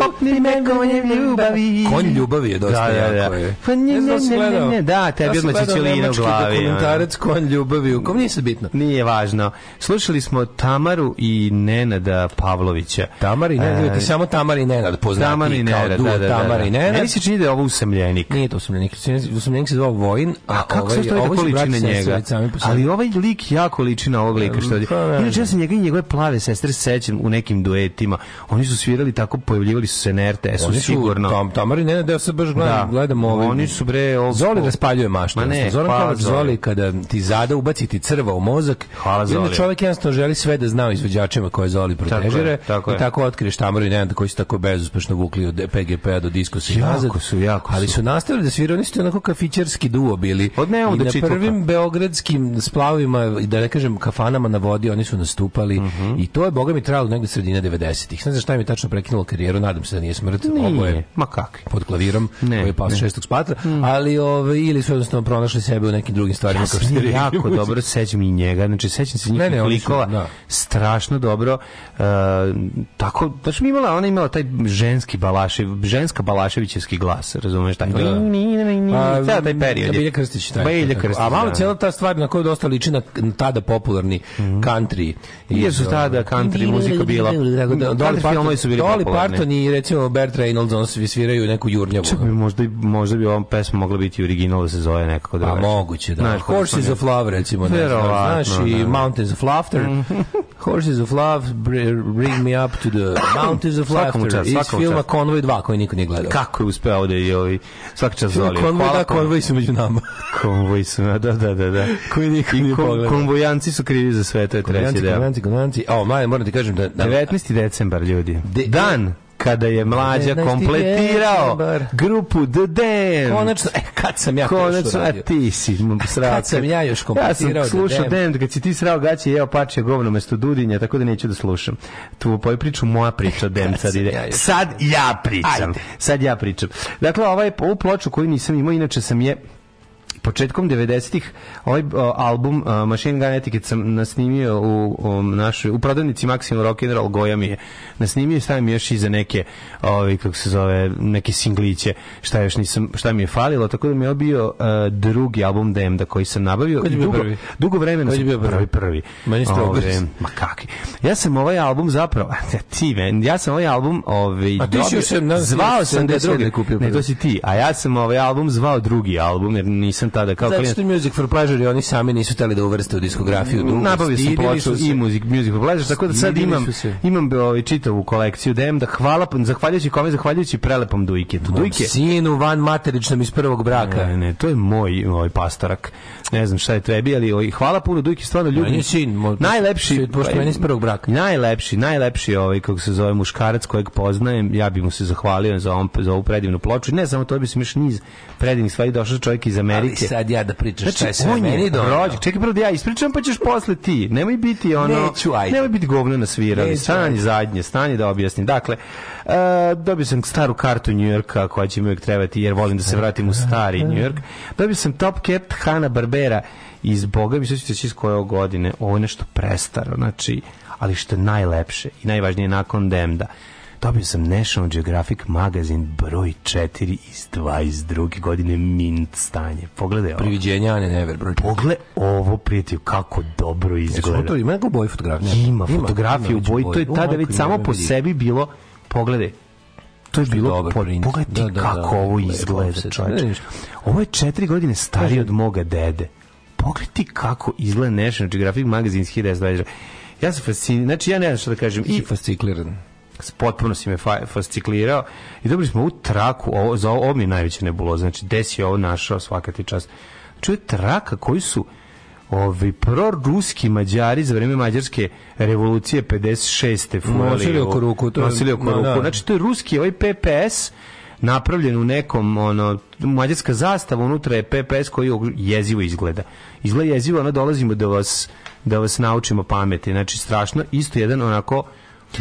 popni me konjem ljubavi. Konj ljubavi je dosta Da, da, da. jako. je. Pa ne, Ne da ne, ne, da, tebi Ja sam odmah gledao Cicilina u nemački glavi, dokumentarac Konj ljubavi. u kom nije sad bitno. Nije važno. Slušali smo Tamaru i Nenada Pavlovića. Tamar i Nenad, vidite, samo Tamar i Nenad poznati Tamar i kao Nenad, duo da, da, da. Tamar i Nenad. Meni se čini da je ovo usamljenik. Nije to usamljenik. Usamljenik se zvao Vojin, a, A kako ovaj, se to ovo liči na njega? Ali ovaj lik jako liči na ovog lika što je. Pa, ne Inače ja se njega i njegove plave sestre sećam u nekim duetima. Oni su svirali tako, pojavljivali su se na RTS-u su sigurno. Tam, Tamar i Nenad, ja se baš gledam, Da. gledam ovaj. Oni su bre old Zoli raspaljuje maštu. Ma ne, Zoran hvala Kalač Zoli. Zoli kada ti zada ubaci ti crva u mozak. Hvala I Zoli. čovjek jednostavno želi sve da zna o izvođačima koje Zoli protežire. je, tako I je. tako otkriješ Tamaru i Nenada koji su tako bezuspešno vukli od PGP-a do diskosa i Jako nazad. su, jako Ali su. su nastavili da sviraju, oni su onako kafićarski duo bili. Od I na prvim beogradskim splavima, i da ne kažem kafanama na vodi, oni su nastupali. Mhm. I to je, boga mi, trajalo negde sredine 90-ih. Ne znam šta im je tačno prekinulo karijeru, nadam se da nije smrt. Oboje Nije, ma kakvi. pod klavirom Ne, koji je pao šestog spatra, ali ove, ili su jednostavno pronašli sebe u nekim drugim stvarima Ja se jako dobro sećam i njega, znači sećam se njihovih su, likova, da. strašno dobro. Uh, tako, da mi imala, ona imala taj ženski balašev, ženska balaševićevski glas, razumeš, tako. Da. Pa, Ceo taj period. Bilja Krstić. Taj, Bilja. Krstić, A malo da. cijela ta stvar na koju dosta liči na, na tada popularni country. Jer su tada country muzika bila- country filmovi su bili Dolly. Parton i recimo Bert Reynolds, on svi sviraju neku jurnjavu. Čak bi možda, i- možda bi ova pesma mogla biti original da se zove nekako Pa drugačije. moguće, da. Znaš, Horses of Love, recimo. Ne, znaš, i da. Mountains of Laughter. Horses of Love, br- Bring Me Up to the Mountains of Laughter. Iz filma. Convoy 2, koji niko nije gledao. Kako je uspeo ovde i ovi svaka čast zoli. Konvoj, da, konvoj su među nama. Konvoj su, da, da, da, da. Koji niko nije pogledao. konvojanci su krivi za sve, to je treći deo. konvenci, konvenci. O, mladen, moram ti kažem da... da 19. decembar, ljudi. De- Dan kada je mlađa 19. kompletirao grupu The Damned. Konačno, e, kad sam ja Konačno, a ti si srao. Kad sam ja još kompletirao Ja sam slušao The Damned. Kad si ti srao gaće, jeo pače govno mesto dudinja, tako da neću da slušam. Tu poju priču, moja priča Damned sad ide. ja Sad ja pričam. Ajde. Sad ja pričam. Dakle, ovaj, ovu ploču koju nisam imao, inače sam je početkom 90-ih ovaj o, album uh, Machine Gun Etiquette sam nasnimio u, u našoj u prodavnici Maximum Rock and Roll Goja mi je nasnimio i stavio mi još iza neke ovaj kako se zove neke singliće šta još nisam šta mi je falilo tako da mi je bio uh, drugi album Demda koji sam nabavio Koji je i bio dugo, prvi? dugo vremena Koji je bio prvi? prvi Meni. Ove, ma kakvi ja sam ovaj album zapravo ti men ja sam ovaj album ovaj A ti si dobio- još, nadam se, zvao sam 77 drugi kupio ne to si ti a ja sam ovaj album zvao drugi album jer nisam nisam tada kao Zato što Music for Pleasure i oni sami nisu hteli da uvrste u diskografiju drugu. Nabavio sam ploču i Music, music for Pleasure, tako da sad imam, imam ovaj, čitavu kolekciju Demda, hvala, zahvaljujući kome, zahvaljujući prelepom Dujketu. Dujke, Sinu van materičnom iz prvog braka. Ne, ne, to je moj ovaj pastorak. Ne znam šta je trebi, ali ovaj, hvala puno Dujki, stvarno je sin, moj- najlepši, pošto meni iz prvog braka. Najlepši, najlepši ovaj kako se zove muškarac kojeg poznajem, ja bih mu se zahvalio za on za ovu predivnu ploču. Ne samo to, bi se još niz predivnih stvari došao čovjek iz Ali Amerike. sad ja da pričaš šta je Znači, sve meni rođak. Čekaj prvo da ja ispričam, pa ćeš posle ti. Nemoj biti ono... Neću, ajde. Nemoj biti govno na svirali. Stani zadnje, stani da objasnim. Dakle, e, dobio sam staru kartu Njujorka koja će mi uvijek trebati jer volim da se vratim u stari Njujork. Dobio sam Top Cat Hanna Barbera iz Boga mi se iz koje godine. Ovo je nešto prestaro, znači, ali što je najlepše i najvažnije nakon Demda. Dobio sam National Geographic magazin broj 4 iz 22. godine mint stanje. Pogledaj ovo. Priviđenja Ane Never, broj. Pogle ovo, prijatelju, kako dobro izgleda. To ima neko boji fotografija. Ima fotografije u boji, to je tada već samo po sebi bilo, pogledaj, to je bilo, dobar po, pogledaj ti Da, da, kako da, ovo izgleda, čovječe. Ovo je četiri godine stariji od moga dede. Pogledaj ti kako izgleda National Geographic magazin iz 1920. Ja sam fasciniran, znači ja ne znam što da kažem. I fascikliran. Potpuno si me fa- fasciklirao i dobili smo ovu traku, ovo, za ovo, ovo mi je najveća nebuloza, znači gde si ovo našao svaka ti čast. Znači ovo je traka koji su ovi proruski mađari za vreme mađarske revolucije 56. furali Nosili u- oko ruku, to je- nosili oko da, ruku. da. Znači to je ruski ovaj PPS napravljen u nekom ono mađarska zastava unutra je PPS koji jezivo izgleda. Izgleda jezivo, ono dolazimo da vas da vas naučimo pameti. Znači strašno isto jedan onako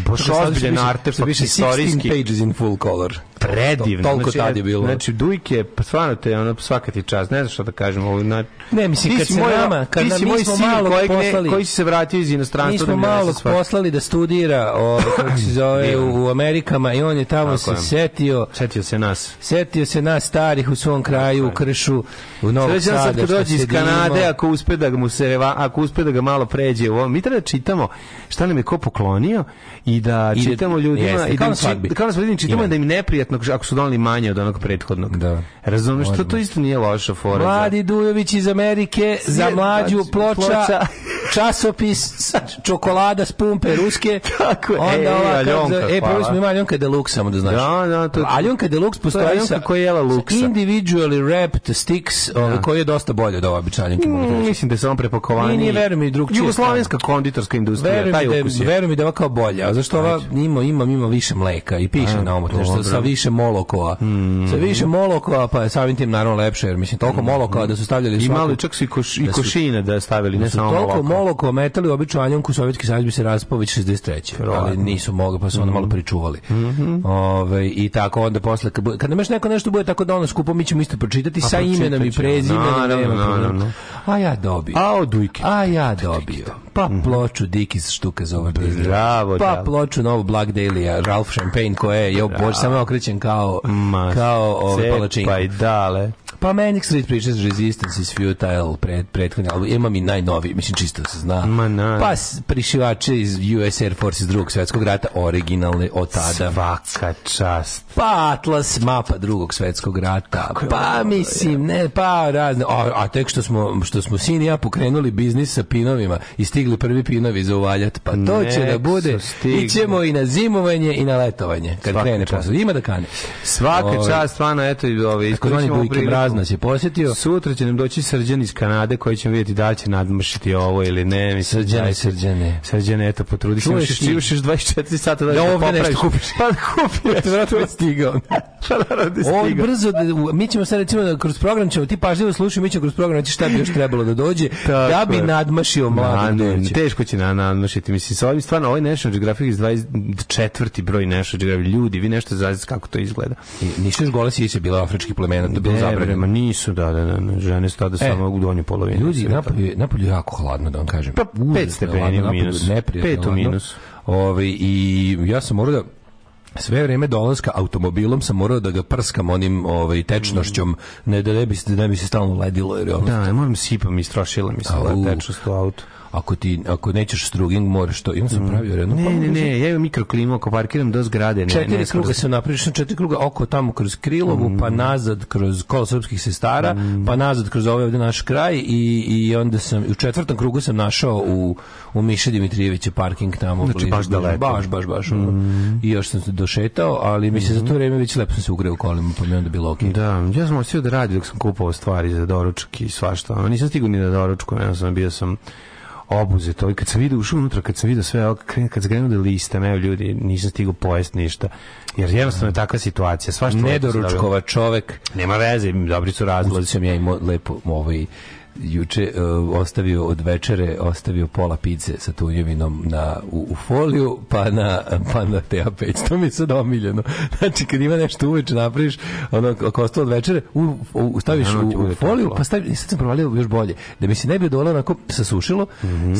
baš ozbiljan artefakt više 16 istorijski pages in full color. predivno. To- Toliko znači, tad je bilo. Znači, Dujke, pa stvarno te, ono, svaka ti čast, ne znam što da kažem. Ovo, na, Ne, mislim, kad se moj, nama- kad nam- mi smo ne, poslali- koji se vratio iz inostranstva. Mi smo malo poslali da studira o, kako se zove, u, u Amerikama i on je tamo Tako se setio Setio se nas. Setio se nas starih u svom kraju, u Kršu, u Novog Sada. sad kad dođe iz sedimo. Kanade, ako uspe da ga mu se ako uspe da ga malo pređe u ovom, mi treba da čitamo šta nam je ko poklonio i da I da- čitamo ljudima jeste, i da, im či- kao na svadbi čitamo da im neprijatno ako su doneli manje od onog prethodnog. Da. Razumeš, to, to isto nije loša fora. Mladi Dujović iz Amerike za mlađu ploča, ploča. časopis čokolada s pumpe ruske. Tako je. Onda E, ova Aljonka, e, prvo hvala. smo imali Aljonka Deluxe, samo da znaš. Da, da, to- Aljonka Deluxe postoji Aljonka sa, koja je jela sa luksa. individually wrapped sticks, ovaj, koji je dosta bolje od Aljonke. mogu ti Mm, mislim da se on prepakovaniji. Nije, nije, veruj mi, drugčije Jugoslovenska konditorska industrija, Veruj mi, taj da je, ukus je. veruj mi da je ova kao bolja. Zašto ova ima, ima, ima više mleka i piše na omotne, što sa više molokova. Sa više molokova, pa je samim tim naravno lepše, jer mislim, toliko molokova da su stavljali I malo čak su i, koš, i da košine da stavili, ne samo toliko moloko metali običnu Aljonku, Sovjetski savez bi se raspao već 63. Ali Verovatno. nisu mogli, pa su onda malo pričuvali. Ove, I tako onda posle, kad, još neko nešto bude tako da ono skupo, mi ćemo isto pročitati sa pročitat imenom i prezimenom. naravno, naravno. A ja dobio. A od Dujke. A ja dobio. Pa ploču Dickies štuka za ovaj Bravo, Pa da. ploču novu Black Dahlia, Ralph Champagne koja je, jo, bože, samo je okrećen kao, Ma, kao ove palačinke. Pa i dale. Pa Manic Street Preachers Resistance is Futile, pred, prethodni album, imam i najnoviji, mislim čisto da se zna. Ma, na. Pa prišivače iz US Air Force iz drugog svetskog rata, originalne od tada. Svaka čast. Pa Atlas, mapa drugog svetskog rata. Pa mislim, ne, pa razne. A, a tek što smo, što smo sin i ja pokrenuli biznis sa pinovima i stigli prvi pinovi za uvaljat, pa to će Nek da bude. Ićemo i na zimovanje i na letovanje, kad Svaka krene posao. Ima da kane. Svaka Ovaj, čast, stvarno, eto, i ove, Takozvani nas je posjetio. Sutra će nam doći srđan iz Kanade koji ćemo vidjeti da li će nadmašiti ovo ili ne. Mislim, Srđane, Srđane. Srđane, eto, potrudi se. Čuješ još 24 sata da Da ga ovdje nešto kupiš. Pa da kupiš. Vjerojatno je stigao. Pa naravno da je Ovo stigao. brzo, da, u- mi ćemo sad recimo da kroz program ćemo, ti pažljivo slušaj, mi ćemo kroz program reći šta bi još trebalo da dođe, da bi nadmašio Ma, mladog ne, teško će na nadmašiti. Mislim, sa ovim stvarno, ovaj National Geographic iz 24. broj National Geographic. Ljudi, vi nešto zaista kako to izgleda. I Nisu još gole sise bila afričkih plemena, to je bilo bre, ma nisu, da, da, da, da, žene su tada samo u donju polovini. Ljudi, napolju, je- napolju jako hladno, da vam kažem. Pa, pet Užasno je stepeni hladno, u minus. neprijatno Pet u hladno. minus. Ovaj, I ja sam morao da sve vreme dolaska automobilom sam morao da ga prskam onim ovaj tečnošćom ne da ne bi se da ne bi se stalno ledilo jer je ono Da, ne moram sipam, istrošila mi se da tečnost u autu. Ako ti ako nećeš struging moraš to. Imam sam pravio jedno. Ne, pa, ne, ne, ja imam mikroklimu ako parkiram do zgrade. Ne, Četiri ne, kruga se napraviš, na četiri kruga oko tamo kroz Krilovu, pa Mm. nazad kroz kolo srpskih sestara, pa nazad kroz ovaj ovde naš kraj i, i onda sam, u četvrtom krugu sam našao u, u Miše Dimitrijevića parking tamo. Znači, blizu, baš daleko. Mm. Baš, baš, baš. ono. I još sam se došetao, ali mi se za to vreme već lepo sam se ugreo kolima, pa mi onda bilo okej. Da, ja sam osio da radi dok sam kupovao stvari za doručak i svašta. Nisam stigao ni na doručku, ja sam bio sam obuzeto i kad sam vidio ušao unutra, kad sam vidio sve, kren- kad sam krenuo da listam, evo ljudi, nisam stigao pojesti ništa. Jer jednostavno je takva situacija. Se dobilo. Nedoručkova čovek. Nema veze, dobri su razlozi. Sam ja imao lepo ovaj juče uh, ostavio od večere ostavio pola pice sa tunjevinom na u, u foliju pa na pa na TA5 to mi je sad omiljeno. Znači kad ima nešto uveče napraviš ono ako ostalo od večere u, u staviš Naravno u, ti bude u foliju pa staviš sad sam provalio još bolje. Da mi se ne bi dole onako sasušilo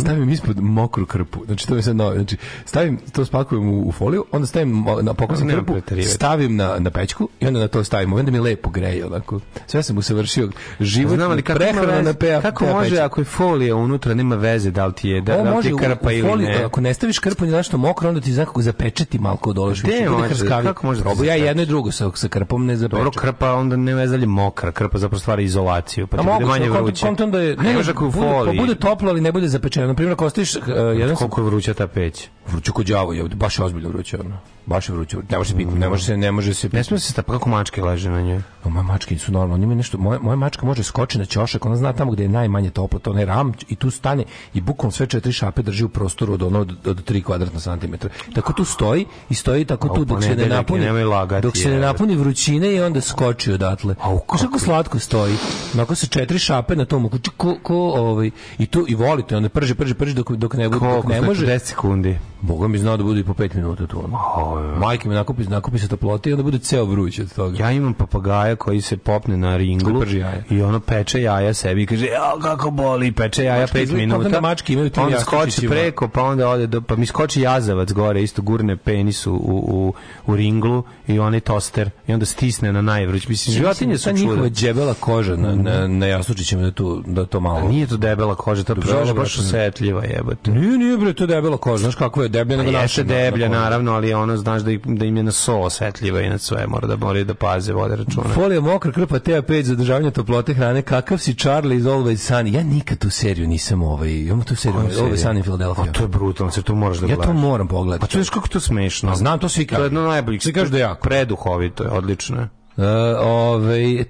stavim ispod mokru krpu. Znači to mi sad novo znači stavim to spakujem u, u foliju onda stavim na poklosim Nema krpu stavim na, na pećku i onda na to stavim. Onda mi lepo greje onako. Sve sam usavršio život Znam ali prehrana na PA kako PA može pećku. ako je folija unutra, nema veze da li ti je, da, da li ti može je u, krpa u ili foliju, ne. ako ne staviš krpu ni nešto mokro, onda ti zna kako zapečeti malo će bude može? krskavije. Kako može da Probao ja jedno i drugo sa, sa krpom ne Dobro, zapeče. krpa onda ne veze da mokra, krpa zapravo stvara izolaciju, pa ti bude manje vruće. da je, ne može ako je u bude, pa toplo, ali ne bude zapečeno. Na primjer, ako ostaviš uh, jedan sam Koliko je vruća ta peć? vruće kod đavo, je, baš je ozbiljno vruće. Ono. Baš je vruće. Ne može se pitati, ne može se, ne može se Ne smije se stapa, kako mačke leže na njoj. O, moje mačke su normalno, njima nešto, moja, moja mačka može skoči na ćošak, ona zna tamo gde je najmanje toplo, to ne ram i tu stane i bukvalno sve četiri šape drži u prostoru od ono od, od 3 kvadratna santimetra. Tako tu stoji i stoji tako A tu dok se ne napuni, lagati, dok se ne napuni vrućine i onda skoči odatle. Znaš kako slatko stoji. Onako sa četiri šape na tom, ko, ko, ovaj, i tu i volite, onda prži, prži, prži dok, dok ne, dok ne može. 10 sekundi. Boga mi znao da bude i po 5 minuta tu. Ono. Majke mi nakupi, nakupi se toplote i onda bude ceo vruć od toga. Ja imam papagaja koji se popne na ringlu prži jaja. i ono peče jaja sebi i kaže, ja kako boli, peče jaja Mačke 5 izgleda- minuta. pogledaj, mačke imaju tim onda skoči preko, pa onda ode do, pa mi skoči jazavac gore, isto gurne penis u, u, u, ringlu i onaj toster i onda stisne na najvruć. Mislim, životinje su ta njihova čuda. đebela koža na, na, na jastučićima da to, da to malo... A nije to debela koža, to je baš, osetljiva jebote. Nije, nije bre, to je debela koža, znaš kako je deblja nego Pa naša. jeste deblja, naravno, ali ono, znaš da, da im je na so osetljiva i na sve, mora da moraju da paze, vode računa. Folija mokra krpa TA5 za održavanje toplote hrane. Kakav si Charlie iz Always Sunny? Ja nikad tu seriju nisam ovaj, imamo tu seriju Always serija? Sunny Philadelphia. A to je brutalno, se to moraš da Ja to gledaš. moram Pa pogledati. to je kako to smešno. A znam, to svi To kažu. je jedno najboljih. Svi kažu da je jako. Preduhovito je, odlično je. Uh, ovaj,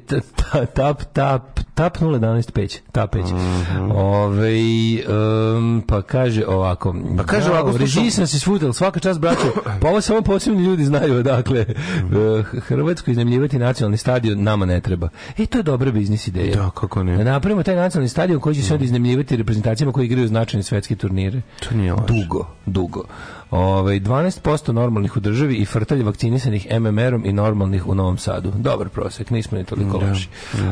tap, tap, tap 011 peć, tap peć. Ovaj, um, pa kaže ovako. Mhm. Pa kaže ovako, slušam- Režiji sam se svutel, svaka čast braćo. Pa ovo samo posebni ljudi znaju, dakle, Mhm. uh, Hrvatsko iznemljivati nacionalni stadion nama ne treba. E, to je dobra biznis ideja. Da, kako ne. Da napravimo taj nacionalni stadion koji će se onda iznemljivati reprezentacijama koji igraju značajne svetske turnire. To nije loše. Dugo, dugo. Ovaj 12% normalnih u državi i frtalj vakcinisanih MMR-om i normalnih u Novom Sadu. Dobar prosek, nismo ni toliko loši.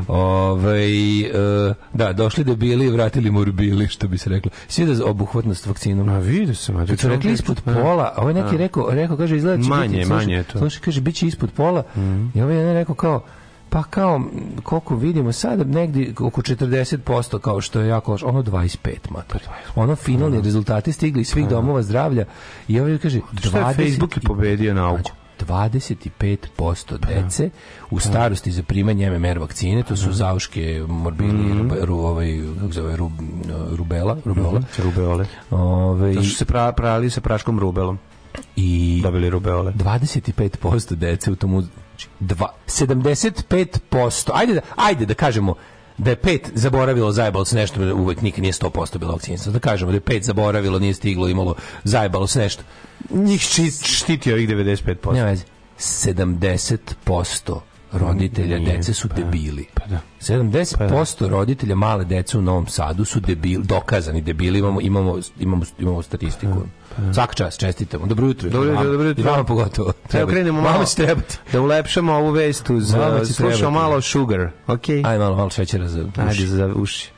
Ovaj e, da, došli debili i vratili morbili, što bi se reklo. Svi da obuhvatnost vakcinom. Ma vidio sam, a Kad su rekli ispod pola, a ovaj neki rekao, rekao kaže izgleda da će Manje, biti, manje je to. Slušaj, kaže biće ispod pola. I ovaj jedan rekao kao pa kao, koliko vidimo sad, negdje oko 40%, kao što je jako loš, ono 25, mater. Ono finalni rezultati stigli iz svih domova zdravlja i ovaj kaže, Šta je 20 Facebook je pobedio nauku? 25% dece u starosti za primanje MMR vakcine, to su zauške, morbili, rube- ru, ovaj, kako se zove, ru, rubela, rubeola. Rubeole. Ovaj, Zato što se pra, prali sa praškom rubelom. I Dobili rubeole. 25% dece u znači, dva, 75%. Ajde da, ajde da kažemo da je pet zaboravilo zajebalo se nešto, uvek nikad nije 100% bilo vakcinisano. Da kažemo da je pet zaboravilo, nije stiglo, imalo zajebalo se nešto. Njih šti- štiti ovih 95%. Nema veze. 70% roditelja Nije, dece su debili. Pa da. 70% roditelja male dece u Novom Sadu su debili, dokazani debili, imamo, imamo, imamo, imamo statistiku. Svaka čast, čestitamo. Dobro jutro. Pa Dobro jutro, dobro jutro. I vama pogotovo. Evo krenemo malo. Vama će trebati. Da ulepšamo ovu vest uz... Vama će Slušamo malo Sugar, okej? Ajde malo, malo šećera za uši. Ajde za uši.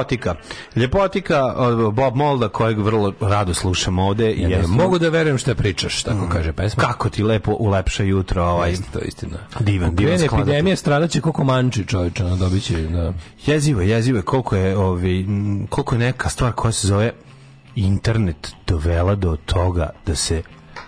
Ljepotika. Ljepotika od Bob Molda kojeg vrlo rado slušam ovde. Ja ne Jeste- mogu da verujem šta pričaš, tako kaže pesma. Kako ti lepo ulepša jutro ovaj Jeste, to je istina. divan, divan skladac. epidemija, stradaće koliko manči čovječa, ono, dobit će, da. Jezivo, je, jezivo je koliko je, ovi, m, koliko je neka stvar koja se zove internet dovela do toga da se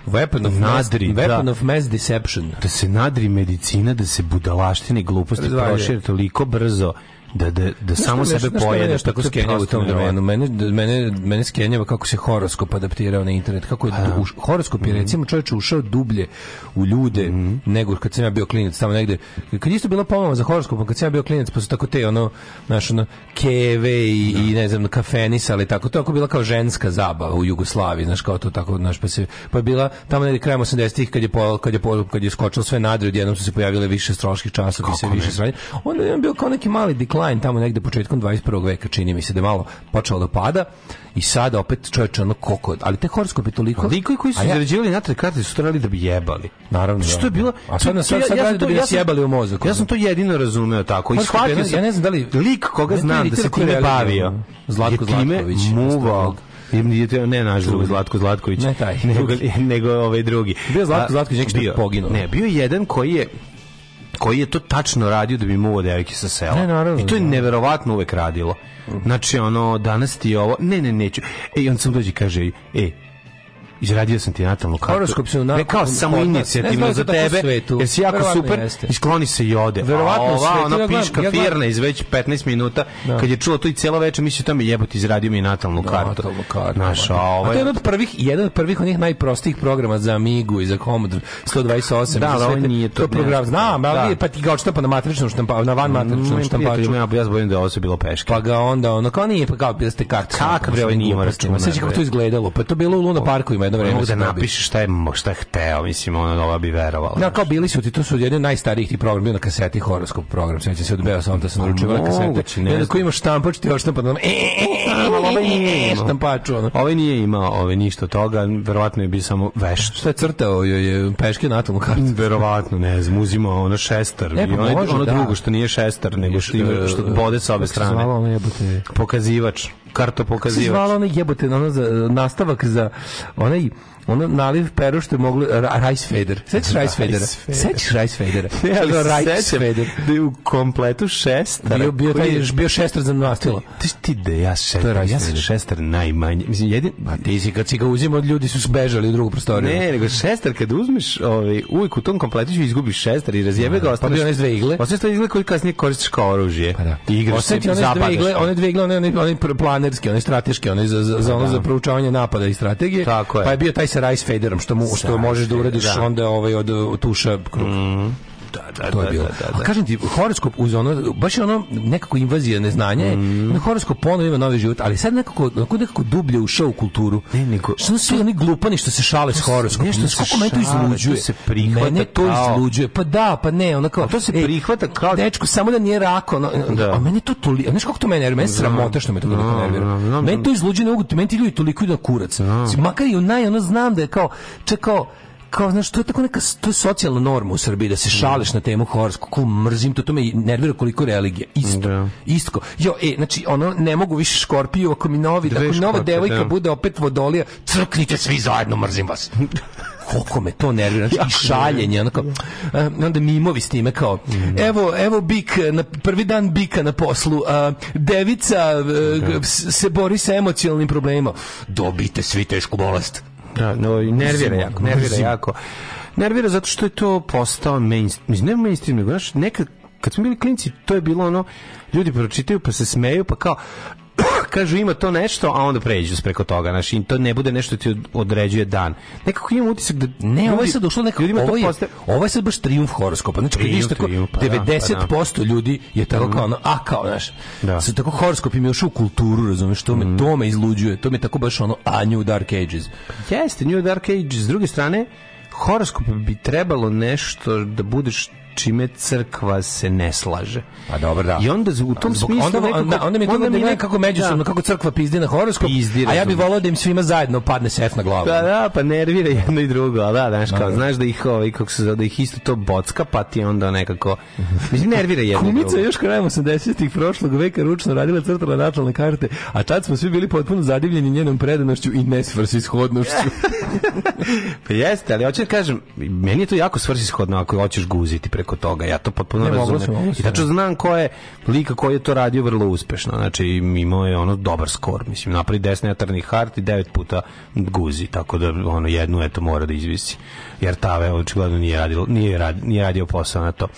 Weapon of, mass, Nadri, weapon da. of mass deception. da se nadri medicina, da se budalaštine i gluposti prošire toliko brzo da, da, da samo sebe pojede. tako je skenjava u tom neverovatno. domenu. Mene, mene, mene skenjava kako se horoskop adaptirao na internet. Kako je Pa uš, horoskop je recimo čovječe ušao dublje u ljude Mhm. nego kad sam ja bio klinac tamo negde. Kad isto bila pomama za horoskopom, kad sam ja bio klinac, pa su tako te ono, znaš, ono, keve i, i ne znam, kafenisali, tako, to je bila kao ženska zabava u Jugoslaviji, znaš, kao to tako, znaš, pa se, pa je bila tamo negde krajem 80-ih kad je, po, kad je, po, kad je skočilo sve nadre, odjednom su se pojavile više časopisa, Kako više ne? sranje. Onda je bio kao neki mali decline tamo negde početkom 21. veka, čini mi se da je malo počelo da pada i sada opet čovječe ono koliko, ali te horoskopi toliko... Likovi koji su ja- zarađivali natrag karte su to radili da bi jebali. Naravno, Što je bilo? A sad nas- sad- sad sam rade da bi nas jebali u mozak. Ja sam to jedino razumeo tako. I shvatio sam, ja ne znam da li- lik koga znam da se time religija, bavio, Zlatko Zlatković, muvao. astrolog. Ne naš drugi Zlatko Zlatković. Ne taj, Nego, nego ovaj drugi. Bio Zlatko Zlatković, neki što je bio- poginuo. Ne, bio je jedan koji je koji je to tačno radio da bi muvao devojke sa sela. Ne, naravno, I to je da. neverovatno uvek radilo. Znači, ono, danas ti je ovo, ne, ne, neću. E, on sam dođe i kaže, e, izradio sam ti natalnu kartu. Horoskop se Ne, kao samo ne inicijativno za da tebe, jer si jako Verovatno super, jeste. i skloni se i ode. Verovatno A ova, ona piška ja firna iz već 15 minuta, kad je čuo to i cijelo večer, mislio tamo jebote, izradio mi natalnu kartu. Natalnu kartu. Znaš, a A to ovaj... je jedan od prvih, jedan od prvih onih najprostijih programa za Amigu i za Commodore 128. Da, ali ovo nije to, to program. Znam, ali da. pa ti ga odštampa na matričnom štampa, na van matričnom Mojim štampaču. ja, ja se bojim da ovo sve bilo peške. Pa ga onda ono kao nije pa kao da ste kartu. Kakav bre, ovaj nije računa, Sećaš kako to izgledalo? Pa to bilo u Luna Parkovima jedno vreme. Mogu da se napiše šta je, šta je hteo, mislim, ono, ova bi verovala. Da, kao bili su ti, to su jedni od najstarijih tih programa, bio na kaseti horoskop program, sećam se od Beo sam da sam naručivala kasete. Moguće, ne ko ima štampač, ti na ali ovaj nije štampaču, ono. Ovaj nije imao ovaj, ništa toga, verovatno je bio samo vešt. Šta je crtao je peške natalnu kartu? Verovatno, ne znam, uzimao ono šestar. Ne, ono, ono da. drugo što nije šestar, nego što, što bode sa obe se strane. ono? Pokazivač. Karto pokazivač. zvala onaj jebote, ono za, nastavak za onaj ono naliv peru što je moglo rice fader. Sećaš rice fadera? fader. Sećaš rice fadera? Ne, ali rice fader. da je u kompletu šestar. Bio bio taj bio šestar za nastilo. Ti ti da ja šestar, je ja sam šestar najmanje. Mislim, jedin, Pa ti si kad si ga uzimao, ljudi su zbežali u drugu prostoriju. Ne, nego šestar kad uzmeš, ovaj, uvijek u tom kompletiću izgubiš šestar i razjebe ga, Pa bio one dve igle. Ostaneš to igle koji kasnije koristiš kao oružje. Pa da. I igraš se, Osjeti one dve zapadaš. igle, one dve igle, one, one, one planerski, one strateški, one za, za, za ono za proučavanje napada i strategije. Tako je. Pa je bio taj sa rice faderom, što, mu, što možeš da uradiš da. onda ovaj, od, od tuša krug. Da, da, To je da, bilo. da, da, A kažem ti, horoskop uz ono, baš je ono nekako invazija neznanja mm. horoskop ponovo ima novi život, ali sad nekako, nekako, nekako dublje ušao u kulturu. Ne, nego- Što su oni glupani što se šale s horoskopom? nešto Koliko mene to izluđuje? to se prihvata Mene to kao- izluđuje. Pa da, pa ne, ono kao... A to se ej, prihvata kao- Dečko, samo da nije rako. No, Da. A mene to toliko... Znaš kako to mene nervira? Mene sramota što me to toliko nervira. Meni to izluđuje, ne mogu, meni ti ljudi toliko idu na kurac. Makar i u naj, ono znam da je kao... Čekao, kao znaš to je tako neka to je socijalna norma u Srbiji da se šališ na temu horoskopa kako mrzim to to me nervira koliko religija. Isto Da. isto. Jo e znači ono ne mogu više škorpiju ako mi novi Dve ako mi nova devojka da. bude opet vodolija crknite svi zajedno mrzim vas. Koliko me to nervira znači, i šaljenje onako a, onda mimovi s time kao evo evo bik na prvi dan bika na poslu a, devica g- s- se bori sa emocionalnim problemima dobite svi tešku bolest Da, no, nervira jako, nervira jako. Nervira zato što je to postao mainstream, ne mainstream, nego, znaš, nekad, kad smo bili klinci, to je bilo ono, ljudi pročitaju pa se smeju, pa kao, kažu ima to nešto, a onda pređu se preko toga, znaš, i to ne bude nešto ti od- određuje dan. Nekako imam utisak da Ne, ovo je sad došlo nekako, ljudima ovo je, postaje- ovo je sad baš trijumf horoskopa. Znači, kad vidiš tako, trijumf, pa da, 90% ljudi je tako kao ono, a kao, znaš, Da. sad tako horoskop im je ušao u kulturu, razumeš, to me, to me izluđuje, to me tako baš ono, a New Dark Ages. Jeste, New Dark Age. S druge strane, horoskop bi trebalo nešto da budeš čime crkva se ne slaže. Pa dobro, da. I onda u tom Zbog- smislu onda, nekako, onda, onda mi je to da mi nekako međusobno, kako crkva pizdi na horoskop, Pizdi, a ja bih volao da im svima zajedno padne sef na glavu. Pa da, pa nervira jedno i drugo, ali da, znaš, kao, Da. znaš da ih, ovaj, kako se zove, da ih isto to bocka, pa ti onda nekako, mislim, nervira jedno i Kumica još krajem 80-ih prošlog veka ručno radila crtala načalne karte, a tad smo svi bili potpuno zadivljeni njenom predanošću i nesvrsishodnošću. Pa jeste, ali hoću da kažem, meni je to jako svrsishodno ako hoćeš guziti preko toga, ja to potpuno Ne, se, I tačno da. znam ko je lika koji je to radio vrlo uspešno, znači imao je ono dobar skor, mislim, napravi 10 netarnih harti, devet puta guzi, tako da ono jednu eto mora da izvisi, jer Tave očigledno nije, radilo, nije, rad, nije radio posao na to.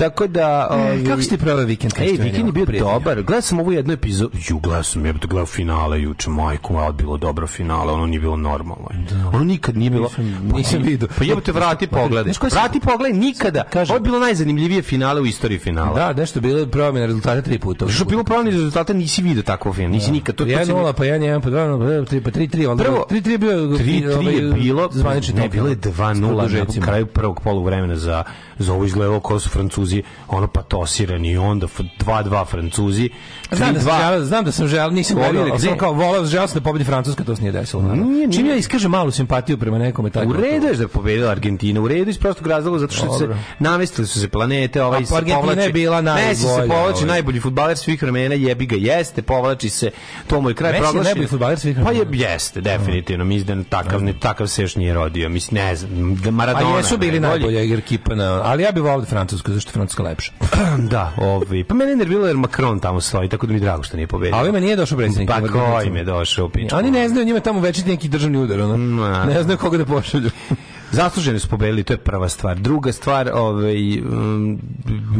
Tako da... ovi- E, kako si ti proveo vikend? Ej, ste vikend je bio ovako prijatelji? dobar. Gledao sam ovu jednu epizodu. Ju, gledao sam, jebate, gledao finale juče, majko moja, bilo dobro finale, ono nije bilo normalno. Ono nikad nije bilo... Nisam- nisam vidio. Pa jebote, vrati pogledaj. Znaš koji sam- Vrati pogledaj, nikada. Kažem. Ovo je bilo najzanimljivije finale u istoriji finala. Da, nešto je bilo promjena rezultata tri puta. Što je bilo pravni rezultata, nisi vidio takvo film, nisi nikad. To, to se- 1-0, pa 1-1, pa 2-0, pa 3, pa 3-3, onda Prvo, 3-3 je bio 3-3 je ovaj, bilo, zvanični ne, bilo je s 2-0 na produžecima. kraju prvog poluvremena za, za ovo izgledalo kao su Francuzi, ono patosirani i onda f- 2-2 Francuzi, Znam da, sam 3-2 želeo, znam da sam želeo, nisam Volio, ali sam kao voleo, želeo sam da pobedi Francuska, to se nije desilo. naravno. Nije, nije. Čim ja iskažem malu simpatiju prema nekome, tako U redu je da je pobedila Argentina, u redu iz prostog razloga zato što se Dobro. namestili su se planete, ovaj A se Argentina povlači. je bila Messi se najbolja, povlači ovaj. najbolji fudbaler svih vremena, jebi ga jeste, povlači se. To mu je kraj Messi je proglašen. najbolji fudbaler svih Pa je vremena. jeste, definitivno. Mislim da takav ne takav se još nije rodio. Mislim ne znam, da A Maradona. jesu bili najbolja ekipa, na, ali ja bih volio Francusku, zašto je Francuska lepša. da, ovi. Pa mene je nerviralo jer Macron tamo stoji, tako da mi drago što nije pobedio. A ovima nije došao predsjednik. Pa ko im je došao? Oni ne znaju, njima tamo večiti neki državni udar, ono. Ne znaju koga da pošalju. Zasluženi su pobedili, to je prva stvar. Druga stvar, ovaj, um,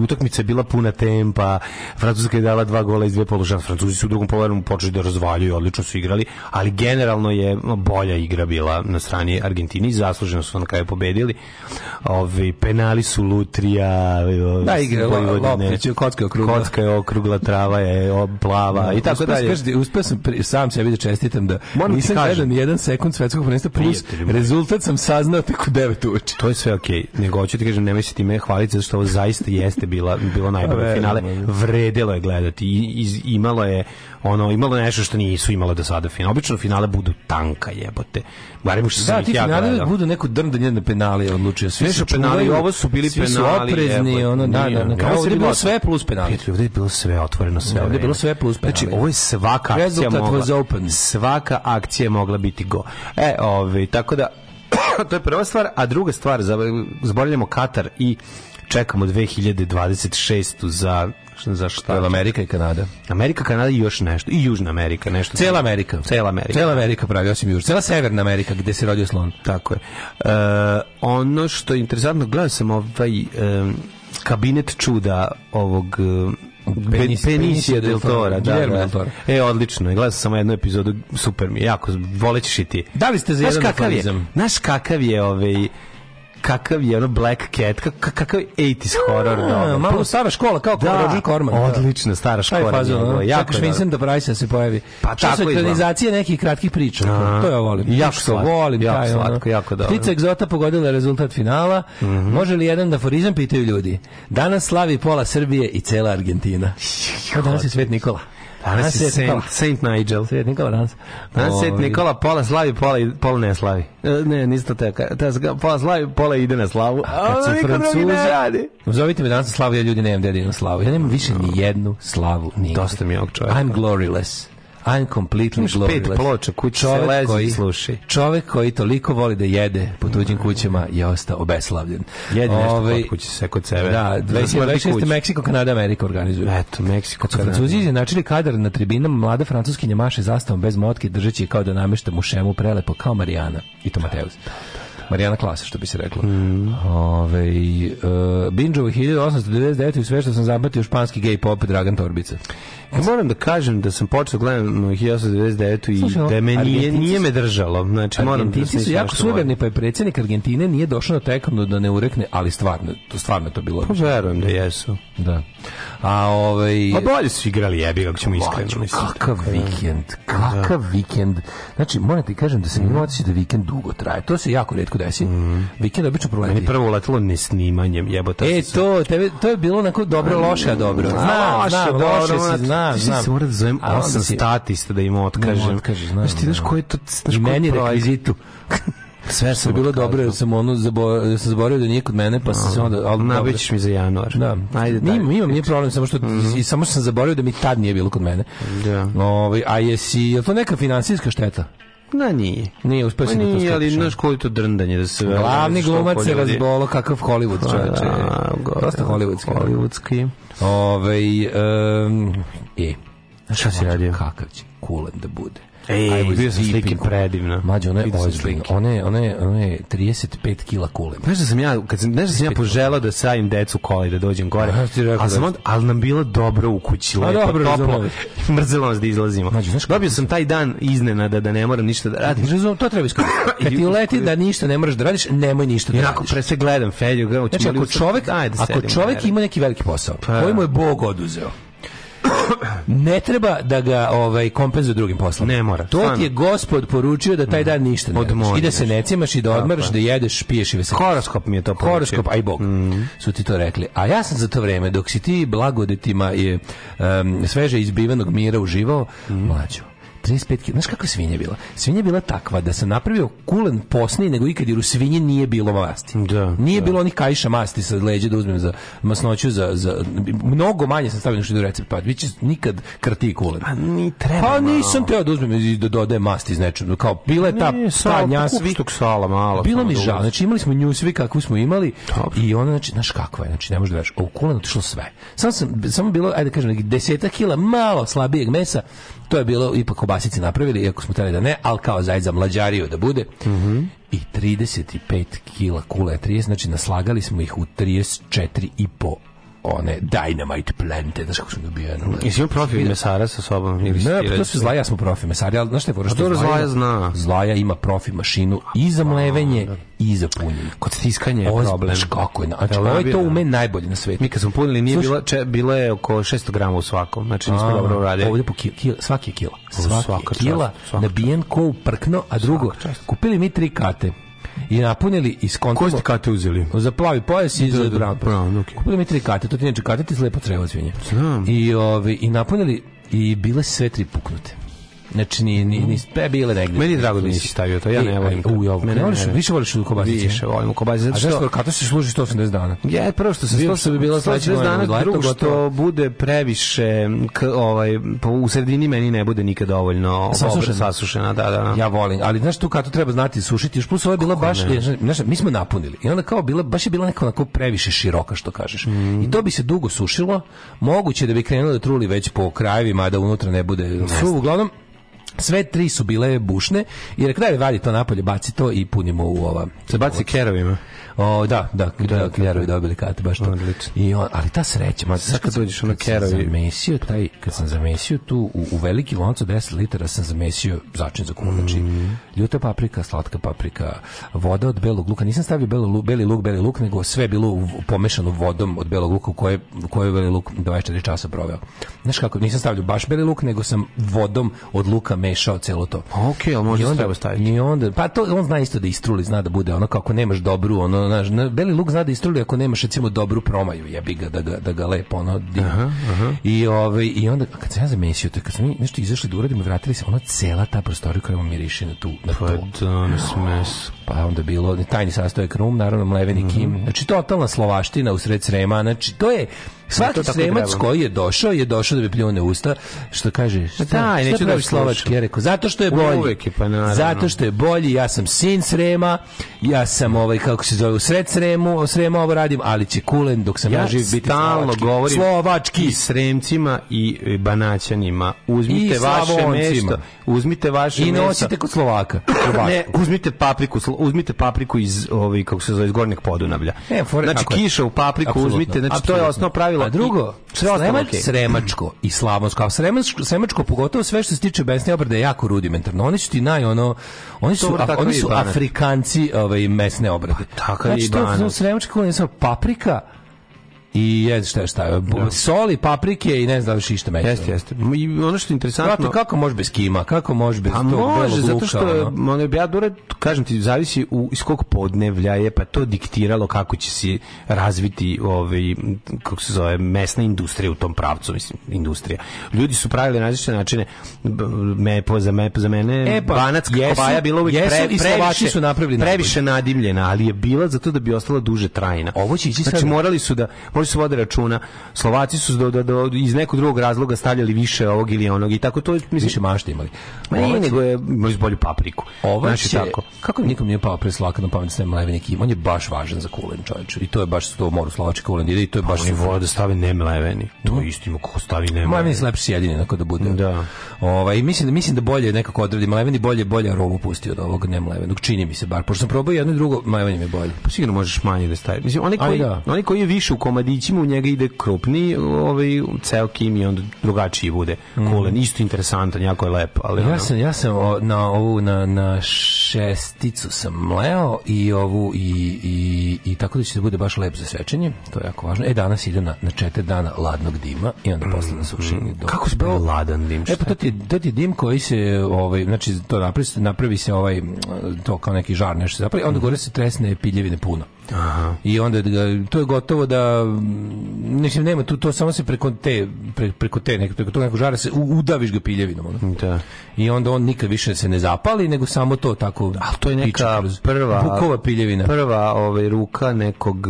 utakmica je bila puna tempa, Francuska je dala dva gola iz dve položaja, Francuzi su u drugom polovremenu počeli da razvaljuju, odlično su igrali, ali generalno je bolja igra bila na strani Argentini i zasluženo su na kraju pobedili. Ovaj, penali su Lutrija, Da, igra. Loprić, kocka je okrugla. Kocka je okrugla, trava je plava i tako Uspeo sam, dalje. uspeo sam sam sebi da čestitam da Moram nisam gledao ni jedan sekund svetskog prvenstva plus rezultat sam saznao tek oko 9 uveče. To je sve okej. Nego hoću ti kažem, nemoj se time hvaliti zato što ovo zaista jeste bila bilo najbolje finale. Vredelo je gledati i iz, imalo je ono imalo je nešto što nisu imalo do sada finale. Obično finale budu tanka jebote. Barem što sam Da, ih ti ja finale gledao. budu neko drndanje na penali odlučio. Svi Sve su su penali, ovo su bili svi su penali, oprezni, jebote. ono, da, da, na ovo kraju je ovdje je bilo sve plus penali. Prijatelji, ovdje je bilo sve otvoreno sve. Da, ovdje je bilo sve plus penali. Znači, ovo je svaka akcija mogla. Svaka akcija mogla biti go. E, ovaj tako da to je prva stvar, a druga stvar, zab- zaboravljamo Katar i čekamo 2026 za za šta? Jel Amerika i Kanada. Amerika, Kanada i još nešto. I Južna Amerika, nešto. Cela Amerika. Cela Amerika. Cela Amerika pravi, osim Južna. Cela Severna Amerika, gde se rodio slon. Tako je. E, ono što je interesantno, gledao sam ovaj e, kabinet čuda ovog Penis- Penis, Penisija del Tora, da, da. Toro. E, odlično. je. Gledao sam jednu epizodu, super mi je, jako, volećeš i ti. Da li ste za jedan kakav je, aforizam? znaš kakav je ovaj, kakav je ono Black Cat, kak- kakav je 80s horror A, dobro. malo stara škola, kao Da, Roger Corman. da. odlična stara Taj škola. njegova, ono, jako čekaš. Vincenta Price da se pojavi. Pa Što tako ekranizacije nekih kratkih priča. Aha. To ja volim. Jako Što slatko, volim jako taj, ono. slatko, jako dobro. Ptica egzota pogodila rezultat finala. Mhm. Može li jedan da aforizam pitaju ljudi? Danas slavi pola Srbije i cela Argentina. Kao danas je Svet Nikola. Danas je. Saint, Saint Nigel. Svet Nikola danas. Danas Svet Nikola pola slavi, pola, pola ne slavi. E, Ne, nisi to teka. Da, pola slavi, pola ide na slavu. kad A, niko drugi Francuzi- radi. Zovite me danas na slavu, ja ljudi nemam dedinu slavu. Ja nemam više ni jednu slavu. Nigde. Dosta mi je ovog čovjeka. I'm gloryless. I'm completely Imaš pet ploča, kući se lezi i koji- slušaj. Čovek koji toliko voli da jede po tuđim kućama je ostao obeslavljen. Jedi nešto Ovaj, kod kuće se kod sebe. Da, Smrdi 2026. kuća. Meksiko, Kanada, Amerika organizuju. Eto, Meksiko. Kad su Kanada. Francuzi izjednačili kadar na tribinama, mlada francuskinja maše zastavom bez motke, držeći je kao da namešta mu šemu prelepo, kao Marijana. I to Mateus. Marijana Klasa, što bi se reklo. Mm. Ove, uh, Binđovo 1899 i sve što sam zapatio španski gay pop Dragan Torbica. Ja moram da kažem da sam počeo gledam 1999 i Slušaj, da me nije, nije me držalo. Znači, moram da se su jako suverni, pa je predsjednik Argentine nije došao na tekanu da ne urekne, ali stvarno, to stvarno to bilo. Pa verujem da jesu. Da. A ovaj... Pa bolje su igrali jebi kako ćemo iskreno. Mislim. kakav vikend, kakav vikend. Znači, moram ti kažem da sam imao osjećaj da vikend dugo traje. To se jako redko desi. Vikend obično proleti. Meni prvo uletilo nesnimanjem, jebote. E, to, tebe, to je bilo onako dobro, loše, a dobro. Znam, loše si, znam, znam. se mora da zovem A 8 si- statista da im otkažem. Im otkažeš, znam, Znaš ti znaš koji je to... Znaš I meni rekvizitu. Sve sam je bilo dobro, jer sam ono zaboravio, sam zaboravio da nije kod mene, pa sam se onda... dobro. Nabećeš mi za januar. Da. Ajde. Imam, imam, nije problem, samo što i samo što sam zaboravio da mi tad nije bilo kod mene. Da. Ovaj, a jesi, je li to neka finansijska šteta? Na, nije. Nije, uspio Pa sam da to nije, ali znaš koji je to drndanje da se... Glavni glumac se razbolo kakav Hollywood, čoveče. Da. Dosta hollywoodski. Hollywoodski. Ove, um, e, Šta si radio? Kakav će kulen da bude. Ej, vidio sam slike predivno. Mađo, ona je ozbiljna. Ona je, ona je, ona je 35 kila kulen. Znaš da sam ja, kad sam, znaš da sam ja poželao da sajim decu kola i da dođem gore, A, ti rekao ali, sam da- onda, ali nam bilo dobro u kući, A, lepo, dobro, toplo, mrzelo nas da izlazimo. Mađo, znaš Dobio sam taj dan iznenada da ne moram ništa da radim. Razumem, to treba iskoristiti. Kad ti uleti da ništa ne moraš da radiš, nemoj ništa da radiš. pre sve gledam Felju, Znači, ako čovek, Ajde, ako čovek ima neki veliki posao, Pa. koji mu je Bog oduzeo, ne treba da ga ovaj kompenzuje drugim poslom. Ne mora, To stvarno. ti je gospod poručio da taj dan ništa ne radiš. I da se ne cimaš i da odmaraš, da jedeš, piješ i veseliš. Horoskop mi je to poručio. Horoskop, aj Bog, su ti to rekli. A ja sam za to vreme, dok si ti blagodetima je um, sveže izbivenog mira uživao, mlađo. 35 kg. Znaš kakva je svinja bila? Svinja je bila takva da sam napravio kulen posniji nego ikad jer u svinji nije bilo masti. Da, nije bilo onih kajša masti sa leđa da uzmem za masnoću za, za mnogo manje sam stavio što ide u recept. Pa biće nikad krati kulen. Pa ni treba Pa nisam teo da uzmem i da dodajem masti iz nečeg. Kao bila je ta, Nije, ta sala, malo. Bilo mi da žao, znači imali smo nju svi kakvu smo imali Dobro. i ona, znači, znaš kakva je, znači ne možeš da a u kulen otišlo sve. Samo sam, samo bilo, ajde da kažem, nekih deseta kila malo slabijeg mesa, to je bilo ipak kobasici napravili, iako smo teli da ne, ali kao zajd za mlađariju da bude. I 35 kila kule, 30, znači naslagali smo ih u 34 i po one dynamite plante, znaš kako sam dobio jedno. Jesi imao profil mesara sa sobom? Ili Ne, ti pa to su zlaja smo profi mesari, ali znaš šta je fora? A Što Zlaja zna. Zlaja ima profi mašinu i za mlevenje i za punjenje. Kod stiskanja je problem. Znaš kako je, znači, Jel ovaj to ume najbolje na svetu. Mi kad smo punili nije bilo, če, bilo je oko 600 grama u svakom. Znači nismo dobro uradili. Ovdje po kila, kila, svaki je kila. Svaki je kila, nabijen ko u prkno, a drugo, kupili mi tri kate. I napunili i skontamo... Koje ste kate uzeli? Za plavi pojas i Da, za da, brown pojas. brown, okej. Kupili mi tri kate, to ti neče kate, ti slepo crevo svinje. Znam. I, ove, I napunili i bile sve tri puknute. Znači, ni, ni, ni, sve bile negde. Meni je drago da nisi stavio to, ja ne volim to. U, ja, Mene ne voliš, više voliš u kobasici. Više volim u kobasici, zato A što- kata se služi 180 dana? Ja, prvo što se Bio 100 što bi bila sledeća 180 godina, dana, drugo što bude previše k, ovaj po u sredini meni ne bude nikad dovoljno Sasušena. sasušena, da, da, da. Ja volim, ali znaš tu katu treba znati sušiti, još plus ovo je bila baš, je, znaš, mi smo napunili i onda kao bila, baš je bila neka onako previše široka što kažeš. Mm. I to bi se dugo sušilo, moguće da bi krenulo da truli već po krajevima, da unutra ne bude su, uglavnom, sve tri su bile bušne i rekao daj vadi to napolje, baci to i punimo u ova. se baci kerovima. O, da, da, da, kljarovi dobili kate, baš to. Odlično. I on, ali ta sreća, ma, Sad kad dođeš ono kad sam kerovi- zamesio taj, kad sam zamesio tu u, u veliki lonc od 10 litara sam zamesio začin za kulen, znači Mm. ljuta paprika, slatka paprika, voda od belog luka, nisam stavio belo lu- beli luk, beli luk, nego sve bilo u- pomešano vodom od belog luka u koje, u kojoj je beli luk 24 časa proveo. Znaš kako, nisam stavio baš beli luk, nego sam vodom od luka mešao celo to. Okej, ali možda I onda- treba staviti. I onda, pa to on zna isto da istruli, zna da bude ono kako nemaš dobru, ono, znaš, na- beli luk zna da istruli ako nemaš recimo dobru promaju, jebi ga da ga da ga lepo ono digne. I ovaj i onda kad sam ja zamesio, to kad smo mi nešto izašli da uradimo, vratili se, ona cela ta prostorija koja miriše na tu na Pa to. da, smes. Pa onda bilo tajni sastojak rum, naravno mleveni Mhm. kim. Znači totalna slovaština usred Srema, znači to je svaki Sremac koji je došao je došao da bi pljune usta, što kaže, šta, daj, šta neću da pravi bi slovački, ja rekao, zato što je bolji. Uvek je, pa naravno. Zato što je bolji, ja sam sin Srema, ja sam ovaj kako se zove u sred Sremu, Srema ovo radim, ali će kulen dok sam ja, živ biti stalno govorim slovački. i sremcima i e, banaćanima. Uzmite I vaše mesto. Uzmite vaše I nosite kod Slovaka. Ne, uzmite papriku, uzmite papriku iz ovaj kako se zove iz gornjeg podunavlja. E, fore- znači kiša u papriku uzmite, znači to je osnovno pravilo. A drugo, I sve okej. Sremačko i Slavonsko, a Sremačko, Sremačko pogotovo sve što se tiče besne obrade je jako rudimentarno. Oni su ti naj ono, oni su, a- oni su. Afrikanci ovaj, mesne obrade. Pa, takav je i znači, to Banat. je Sremačko je paprika i je, šta, šta, je, soli, paprike i ne znam da li još išta meso. Jeste, jeste. I ono što je interesantno... Kako, kako može bez kima? Kako može bez Pa tog može, zato što ono? ono, ja dure, kažem ti, zavisi u, iz kog podnevlja je, pa to diktiralo kako će se razviti ovaj, kako se zove, mesna industrija u tom pravcu, mislim, industrija. Ljudi su pravili na različite načine, b- me, po, za, me, za mene, E, pa, jesu- kobaja bila uvijek jesu pre, previše, su napravili previše nadimljena, ali je bila zato da bi ostala duže trajna. Ovo će ići Znači, sad- morali su da, morali su vode računa, Slovaci su do, do, do, iz nekog drugog razloga stavljali više ovog ili onog i tako to, mislim, Više mašte imali. Ma će- nego je imali bolju papriku. Ovo Znači, će, tako. kako nikom nije pao pre Slovaka na pamet sve mleveni kim, on je baš važan za kulen čovječe. I to je baš to moru slovački kulen ide i to je baš Oni super. vole da stave nemleveni. To je istimo ko stavi Mleveni nemleveni. se lepše sjedini onako da bude. Da. Ovaj mislim da mislim da bolje nekako odradi mleveni bolje bolje aromu pusti od ovog nemlevenog. Čini mi se bar pošto sam probao jedno i drugo, mleveni mi je bolje. Pa sigurno možeš manje da staviš. Mislim, onaj Ali koji, da. onaj koji je više u komadićima, u njega ide krupni, ovaj, ceo kim i onda drugačiji bude kulen. Isto interesantan, jako je lep. Ali, Mhm. Ja ono, sam ja sam o, na ovu na na šesticu sam mleo i ovu i, i, i tako da će da bude baš lep za svečanje. To je jako važno. E danas ide na na 4 dana ladnog dima i onda posle na sušenje. do- Kako se pravi ladan dim? E pa to ti, to ti dim koji se ovaj znači to napravi, se- napravi se ovaj to kao neki žar nešto se napravi, onda gore se tresne piljevine puno. Aha. I onda to je gotovo da mm, mislim nema tu to samo se preko te pre, preko te nek, preko tog nekog žara se u- udaviš ga piljevinom ono. Da. I onda on nikad više se ne zapali, nego samo to tako. Ali to je neka kroz- prva... Bukova piljevina. Prva ovaj, ruka nekog...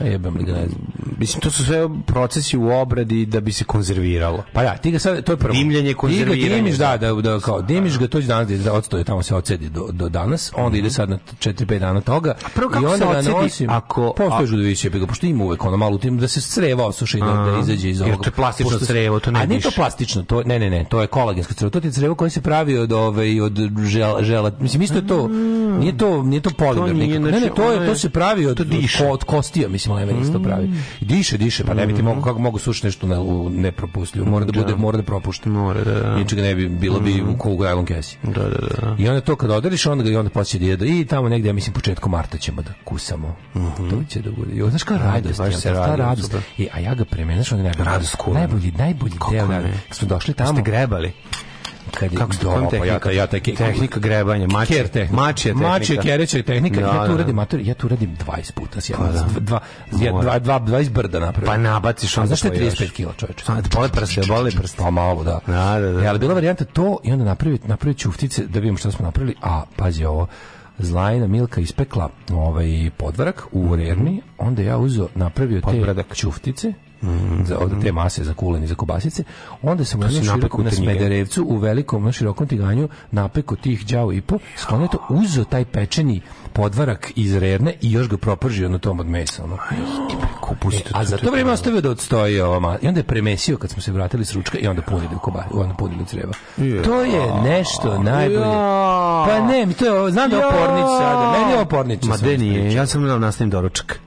A jebem li ga ne znam. Mislim, to su sve procesi u obradi da bi se konzerviralo. Pa ja, ti ga sad, to je prvo. Dimljenje, Ti ga konzerviranje, dimiš, da, da. da, da, kao, dimiš ga, to će danas da odstoje, tamo se ocedi do, do danas, onda ide sad na 4-5 dana toga. prvo kako I onda se ga nosim, ako- Postoje a- žudoviće, ga, pošto ima uvek ono malo tim, da se crevo osuši, da, da izađe iz jer ovoga. to je plastično crevo, to ne A nije to plastično, to, ne, ne, ne, to je kolagensko crevo, to ti je crevo koje se pravi od, ove, od žel, žela, mislim, isto je to, nije to, nije to polimer. Ne, ne, znači, to, je, to se pravi od, diše. od, kostija, mislim, lemen isto pravi. I diše, diše, pa ne bi ti mogu, kako mogu sušiti nešto ne, u nepropustljivo, mora da bude, mora da propušta. Mora, da, da. Inače ga ne bi, bilo bi u kogu gajlom kesi. Da, da, da. I onda to kad oderiš, onda ga i onda počne da. I tamo negde, ja mislim, početkom marta ćemo da kusamo. To će da bude. I znaš kao radost, baš ja, se ta radost. super. I, a ja ga premenaš, onda najbolji, Radost kulen. najbolji, najbolji Kako deo. ne? da, Kad smo došli Tamo. Ste grebali? kad je Kako Do, kojom pa ja, tehnika? ja ke- Tehnika grebanja, mačija. Ker tehnika. Mačija tehnika. Mačija kereća tehnika. Da, ja da. tu uradim, mater, ja tu uradim 20 puta s jednom. Pa da. Dva, ja, Mora. dva, dva, 20 brda napravim. Pa nabaciš A onda znaš što je pojedeš. 35 kila, čoveče? Da te boli prste, boli prste. Pa malo, da. Da, da, da. E, ali bila varijanta to i onda napraviti napraviti ćuftice da vidimo šta smo napravili. A, pazi ovo, Zlajna Milka ispekla ovaj podvarak u rerni, onda ja uzeo, napravio te Podbradak. ćuftice, za od te mase za kulen i za kobasice. Onda sam napekao širokom na. Smederevcu u velikom na širokom tiganju napeko tih đavo i po, sklonio to, uzeo taj pečeni podvarak iz rerne i još ga propržio na tom od mesa. Ono. E, a za to vrijeme ostavio da odstoji ova ma- i onda je premesio kad smo se vratili s ručka i onda punili u koba, onda punili u creva. To je nešto najbolje. Ja. Pa ne, mi to je, znam da je opornić sada, meni je opornić. Ma de nije, ja sam da nastavim doručak.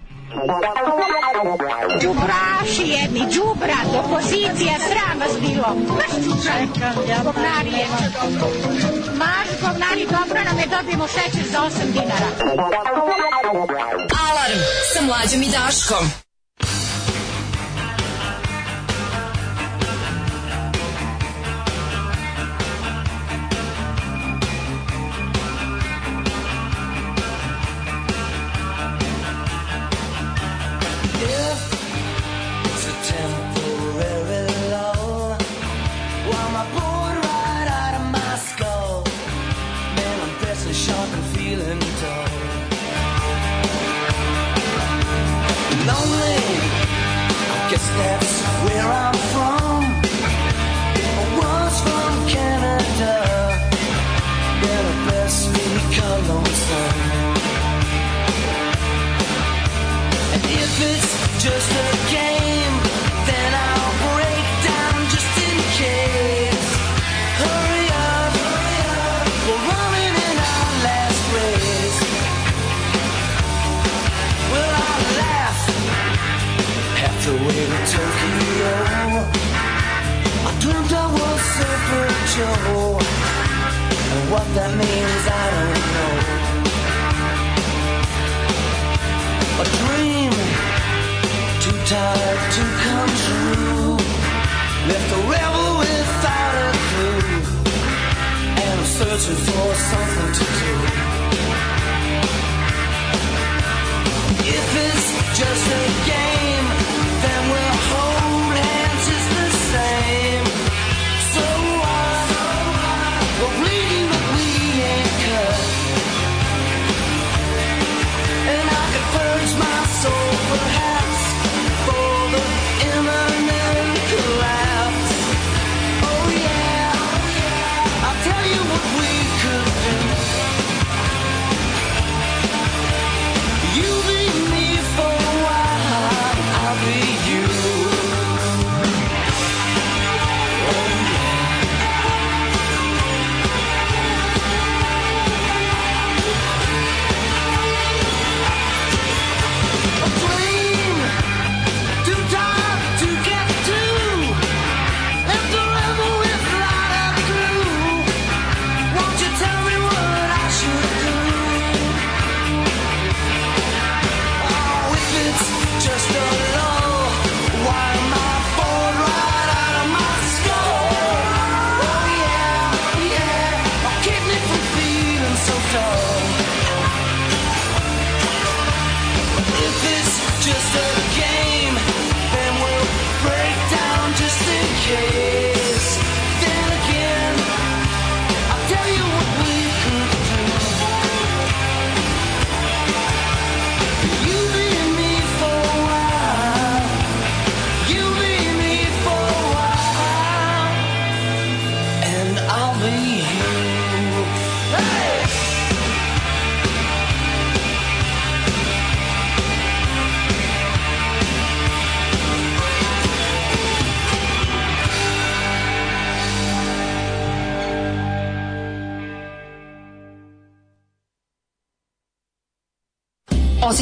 Đubraši jedni, đubrat, opozicija, sram vas bilo. Maš čučaj, govnari je. Maš govnari, dobro nam je, dobijemo šećer za 8 dinara. Alarm sa mlađom i Daškom.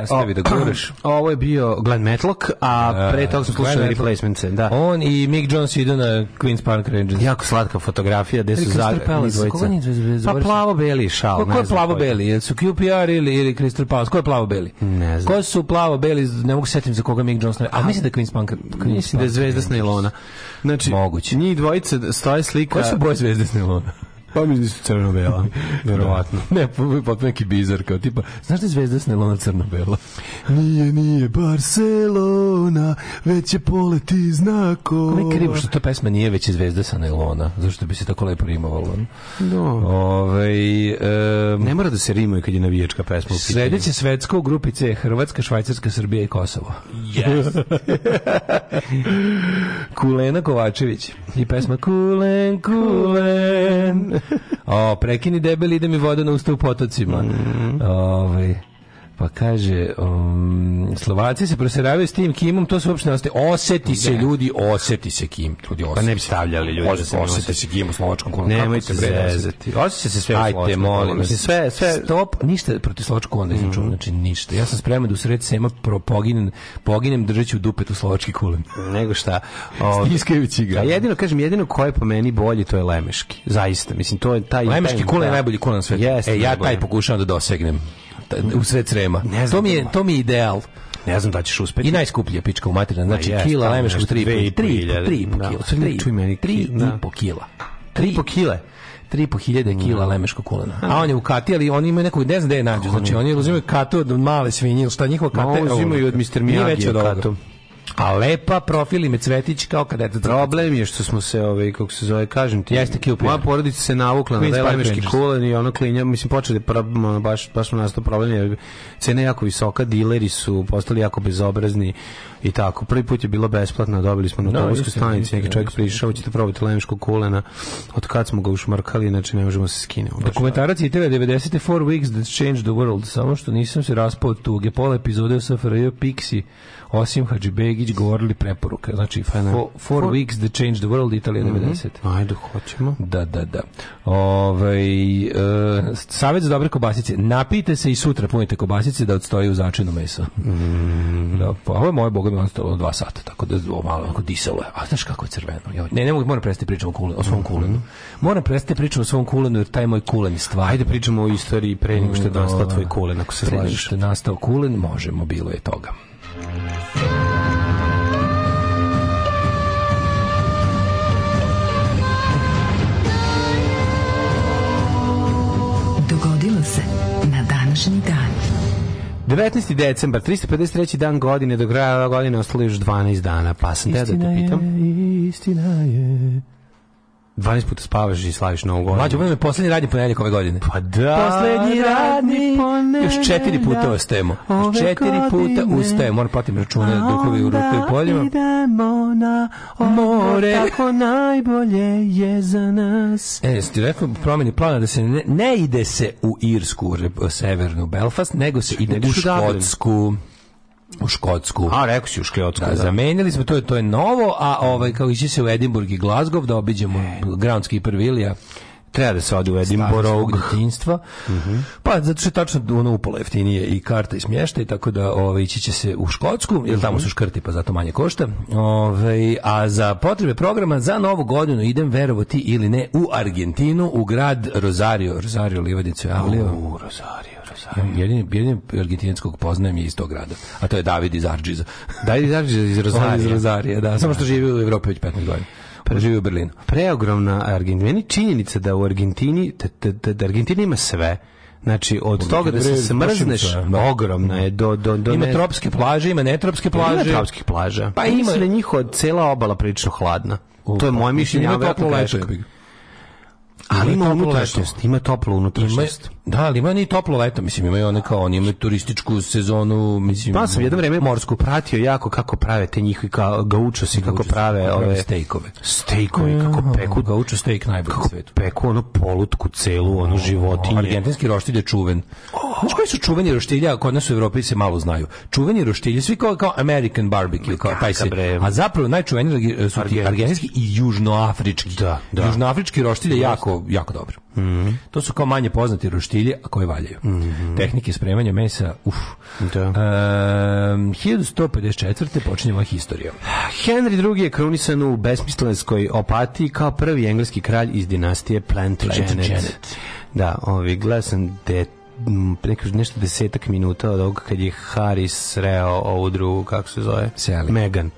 Nastavi da guraš. Ovo je bio Glenn Matlock, a pre toga smo slušali replacements. Da. On i Mick Jones idu na Queen's Park Rangers. Jako slatka fotografija gde su Ili za Crystal Palace, njih dvojica. Pa plavo-beli šal. Ko, ko je znam plavo koji. beli? Jel su QPR ili ili Crystal Palace? Ko je plavo beli? Ne znam. Ko su plavo beli? Ne mogu se setim za koga Mick Jones. ne- A mislim da je Queen's Park. Queen's Mislim da je zvezda s. Znači, Moguće. njih dvojica stoje slika... Koje su boje zvezde s? Pa mislim da su crno-bela, verovatno. Ne, potpuno neki bizar, kao tipa, znaš da je zvezda s nailona crno-bela? Nije, nije Barcelona, već je poleti znakova. Kako je krivo što ta pesma nije već je zvezda sa nailona, zašto bi se tako lepo rimovalo. No. Ove, e, Ne mora da se rimuje kad je navijačka pesma u pitanju. Sledeće svetsko u grupi C Hrvatska, Švajcarska, Srbija i Kosovo. Yes. Kulena Kovačević i pesma Kulen, Kulen. O, prekini debeli, ide mi voda na usta u potocima. Mm. Ovaj, pa kaže, um, Slovaci se proseravaju s tim Kimom, to se uopšte ne ostaje. Oseti se ljudi, oseti se Kim. Ljudi, oseti Pa ne bi stavljali ljudi da se oseti oseti. se Kim u slovačkom kolonu. Nemojte oseti? zezati. Osjeća se sve u slovačkom molim kolonu. vas. Mislim, sve, sve... Stop, ništa protiv slovačkog kolona nisam čuo, znači ništa. Ja sam spreman da u sred sema pro poginem, poginem držeći u dupetu slovački kulen. nego šta. O, Stiskajući ga. A jedino, kažem, jedino ko je po meni bolji, to je Lemeški. Zaista. Mislim, to je taj... Lemeški taj- kulen je da. najbolji kulen na svetu. Jeste, e, ja taj pokušavam da dosegnem. U sred srema. Ne znam to mi je da- to mi je ideal. Ne znam da ćeš uspeti. I najskuplja pička u materina. Znači Ma jeste, kila tamo lemeškog nešto 3 dve i po 3 hiljade. 3 Da, kila. sad ne čuj meni 3 ki- da. i po kila. Tri po kile. 3,5 hiljade kila lemeškog kulena. A on je u kati, ali oni imaju nekog, ne znam gde je nađu. Znači oni uzimaju katu od male svinje, ili šta njihova kata? Je- uzimaju od Mr. Miyagi katu. A lepa profil ime cvetić kao kad eto Problem je što smo se, ovaj, kako se zove, kažem ti, Jeste QPR. moja porodica se navukla na Rangers. kulen i ono klinja, mislim, počeli pra- ono, baš, baš nastao problem, jer cena je jako visoka, dileri su postali jako bezobrazni i tako. Prvi put je bilo besplatno, dobili smo na Da, autobuskoj stanici, neki čovjek prišao, ćete probati lemeškog kulena, od kad smo ga ušmarkali, znači ne možemo se. Baš Dokumentarac je TV 90. Four Weeks That Changed the World. Samo što nisam se raspao od tuge. Pola epizode o SFRJ, Pixi, Osim Hadžibegić govorili preporuka. Znači, fo, four, Weeks That Changed the World, Italija 90. Ajde, hoćemo. Da, da, da. Ovaj e, savjet za dobre kobasice. Napijte se i sutra punite kobasice da odstoji u začinu meso. Da, pa ovo je moje boga mi ostalo dva sata, tako da ovo malo onako disalo je. A znaš kako je crveno? Joj, ne, ne mogu, moram prestati pričam o, kulenu, o svom kulenu. Moram prestati pričam o svom kulenu jer taj moj kulen stvar. Ajde pričamo o istoriji pre nego što je nastao tvoj kulen, ako se Pre nego slažeš. što je nastao kulen, možemo, bilo je toga. 19. decembar, 353. dan godine, do kraja godine ostalo još 12 dana, pa sam te da te pitam. istina je. 12 puta spavaš i slaviš novu godinu. Mlađo, je poslednji radnji ponedjeljak ove godine. Pa da. Poslednji radni ponedjeljak Još četiri puta ostajemo. Još četiri puta ustajemo. Moram platim račune, duhovi u rutu i poljima. idemo na more. tako najbolje je za nas. E, jesi ti rekao promeni plana da se ne, ne ide se u Irsku, severnu Belfast, nego se ide u. Škotsku. U Škotsku. A, rekao si u Škljotsku. Da, zamenili smo, to je, to je novo, a ovaj, kao ići se u Edinburgh i Glasgow da obiđemo Groundkeeper Vilija. Treba da se ode u Edinburgh. Detinjstva. Pa zato što je tačno ono upola jeftinije i karta i smještaj, tako da ovaj, ići će se u Škotsku, jer tamo su škrti pa zato manje košta. Ovaj, a za potrebe programa za novu godinu idem verovati ili ne u Argentinu, u grad Rosario. Rosario Livadicu javljio. U, Rosario. Jedini, jedini argentinskog poznajem je iz tog grada. A to je David iz Arđiza. Izađi iz On iz Rosario. Rozarija, da. Samo što živi u Evropi već 15 godina. Pa živi u Berlinu. Preogromna Argentina. Meni činjenica da u Argentini, da, da, da Argentina ima sve. Znači, od toga da se smrzneš, da. ogromna je do... do, do Ima ne- tropske plaže, ima netropske plaže. Ima tropskih plaža. Pa Pa ima-. Mislim da njihova cela obala prilično hladna. to je moje mišljenje, Ima toplo leto. Ali ima toplo unutrašnjost, ima toplu Ima, unutrašnjost. da, ali ima ni toplo leto, mislim, imaju one kao, oni imaju turističku sezonu, mislim, Pa sam jedno vreme morsku pratio jako kako prave te njihovi kao gaučosi, kako prave ove stejkove. stejkovi, kako peku, Gaučo steak najbolji na kako svetu. peku ono polutku celu, onu životinje. Argentinski roštilj je čuven. Znaš koji su čuveni roštilja, kod nas u Evropi se malo znaju. Čuveni roštilji, svi kao, kao American barbecue, kao taj se. A zapravo najčuveniji su ti Argentinski. i južnoafrički. Da, da. Južnoafrički roštilj je jako jako, jako dobro. To su kao manje poznati roštilje, a koje valjaju. Tehnike spremanja mesa, uf. Da. Ehm, 1154. počinje moja historija. Henry II je krunisan u besmislenskoj opatiji kao prvi engleski kralj iz dinastije Plantagenet. Plantagenet. Da, ovi, gledao sam neko, nešto desetak minuta od ovog kad je Harry sreo ovu drugu, kako se zove? Sally. Megan.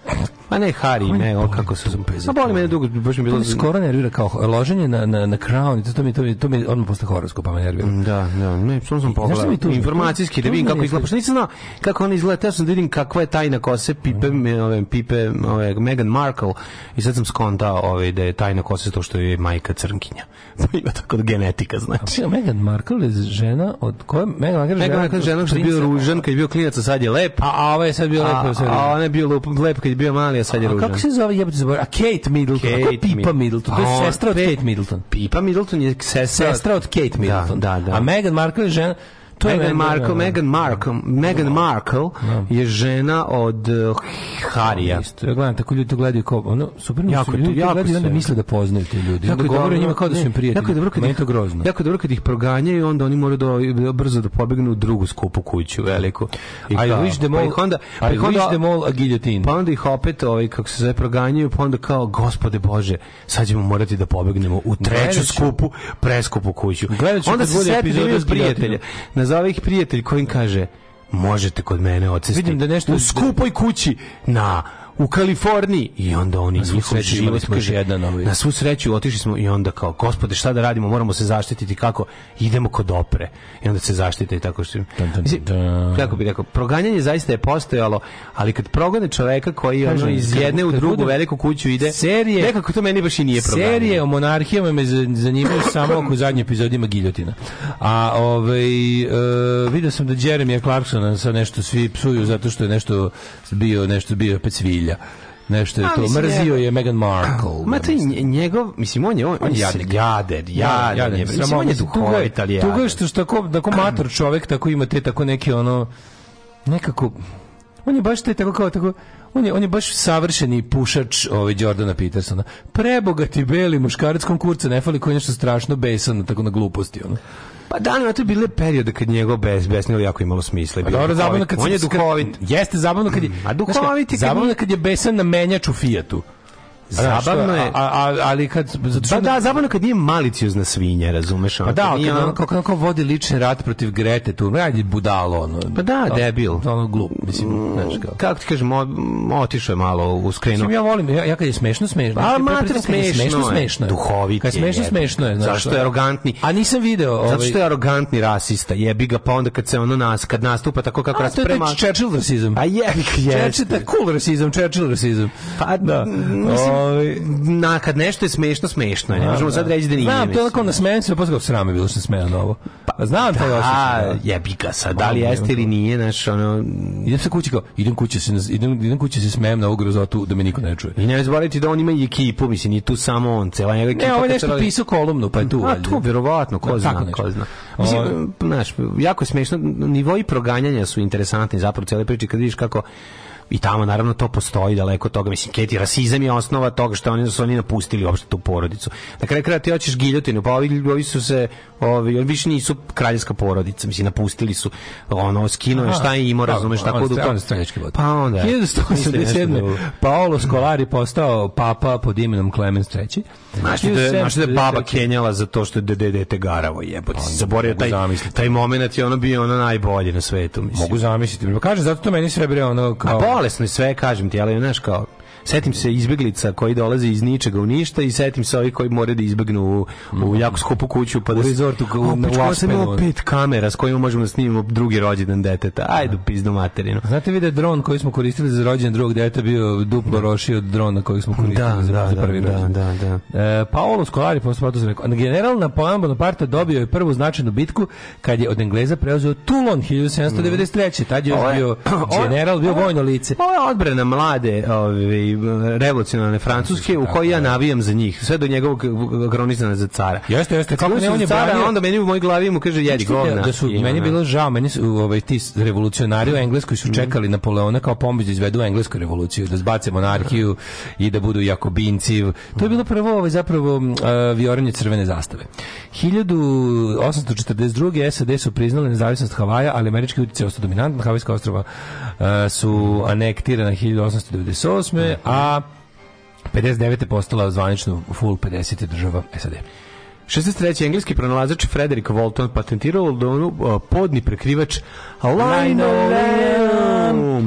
Pa ne Harry, ne, boli kako se zove. Pa boli mene dugo, baš mi bilo... To mi skoro nervira kao loženje na, na, na crown, to, mi, to mi, to mi odmah posle horoskop, pa me nervira. Da, da, ne, samo sam pogledao. mi tužno? Informacijski, da vidim kako izgleda. što- Pošto nisam znao kako on izgleda, teo sam da vidim kakva je tajna kose pipe, me, ove, pipe ove, Meghan Markle i sad sam skontao ove, da je tajna kose to što je majka crnkinja. Ima tako genetika, znači. Čekaj, Meghan Markle je žena od koje? Meghan Markle je Meghan Markle žena što je bio ružan, kad je bio klinac, a sad je lep. A, a ovaj je sad bio A, sad je- a on je bio lep kad je bio mali, a sad je A ružan. kako se zove jebote zaboravio? A Kate Middleton. Kate Kako je Pipa Mid- Middleton? To A je sestra od Kate Middleton. Pipa Middleton je sestra, Sestra od Kate Middleton. Da, da, da. A Meghan Markle je žena... To je Meghan meni- Markle, Meghan Markle, Meghan Markle je žena od uh, Harija. Isto, ja gledam, tako ljudi to gledaju kao, ono, super Jako su je ljudi to jako gledaju i onda sve. misle da poznaju te ljudi. Onda je govore njima kao da su im prijatelji. Jako je dobro kad ih, je to grozno. Jako je dobro kad ih proganjaju, onda oni moraju da, brzo da pobegnu u drugu skupu kuću, veliku. I I wish them pa all, ih onda, pa I onda, wish them all a guillotine. pa onda ih opet, ovaj, kako se zove, proganjaju, pa onda kao, gospode Bože, sad ćemo morati da pobegnemo u treću skupu, preskupu kuću. Gledat ću onda se seti epizoda da Nazove ih prijatelj koji im kaže, možete kod mene odsesti Vidim da nešto- u skupoj kući na u Kaliforniji. I onda oni njihov život kaže, jedan ovaj. na svu sreću otišli smo i onda kao gospode šta da radimo? Moramo se zaštititi. Kako? Idemo kod opre. I onda se zaštite i tako što Mislim, kako bi rekao proganjanje zaista je postojalo ali kad progone čoveka koji ono Kažem, iz kad- jedne u kad drugu bude- veliku kuću ide Serije- nekako to meni baš i nije proganjanje Serije o monarhijama me za- zanimaju samo ako u zadnjoj epizodi ima giljotina. A ovaj e, vidio sam da Jeremy Clarksona sa nešto svi psuju zato što je nešto bio nešto bio opet svilja. Nešto je A, to mislim, mrzio je Meghan Markle. Ma to je nje- njegov, mislim, on je, on, on je jadnik. jader, jader, je, mislim, on je duhovit, ali Tuga je jader. što, što tako, tako mator čovek, tako ima te tako neke ono, nekako, on je baš te tako kao tako, on je, on je baš savršeni pušač ovaj Jordana Petersona. Prebogati beli muškarac konkurca, ne fali koji je nešto strašno besan tako na gluposti. Ono. Pa da, to je bile periode kad njegov bes, besnilo jako imalo smisla. i Pa dobro, zabavno kad on je duhovit. Jeste zabavno kad je A duhovit je zabavno kad je besan na menjač u Fijatu. Znaš, Zabavno to- je- a, a, ali kad Pa da, zabavno kad nije maliciozna svinja, razumeš? Pa da, kad ono- kako, kako vodi lični rat protiv Grete tu, radi budalo, ono. Pa da, debil. Ono glup, mislim, znaš kao. kako ti kažem, otišao je malo u skrenu. Ja volim, ja, ja kad je smešno, smešno. A Znači, mater je smešno smešno, je. smešno je. Duhovit Kad je je, smešno, smešno je. znaš, Zato što je arogantni. A nisam video. Ovaj, Zato što je arogantni rasista, jebi ga, pa onda kad se ono nas, kad nastupa tako kako A, nas to je prema... taj Churchill rasizam. A jebi ga, jeste. Churchill, cool rasizam, Churchill rasizam. Pa Da. mislim, Ovaj, na, kad nešto je smešno, smešno je. Ne možemo sad reći da nije. Znam, to je na smejem se, posle kao srame bilo što sam smejan ovo. Pa znam taj A, osjećaj. da. jebi ga sad, da li jeste ili nije, znaš, ono... Idem se kući kao, idem kući se, idem, idem kući se smejem na ovu grozotu da me niko ne čuje. I ne zaboraviti da on ima i ekipu, mislim, nije tu samo on, cela njega ekipa. Ne, ovo je nešto pisao kolumnu, pa je tu. A to verovatno, ko Da, zna, ko zna. Mislim, znaš, jako je smešno, nivoji proganjanja su interesantni zapravo u cijeloj priči kad vidiš kako i tamo naravno to postoji daleko od toga mislim Keti rasizam je osnova toga što oni su oni napustili uopšte tu porodicu na kraju kraja ti hoćeš giljotinu pa ovi, ovi su se ovi oni više nisu kraljevska porodica mislim napustili su ono skino šta je imao Pa, razumeš tako da pa onda 1187. Paolo Scolari postao papa pod imenom Clemens III. Znaš li da, je- da baba 1753. Kenjala za to što je dede dete garavo jebote. zaboravio mogu taj, zamisliti. taj moment je ono bio ono najbolje na svetu. Mislim. Mogu zamisliti. Pa kaže, zato to meni sve bre ono kao... bolesno sve, kažem ti, ali znaš kao, setim se izbeglica koji dolaze iz ničega u ništa i setim se ovih koji moraju da izbegnu u, u jako skupu kuću pa da U resortu u- o, u imao pet kamera s kojima možemo da snimimo drugi rođendan deteta. Ajde, pizdu materinu. Znate vi da dron koji smo koristili za rođendan drugog deta bio duplo rošiji od drona koji smo koristili Da, za, da, za da, prvi da, rođendan. da, da. E, Paolo Scolari, posle to sam rekao, general Napoleon Bonaparte dobio je prvu značajnu bitku kad je od Engleza preuzeo Toulon 1793. Tad je još bio general, bio vojno lice. Ovo je odbrana mlade revolucionarne Francuske u kojoj ja navijam za njih, sve do njegovog kronizana za cara. Jeste, jeste. Kako ne, on je cara, onda meni u mojoj glavi mu kaže jedi govna. Da su, meni bilo žao, meni su ovaj, ti revolucionari u Engleskoj su čekali Napoleona kao pomoć da izvedu englesku revoluciju, da zbace monarhiju i da budu jakobinci. To je bilo prvo ovaj, zapravo uh, vijoranje crvene zastave. 1842. SAD su priznali nezavisnost Havaja, ali američki utjecaj ostao dominantan. Havajska ostrava uh, su anektirana 1898. a 59. je postala zvanično full 50. država SAD. 63. engleski pronalazač Frederick Walton patentirao Londonu podni prekrivač linoleum.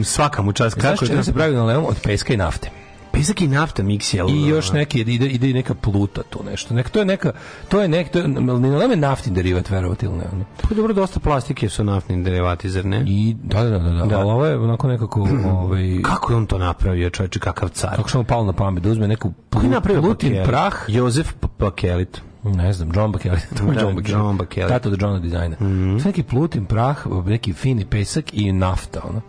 Svaka mu čast. Kako je se pravi linoleum od peska i nafte? Pesak i nafta miks je. I još neki ide ide i neka pluta tu nešto. Nek to je neka to je nek to je naftni derivat verovati ili ne. Pa dobro, dosta plastike su naftni derivati, zar ne? I da da da da, Da. ali ovo je onako nekako ovaj Kako je on to napravio, čovječe, kakav car? kako sam palo na pamet da uzme neku plutin prah Jozef P- Bakelit. Ne znam, John Bakelit. To je Da, John Bakelit. John Bakelit. Tato do Johna dizajna. To je neki plutin prah, neki fini pesak i nafta, ono.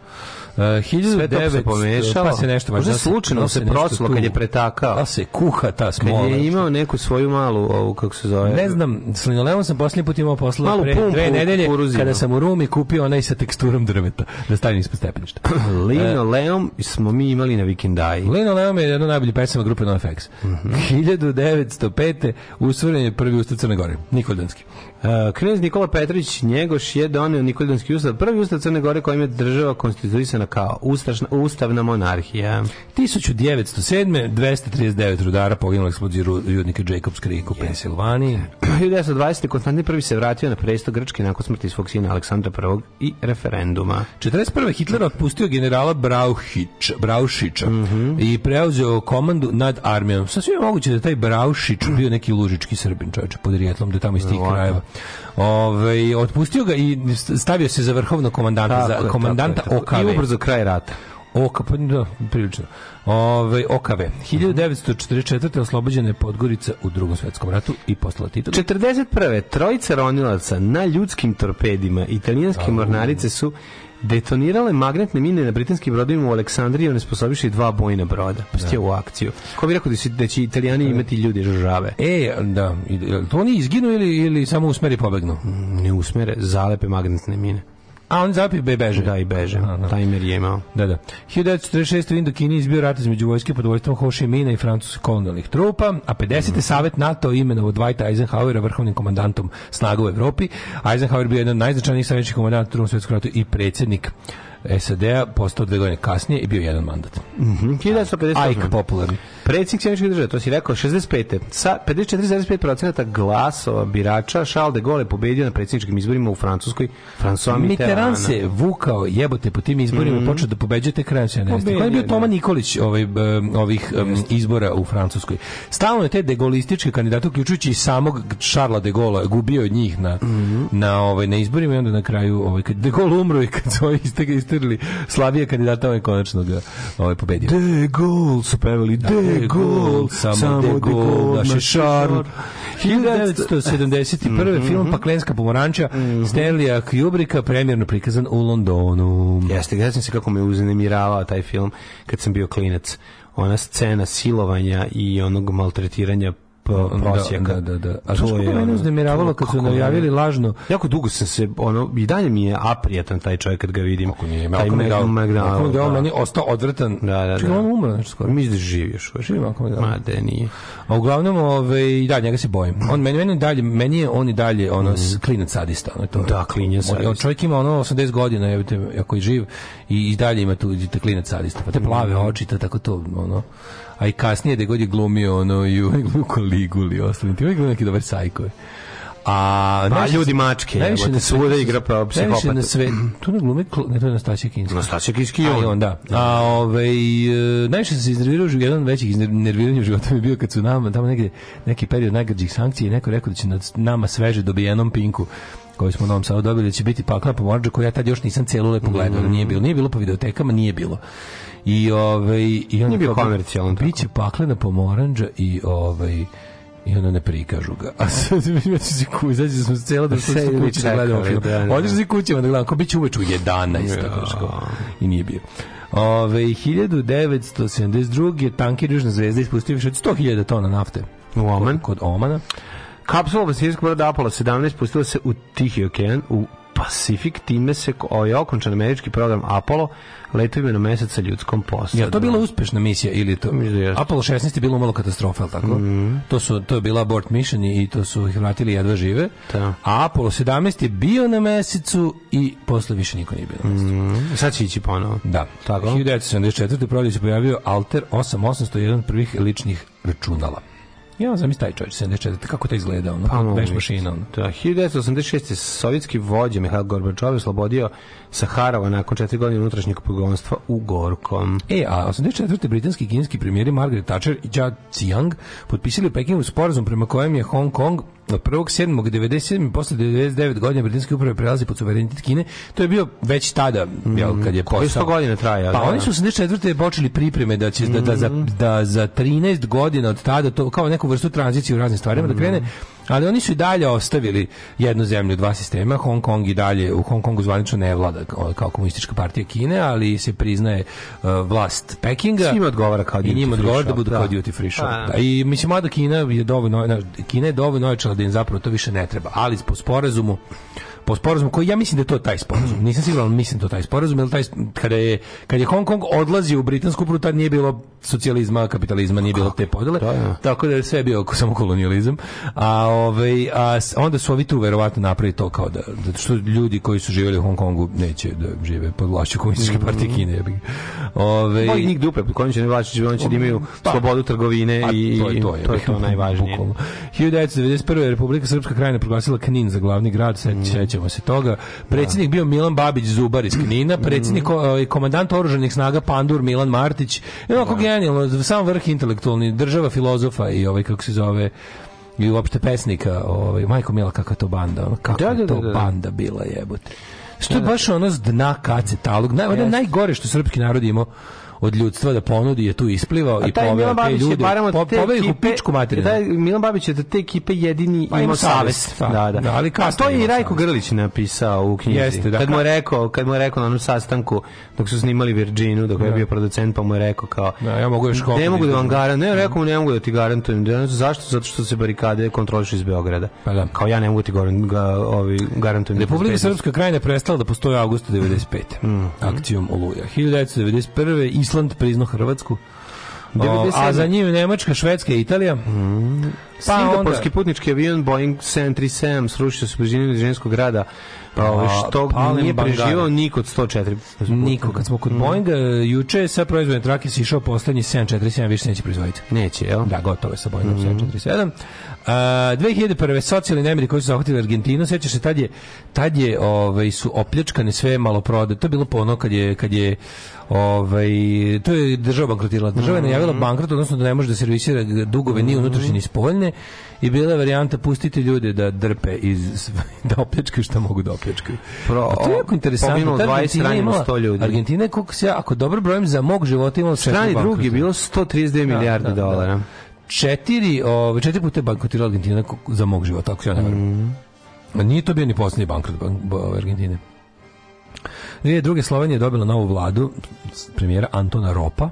Uh, Sve to 1900, se pomešalo. Pa se nešto Možda da se- slučajno da se nešto prosulo tu- kad je pretakao. Da se kuha ta Kad smola. je imao neku svoju malu, ovu, kako se zove? Ne znam, s sam posljednji put imao posla Malu pre pumpu dve nedelje kada sam u Rumi kupio onaj sa teksturom drveta da stavim ispod stepeništa. Linoleum smo mi imali na vikendaji. Linoleum je jedna od najboljih pesama grupe NoFX. Mhm. 1905. usvojen je prvi ustav Crne Gore, Nikoldanski. Uh, knez Nikola Petrović Njegoš je doneo Nikoldanski ustav, prvi ustav Crne Gore kojim je država konstituisana kao ustašna, ustavna monarhija. 1907. 239 rudara poginulo u eksploziji ru- rudnika Jacobs Creek u Pensilvaniji. 1920. Konstantin I se vratio na presto Grčke nakon smrti svog sina Aleksandra I i referenduma. 41. Hitler otpustio generala Braušić, Braušića Mhm. i preuzeo komandu nad armijom. Sasvim je moguće da je taj Braušić bio neki lužički srbin, čovječe, pod rijetlom, da tamo iz tih krajeva. Ove, otpustio ga i stavio se za vrhovnog komandanta, Tako za komandanta tako tako. OKV. I ubrzo kraj rata. OK, pa da, prilično. Ove, OKV. 1944. oslobođena je Podgorica u drugom svetskom ratu i postala titul. 41. Trojica ronilaca na ljudskim torpedima italijanske mornarice su detonirale magnetne mine na britanskim brodovima u Aleksandriji i onesposobiši dva bojna broda. Pustije u akciju. Ko bi rekao da, će- da će italijani imati ljudi žave? E, da, to oni izginu ili, ili samo usmeri pobegnu? Ne usmere, zalepe magnetne mine. A oni zapi be beže. Da, i beže. A, da. Timer je imao. Da, da. 1946. u Indokini izbio rat između vojske pod vojstvom Ho Chi Mina i francuskih kolonijalnih trupa, a 50. Savet NATO imenovao Dwighta Eisenhowera vrhovnim komandantom snaga u Evropi. Eisenhower bio jedan od najznačajnijih savetničkih komandanta u drugom svjetskom ratu i predsjednik SAD-a, postao dve godine kasnije i bio jedan mandat. Mhm. 1958. Ike popularni. Predsjednik Sjemičke države, to si rekao, 65. Sa 54,5% glasova birača Charles de Gaulle je pobedio na predsjedničkim izborima u Francuskoj. François Mitterrand. Se vukao jebote po tim izborima i počeo da pobeđuje te krajem 70. Pobedio, Ko je bio da. Toma Nikolić ovaj, ovih em, izbora u Francuskoj? Stalno je te degolističke kandidate, uključujući i samog Šarla de Gaulle, gubio od njih na, na, ovaj, na izborima i onda na kraju ovaj, kad de Gaulle umro i kad su ovi istega istirili slavije kandidata, ovaj konačno ga ovaj, pobedio. De Gaulle su pevali De Gaulle, samo de Gaulle, naš je Charles. 1971. film Paklenska pomoranča Stanleya Kubricka premjerno prikazan u Londonu. Jeste, gledao sam se kako me uznemiravao taj film kad sam bio klinac. Ona scena silovanja i onog maltretiranja prosjeka. Da, da, da. A To je mene uznemiravalo kad su najavili lažno Jako dugo sam se, ono, i dalje mi je aprijatan taj čovjek kad ga vidim. Kako nije, taj Malcolm McDowell. McDowell, McDowell da. meni ostao odvratan. Da, da, Čekaj, da. on umro nešto skoro. Misliš da živi još? Živi Malcolm McDowell. Ma, da nije. A uglavnom, ovaj, da, njega se bojim. On meni, meni dalje, meni je on i dalje ono s- klinac sadista, ono to. je. Da, klinac On- sadista. On čovjek ima ono 80 godina, jebote, ako je živ i, i dalje ima tu klinac sadista. Pa te plave oči, tako to, ono. A i kasnije da god je glumio ono i u glumio Kaliguli i ostalim. Ti uvijek glumio neki dobar sajkoj. A, Pa, ljudi mačke, najviše jebote, na svuda igra pa Najviše psihopata. na sve, tu ne glumi, Kl- ne, to je Nastasija Kinski. Nastasija Kinski on. on, da. A, ovaj, e, najviše se iznervirao, jedan od većih iznerviranja u životu mi je bio kad su nama, tamo negdje, neki period najgrđih sankcija i neko rekao da će nad nama sveže dobijenom pinku koju smo u Novom Sadu dobili, da će biti pakla pomorađa koju ja tad još nisam cijelu lepo gledao, nije bilo, nije bilo po videotekama, nije bilo. I ovaj i on bio komercijalan. Biće paklena pomoranđa i ovaj I onda ne prikažu ga. A sad ću se kući, znači smo se cijela da Sve se kući da gledamo film. da, da. Odeš se kućima da gledamo, kao bit će uveč u 11. tako što I nije bio. Ove, 1972. tanker Južna zvezda ispustio više od 100.000 tona nafte. U Oman. Kod, kod Omana. Kapsula Vasiliskog broda Apollo 17 pustila se u Tihi okean, u Pacifik, time se je okončan američki program Apollo letovima na mesec sa ljudskom posadom. Je to bila uspešna misija ili to? Da. Apollo 16 je bilo umalo katastrofa, tako? Mhm. To su to je bila abort mission i to su ih vratili jedva žive. Da. A Apollo 17 je bio na mesecu i posle više niko nije bio na mesecu. Mm, sad će ići ponovo. Da. Tako. 1974. prodaju se pojavio Alter 8800, jedan od prvih ličnih računala. Ja znam taj čovječ, 74. Kako to izgleda? Ono, Pa, misliti. mašina. Ono. Da, 1986. sovjetski vođa Mihail Gorbačov je oslobodio Saharova nakon četiri godine unutrašnjeg pogonstva u Gorkom. E, a 84. britanski i kineski premijeri Margaret Thatcher i Jia Xiang potpisali u Pekingu sporazum prema kojem je Hong Kong od 1.7.97. posle 99 godina britanske uprave prelazi pod suverenitet Kine. To je bio već tada, jel, kad je Koji postao. 100 godina traja? Pa da, oni da. su 84. počeli pripreme da će da, da, za, da za 13 godina od tada to kao neku vrstu tranzicije u raznim stvarima da krene. Ali oni su i dalje ostavili jednu zemlju, dva sistema. Hong Kong i dalje, u Hong Kongu zvanično ne vlada kao, komunistička partija Kine, ali se priznaje uh, vlast Pekinga. Svima odgovara kao I njima odgovara da budu da. kao duty free shop. Pa, Da. I mislim, mada Kina je dovoljno, Kina je dovoljno ojačala da im zapravo to više ne treba. Ali po sporazumu po sporazumu koji ja mislim da je to taj sporazum. Nisam siguran, mislim da je to taj sporazum, jer taj kada je kad je Hong Kong odlazi u britansku upravu, tad nije bilo socijalizma, kapitalizma, nije bilo te podele. Da, da. Tako da je sve bio samo kolonijalizam. A ovaj a onda su ovi tu verovatno napravili to kao da zato što ljudi koji su živjeli u Hong Kongu neće da žive pod vlašću komunističke partije Kine. jebi ga. Ovaj Boli njih dupe, će ne vlačići, oni će da imaju Pa. slobodu trgovine Pa, i, to je to, je, to, je to najvažnije. Bukvalno. 1991. Republika Srpska krajina proglasila Knin za glavni grad, Mm. Sećamo se toga. Predsjednik bio Milan Babić Zubar iz Knina, Mm. predsjednik ko- komandant oružanih snaga Pandur Milan Martić. I onako genijalno, sam vrh intelektualni, država filozofa i ovaj kako se zove i uopšte pesnika, ovaj Majko Mila kakva to banda, ono, kakva Da, da, to da, da. banda bila jebote. Što je baš ono s dna kace talog. Naj, ono najgore što srpski narod imao od ljudstva da ponudi je tu isplivao i poveo te ljude, po, poveo ih u pičku materinu. Taj Milan Babić je od te ekipe jedini Pa imao savest. Da, da. da. Da, ali A to je i Rajko. Grlić napisao u knjizi. Jeste, da. kad mu je rekao, kad mu je rekao na onom sastanku dok su snimali Virginu, dok je bio producent, pa mu je rekao kao Da, ja mogu još Ne mogu da vam garantujem, ne, rekao mu ne mogu da ti garantujem. Da, zašto? Zato što se barikade kontrolišu iz Beograda. Pa da. Kao ja ne mogu ti garantujem. Republika. Srpska krajina prestala da postoji u avgustu 95. Mhm. Akcijom Oluja. 1991. Island priznao Hrvatsku. O, 97. a za njim Nemačka, Švedska i Italija. Pa Singapurski onda- putnički avion Boeing 737 srušio se u blizini ženskog grada, ovaj, što Palem nije preživao niko od 104. Niko, kad smo kod Boeinga, juče sa proizvodne trake se išao poslednji 747, više neće proizvoditi. Neće, jel? Da, gotovo je sa Boeingom 747. A, 2001. socijalni nemiri koji su zahvatili Argentinu, sećaš se, tad je, tad je ovaj, su opljačkane sve maloprode. To je bilo po ono kad je, kad je ovaj, to je država bankrotirala. Država je najavila bankrot, odnosno da ne može da servisira dugove ni unutrašnje ni spoljne i bila je varijanta pustite ljude da drpe iz da opljačkaju šta mogu da opljačkaju. Pro- to je jako interesantno. Ta 20, Argentina imala- 100 ljudi. Argentina je, koliko se ako dobro brojem, za mog života imala Strani drugi je bilo 132 milijarde da, da. dolara. četiri, ove, četiri puta je bankrotirala Argentina za mog života, ako se ja ne varam. Ma Nije to bio ni posljednji bankrot Argentine. Druge Slovenije je dobila novu vladu premijera Antona Ropa.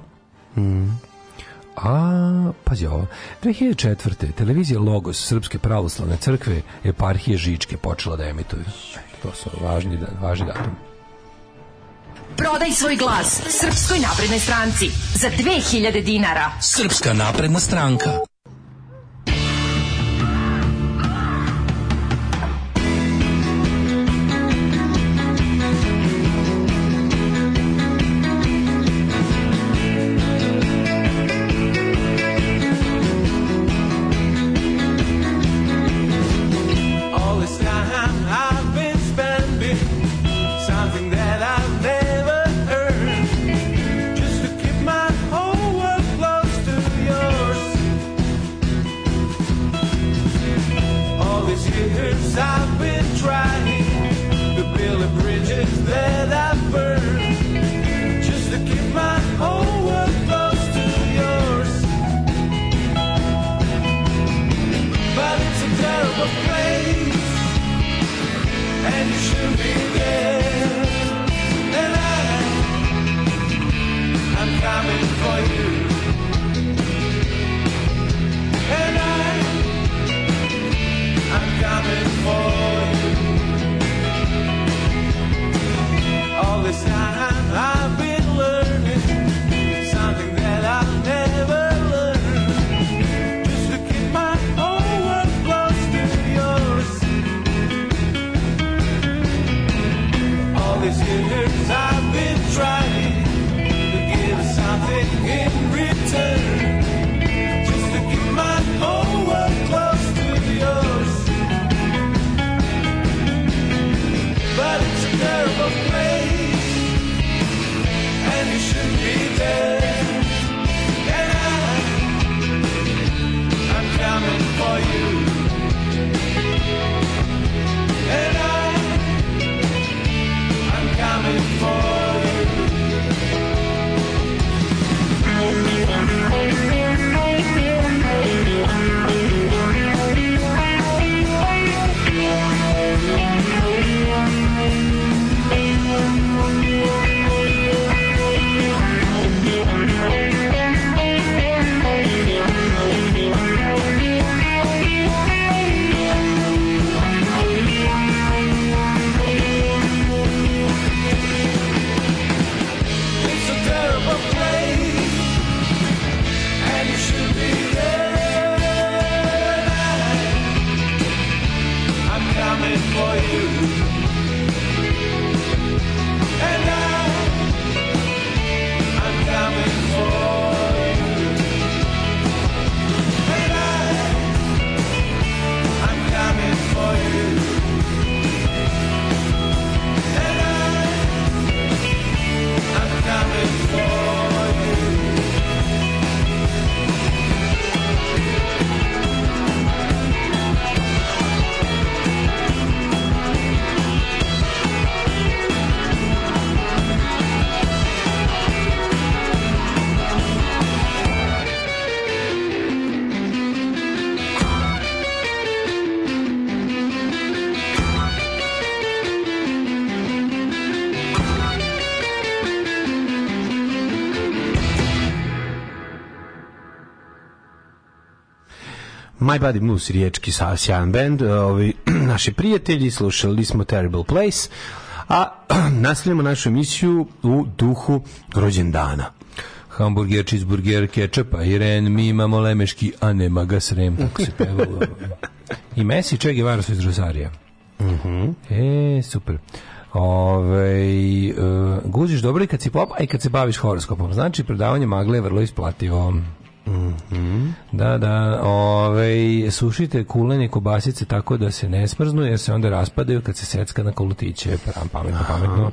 A, pazi ovo, 2004. televizija Logos Srpske pravoslavne crkve eparhije Žičke počela da emituju. To su važni, da- važni datum. Prodaj svoj glas Srpskoj naprednoj stranci za 2000 dinara. Srpska napredna stranka. My Body Blues, riječki sa sjajan band, ovi, naši prijatelji, slušali smo Terrible Place, a nastavljamo našu emisiju u duhu rođendana. Hamburger, cheeseburger, kečapa i ren, mi imamo lemeški, a nema ga srem, se pevalo. I Messi Che Guevara su iz Rosarija. E, super. Ove, uh, guziš dobro i kad si pop, a i kad se baviš horoskopom. Znači, predavanje magle je vrlo isplativo. Da, da, ove, sušite kulene kobasice tako da se ne smrznu, jer se onda raspadaju kad se secka na kolutiće. Pram, pametno, pametno.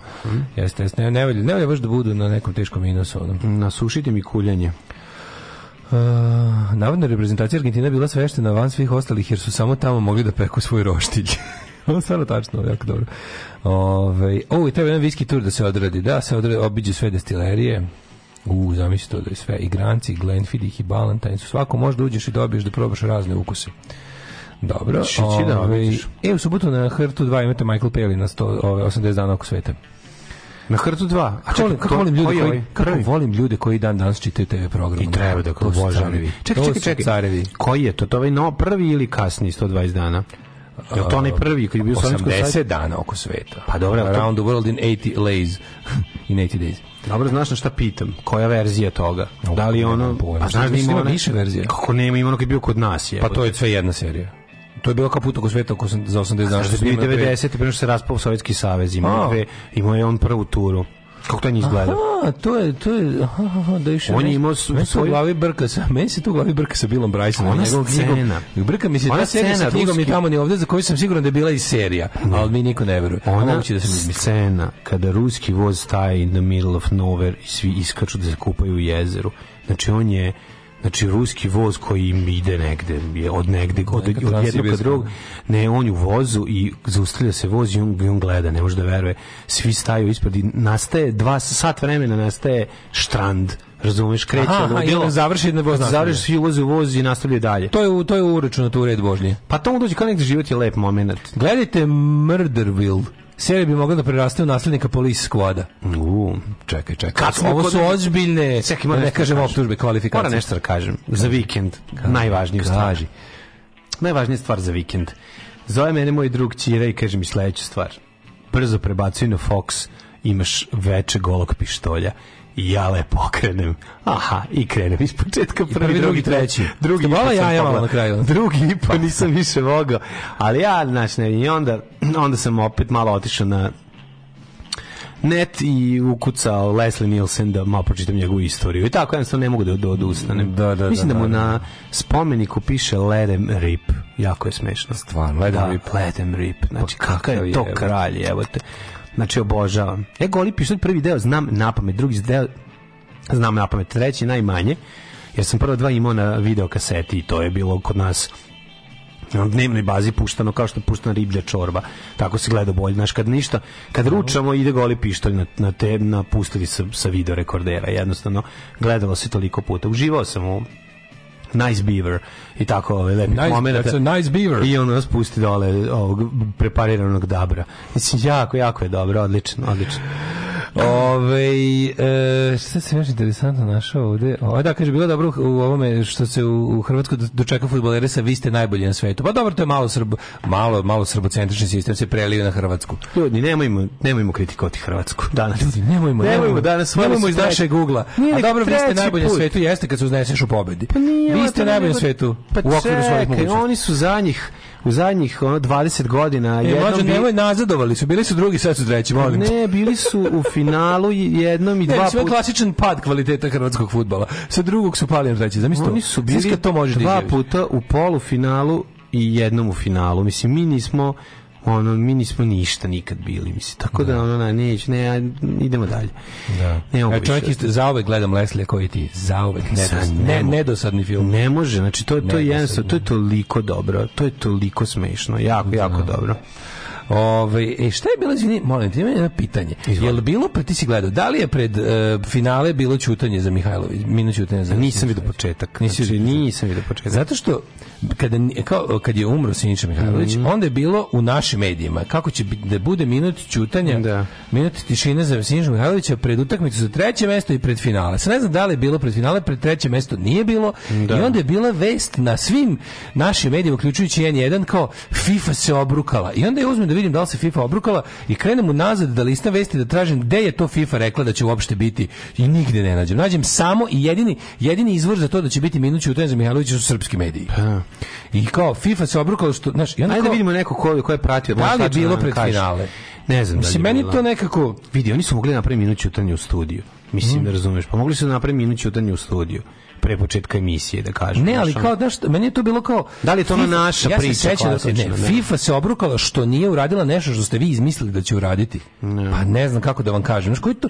Jeste, jeste. Ne, ne, ne baš da budu na nekom teškom minusu. Ono. Nasušite mi kuljanje. Uh, navodna reprezentacija Argentina bila sveštena van svih ostalih jer su samo tamo mogli da peku svoj roštilj. Ovo je stvarno tačno, jako dobro. Ove, o, i treba jedan viski tur da se odradi. Da, se odradi, obiđe sve destilerije. U, zamisli to da je sve. I Granci, i Glenfiddich, i Ballantine su svako možda uđeš i dobiješ da probaš razne ukuse. Dobro. Ti da Ove, vidiš. e, u subotu na Hrtu 2 imate Michael Palin na 100, ove, 80 dana oko sveta. Na Hrtu 2. A volim, kako volim ljude koji ovaj? kako Prvi? volim ljude koji dan danas čitaju TV program. I treba da su obožavam. Čekaj, čekaj, čekaj. Carevi. Koji je to? To ovaj no, prvi ili kasni 120 dana? Je to onaj prvi koji je bio u Sovjetskom 80 savjezu? dana oko sveta. Pa dobro, ali to- Around the world in 80 lays. in 80 days. Dobro, znaš na šta pitam? Koja verzija toga? Da li je ono... A znaš da ima više verzija. Kako nema, ima ono kad je bio kod nas je. Pa to je sve jedna serija. To je bilo kao put oko sveta za 80 dana. Znaš da što je smo bio imali pre- 90. prema što se raspao Sovjetski savez. Imao je on prvu turu. Kako to nije izgledao? A, to je, to je, aha, da više. On je imao su- meni u glavi brka sa, meni se tu glavi brka sa Billom Brysonom, Ona knjigom. scena. Brka mi se Ona ta scena, sa knjigom i tamo ni ovde, za koju sam siguran da je bila i serija, ali mi niko ne veruje. Ona da sam scena kada ruski voz staje in the middle of nowhere i svi iskaču da se kupaju u jezeru. Znači on je znači ruski voz koji im ide negde, je od negde, od, od jednog ka drugog. Ne, on je u vozu i zaustavlja se voz i on, i on gleda, ne može da veruje. Svi staju ispred i nastaje, dva sat vremena nastaje štrand. Razumeš, kreće Aha, ludilo. onda završi na voz nastavlja. Završi, svi ulaze u voz i nastavljaju dalje. To je, u- to je uračunato u red Božnje. Pa to mu dođe kao nekde život je lep moment. Gledajte Murderville. Serija bi mogla da preraste u naslednika Police Squada. U, Čekaj, čekaj. Kad smo Ovo su ozbiljne, Čekaj, da moram ne da kažem optužbe, kvalifikacije. Moram nešto da kažem. Za vikend. Najvažniju stvar. Kaži. Najvažnija stvar za vikend. Zove mene moj drug Ćira i kaže mi sledeću stvar. Brzo prebacuj na Fox, imaš veče golog pištolja. I ja lepo okrenem. Aha, i krenem iz početka prvi, prvi, drugi, treći. Drugi pa pogledao. na kraju? Drugi pa nisam više mogao. Ali ja, znači, ne, i onda, onda sam opet malo otišao na net i ukucao Leslie Nielsen da malo pročitam njegovu istoriju. I tako jednostavno ne mogu da, da odustanem. Da, da, Mislim da, da, mu da. na spomeniku piše Let em rip. Jako je smešno. Stvarno, let da, rip. Let em rip. Znači, Pa kakav je to kralj, evo te. Znači, obožavam. Ja goli pištolj prvi deo znam na pamet, drugi deo znam na pamet, treći najmanje, jer sam prvo dva imao na videokaseti i to je bilo kod nas na dnevnoj bazi puštano kao što je puštana riblja čorba. Tako se gleda bolje. Znaš, kad ništa, kad ručamo ide goli pištolj na, na te, na pustili sa, sa video rekordera. Jednostavno, gledalo se toliko puta. Uživao sam u Nice Beaver i tako ove lepih Nice- momenata. that's a nice beaver. I on nas pusti dole ovog prepariranog dabra. Mislim, jako, jako je dobro, odlično, odlično. Ove, e, šta sam još interesantno našao ovde? O, da, kaže, bilo dobro u ovome što se u, u Hrvatskoj do- dočeka futbolere sa vi ste najbolji na svetu. Pa dobro, to je malo, srbo, malo, malo srbocentrični sistem se prelio na Hrvatsku. Ljudi, nemojmo, nemojmo kritikovati Hrvatsku danas. Ljudi, nemojmo, nemojmo danas. nemojmo iz našeg ugla. A dobro, vi ste najbolji na svetu, jeste kad se uzneseš u pobedi. Pa nije, vi ste najbolji na svetu pa u okviru svojih mogućnosti. Oni su zadnjih, u zadnjih ono, 20 godina E, jednom mlađo, bi- nemoj nazadovali su, bili su drugi, sad su treći, molim. Ne, bili su u finalu jednom i Ne, dva puta. klasičan pad kvaliteta hrvatskog fudbala. Sa drugog su pali na treći. Zamisli to. Oni su bili to da dva puta u polufinalu i jednom u finalu. Mislim, mi nismo ono, mi nismo ništa nikad bili, mislim. Tako da, ono, ne, neće, ne, idemo dalje. Da. Ne E, čovjek više. isto, zauvek gledam Leslie koji ti, zauvek, nedos, ne, ne nedosadni film. Ne može, znači to, to je jednostavno, to je toliko dobro, to je toliko smešno, jako, jako dobro. Ove, e, šta je bilo, izvini, molim te, imam jedno pitanje. Je li bilo, pred, ti si gledao, da li je pred e, finale bilo ćutanje za Mihajlović, minut ćutanja za Nisam vidio početak. Nisi Znači, nisam vidio početak. Zato što kada kao kad je umro Siniša Mihajlović, Mhm. onda je bilo u našim medijima kako će da bude minut ćutanja, Da. minut tišine za Sinišu Mihajlovića pred utakmicu za treće mesto i pred finale. Sad ne znam da li je bilo pred finale, pred treće mesto nije bilo. Da. I onda je bila vest na svim našim medijima uključujući N1 kao FIFA se obrukala. I onda je uzmem da vidim da li se FIFA obrukala i krenem unazad da listam vesti da tražim gde je to FIFA rekla da će uopšte biti i nigde ne nađem. Nađem samo i jedini jedini izvor za to da će biti minut ćutanja za Mihajlovića su srpski mediji. I kao FIFA se obrukala što, znaš, i onda Ajde da kao- vidimo neko ko, ko je pratio. Da li je bilo nam pred finale? Ne znam da li Mislim, je meni to nekako... Vidi, oni su mogli napraviti minut ćutanja u studiju. Mislim da razumeš. Pa mogli su da napraviti minut ćutanja u studiju pre početka emisije, da kažem. Ne, ali Znaš, kao, znaš, meni je to bilo kao... Da li je to ona naša ja se priča sećam da, klasična, ne, da. FIFA se obrukala što nije uradila nešto što ste vi izmislili da će uraditi. Pa ne znam kako da vam kažem. Znaš, koji to...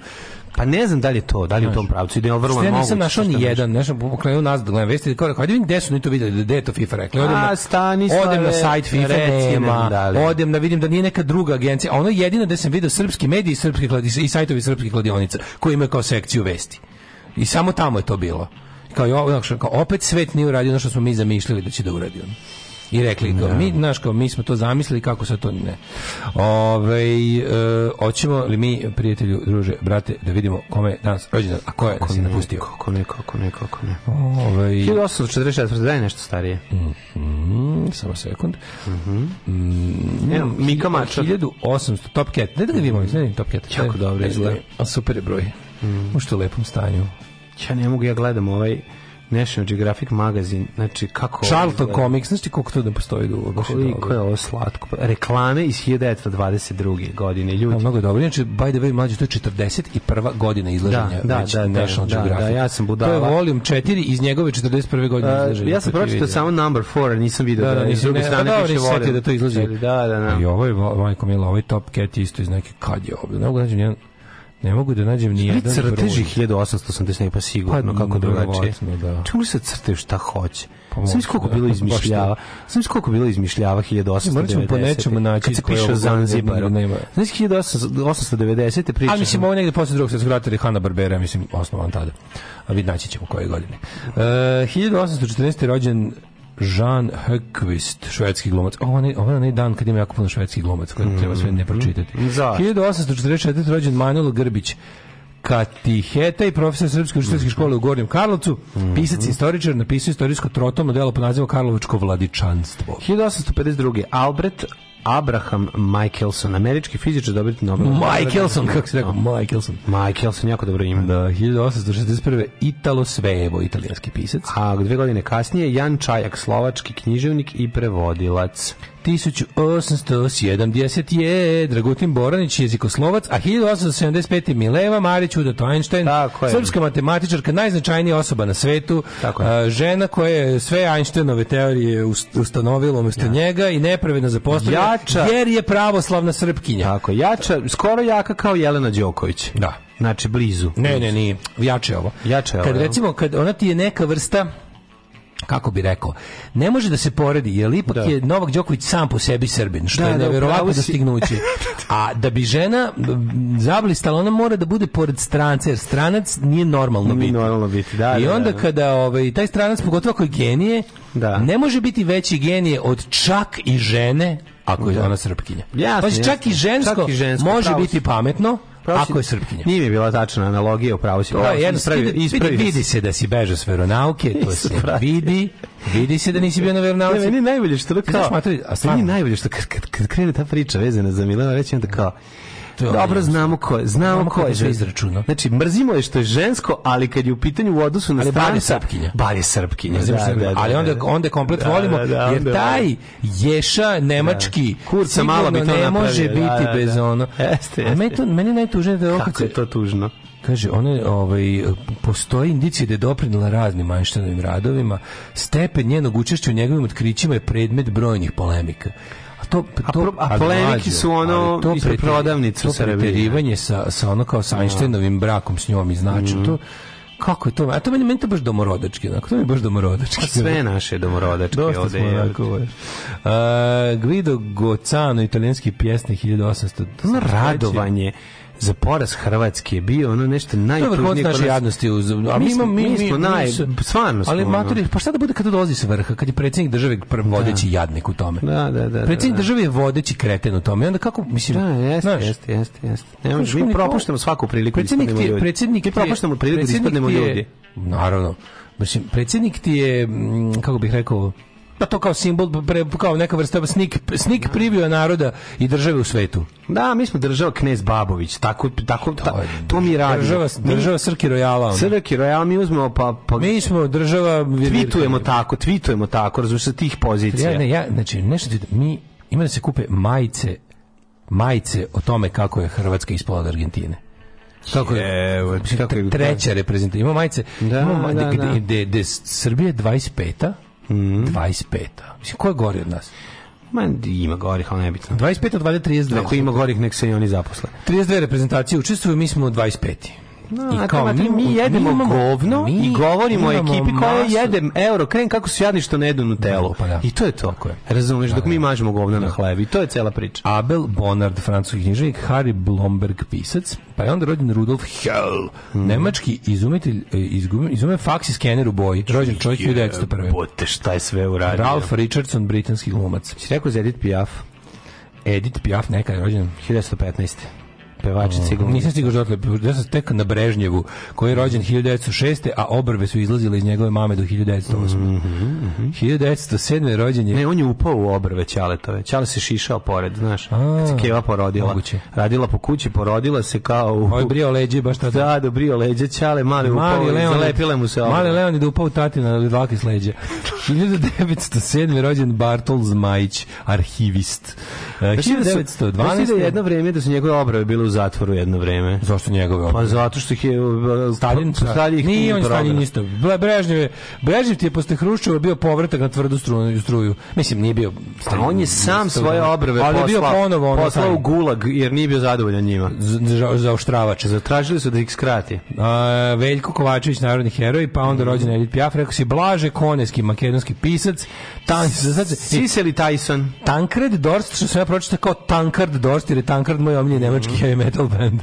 Pa ne znam da li je to, da li u tom pravcu ide, ali vrlo Što ja nisam našao što ni ne jedan, nešto pokrenuo nas da gledam vesti, kao rekao, ajde vidim gde su oni to videli, gde je to FIFA rekla. Odem A, na, Stanislave, odem na sajt FIFA, nema, da odem da vidim da nije neka druga agencija, a ono jedino da sam vidio srpski mediji i, srpski i sajtovi srpskih kladionica, koji imaju kao sekciju vesti. I samo tamo je to bilo. Kao, znaš, kao opet svet nije uradio ono što smo mi zamišljali da će da uradi. ono. I rekli, kao, mi, znaš, kao, mi smo to zamislili, kako se to ne. Ove, e, hoćemo li mi, prijatelju, druže, brate, da vidimo kome je danas rođendan, a ko je nas napustio? Kako ne, kako ne, kako ne. Ove, 1844, daj nešto starije. mm, samo sekund. Mm, Evo, Mika Mačar. 1800, Top Cat, ne da ga vidimo, ne vidim Top Cat. Jako Ne, dobro ne, izgleda. ne, super je broj. U što lepom stanju. Ja ne mogu, ja gledam ovaj National Geographic magazin, znači kako... Charlton. Comics, znaš ti koliko to ne postoji dugo? je Koliko je ovo slatko. Pa, Reklame iz 1922. godine, Da, ljudi. mnogo je dobro. Inače, by the way, mlađe, to je 41. godina izlaženja Da, da, već da, da, National da, Geographic. da, ja sam budala. To je volume 4 iz njegove 41. godine Uh, izlaženja. ja sam ti pročitao vidim. samo number 4, nisam vidio Da, da, da, je nisam druge ne, strane pa dobro, piše setio volim. da to izlazi. Da, da, da. I ovo je, vo- majko mila, ovaj Top Cat je isto iz neke, kad je ovo? Ne mogu da nađem nijedan, ne mogu da nađem ni jedan crteži broj. 1880 pa sigurno Pa, kako drugačije. da. Čemu se crtaju šta hoće? Pa Sam možda, koliko da. bilo izmišljava. Sam koliko bilo izmišljava 1890. Morat ćemo po nečemu naći Kad se koje piše Zanzibaru. nema. Znaš 1890. priča. Ali mislim, ovo negde posle drugog svjetskog rata Hanna Barbera, mislim, osnovan tada. A vid naći ćemo koje godine. E, 1814. je rođen Jean Hökvist, švedski glumac. Ovo je onaj dan kad ima jako puno švedskih glumaca, koje treba sve ne pročitati. Zašto? 1844. rođen Manuel Grbić, katiheta i profesor Srpske učiteljske škole u Gornjem Karlovcu, pisac i istoričar, napisao istorijsko trotomno delo po nazivu Karlovačko vladičanstvo. 1852. Albert Abraham Michelson, američki fizičar dobiti Nobel. Michelson, kako se rekao, Michelson. Michelson, jako dobro ime. Da, 1861. Italo Svevo, italijanski pisac. A dve godine kasnije Jan Čajak, slovački književnik i prevodilac. 1870 je Dragutin Boranić, jezikoslovac, a 1875 je Mileva Marić, Udato Einstein, srpska matematičarka, najznačajnija osoba na svetu, Tako je. a, žena koja je sve Einsteinove teorije ust- ustanovila umjesto njega i nepravedno zapostavlja, Jača. jer je pravoslavna srpkinja. Tako, jača, skoro jaka kao Jelena Đoković. Da. Znači, blizu. Ne, ne, nije. Jače ovo. Jače ovo, Kad recimo, kad ona ti je neka vrsta kako bi rekao, ne može da se poredi, jer ipak Da. je Novak Đoković sam po sebi Srbin, što Da, je da, si. dostignuće. A da bi žena zablistala, ona mora da bude pored stranca, jer stranac nije normalno Nije biti. normalno biti, da, I da, onda da. kada ovaj, taj stranac, pogotovo ako je genije, Da. ne može biti veći genije od čak i žene, ako je Da. ona srpkinja. Jasno, Pazi, čak, jasno. i žensko Čak i žensko, može biti pametno, Pravo si- ako je srpkinja. Nije mi bila tačna analogija, upravo si. To je jednostavno, ispravio- vidi, se da si bežao s veronauke, to se vidi, vidi se da nisi bio na Ne, veronauci. meni je najbolje što da kao... znaš, Matri, a stvarno? meni je najbolje što kad, kad, kad krene ta priča vezana za Milena, reći onda kao... To je Dobro, znamo ko je, znamo, Znamo ko je. se žen- izračuna. Znači, mrzimo je što je žensko, ali kad je u pitanju u odnosu na Ali je stranca... srpkinja. Bar je srpkinja, da, da, da, ali onda, da. onda komplet Da, volimo, da, da, jer taj ješa nemački Kurca malo bi to ne može da, biti da, bez da. ono. Jeste, A meni, jeste. to, meni je najtužnije da je Kako je to tužno. Kaže, ona ovaj, postoji indicije da je doprinila raznim Einsteinovim radovima. Stepen njenog učešća u njegovim otkrićima je predmet brojnih polemika. A to, A to, a mlađe, su ono to ispred preteri- prodavnice u To Srbiji. preterivanje sa, sa ono kao sa Einsteinovim brakom s njom i znači to Kako je to? A to meni, meni to baš domorodački, onako, to mi je baš domorodački. Pa sve naše domorodačke Dosta ovde. smo je. onako, ovaj. Uh, Guido Gocano, italijanski pjesnik 1800. Ono radovanje za poraz Hrvatske je bio ono nešto To je najtužnije. vrhunac naše kod nas. jadnosti uz a Mi smo- mi smo naj- stvarno smo, Ali ono. matori, pa šta da bude kad to dolazi sa vrha, kad je predsjednik države prvi vodeći jadnik u tome. Da, da, da. Predsjednik da, države je vodeći kreten u tome. I onda kako mislim, Da, jeste, znaš, jeste, jeste, jeste. Ne mi je propuštamo svaku priliku da predsjednik ti je, predsjednik Mi propuštamo priliku da ispadnemo ljudi. Naravno. Mislim, predsjednik ti je, mm, kako bih rekao, pa to kao simbol, pre, kao neka vrsta snik, snik privio naroda i države u svetu. Da, mi smo država knez Babović, tako, tako, ta- to mi radimo. Država, država Srki Rojala. ono. Srki Royal, mi uzmemo pa, pa Mi smo država... tweetujemo tako, tweetujemo tako, razumiješ, sa tih pozicija. Ja, ne, ja, znači, nešto ti, mi, ima da se kupe majice, majice o tome kako je Hrvatska ispala od Argentine. Kako je, Evo, kako je- treća reprezentacija. Ima majice, Da, ima ma- da, gde- da. gde- gde Srbija je 25-a, Mhm. 25-a. Mislim, ko je gori od nas? Ma, ima gorih, ali nebitno. 25 od 32. Ako ima gorih, nek se i oni zaposle. 32 reprezentacije učestvuju, mi smo 25. No, I kao, mi, mi jedemo imamo- govno mi i govorimo o ekipi koja masu- jede euro krem kako su jadni što ne jedu Nutellu. Pa da. I to je to. Tako je. Razumeš, dok mi mažemo govno na hleb. I to je cela priča. Abel Bonard, francuski književnik, Harry Blomberg, pisac, pa je onda rođen Rudolf Hell, Mhm. nemački izumitelj, e, izume faks i skener u boji, rođen čovjek 1901. Bote, šta je sve uradio. Ralph Richardson, britanski glumac. Si rekao za Edith Piaf, Edith Piaf, neka je rođen. 1915. Pevačica i glumica. Nisam stigao dotle, ja sam tek na Brežnjevu, koji je rođen 1906. a obrve su izlazile iz njegove mame do 1908. 1907. rođen je Ne, on je upao u obrve Ćaletove. Ćale se šišao pored, znaš. Kad se Keva porodila. moguće. Radila po kući, porodila se kao u... Ovaj brio leđe baš tada. Da, da, brio leđe Ćale, mali upao Mali i Leon, zalepile mu se obrve. Mali Leon je da upao tati na dlake s leđa. 1907. rođen Bartol Zmajić, arhivist. E, da su- 1912. znaš da je jedno vreme da su njegove obrve bile u zatvoru jedno vreme. Zašto njegove Pa zato što ih je Stalin, Stalin ih nije on. Stalin isto. Brežnjev je, Brežnjev je posle Hruščova bio povratak na tvrdu struju. struju. Mislim, nije bio... A on je sam svoje obrve Ali bio ponovo ono poslao u gulag jer nije bio zadovoljan njima. za, za, za oštravač. Zatražili su da ih skrati. A, Veljko Kovačević, narodni heroj, pa onda rođen Edith Piaf, rekao si Blaže Koneski, makedonski pisac, tan, Siseli Tyson. Tankred Dorst, što sam ja pročitao kao Tankard Dorst, jer je Tankard moj omiljen nemački heavy metal band.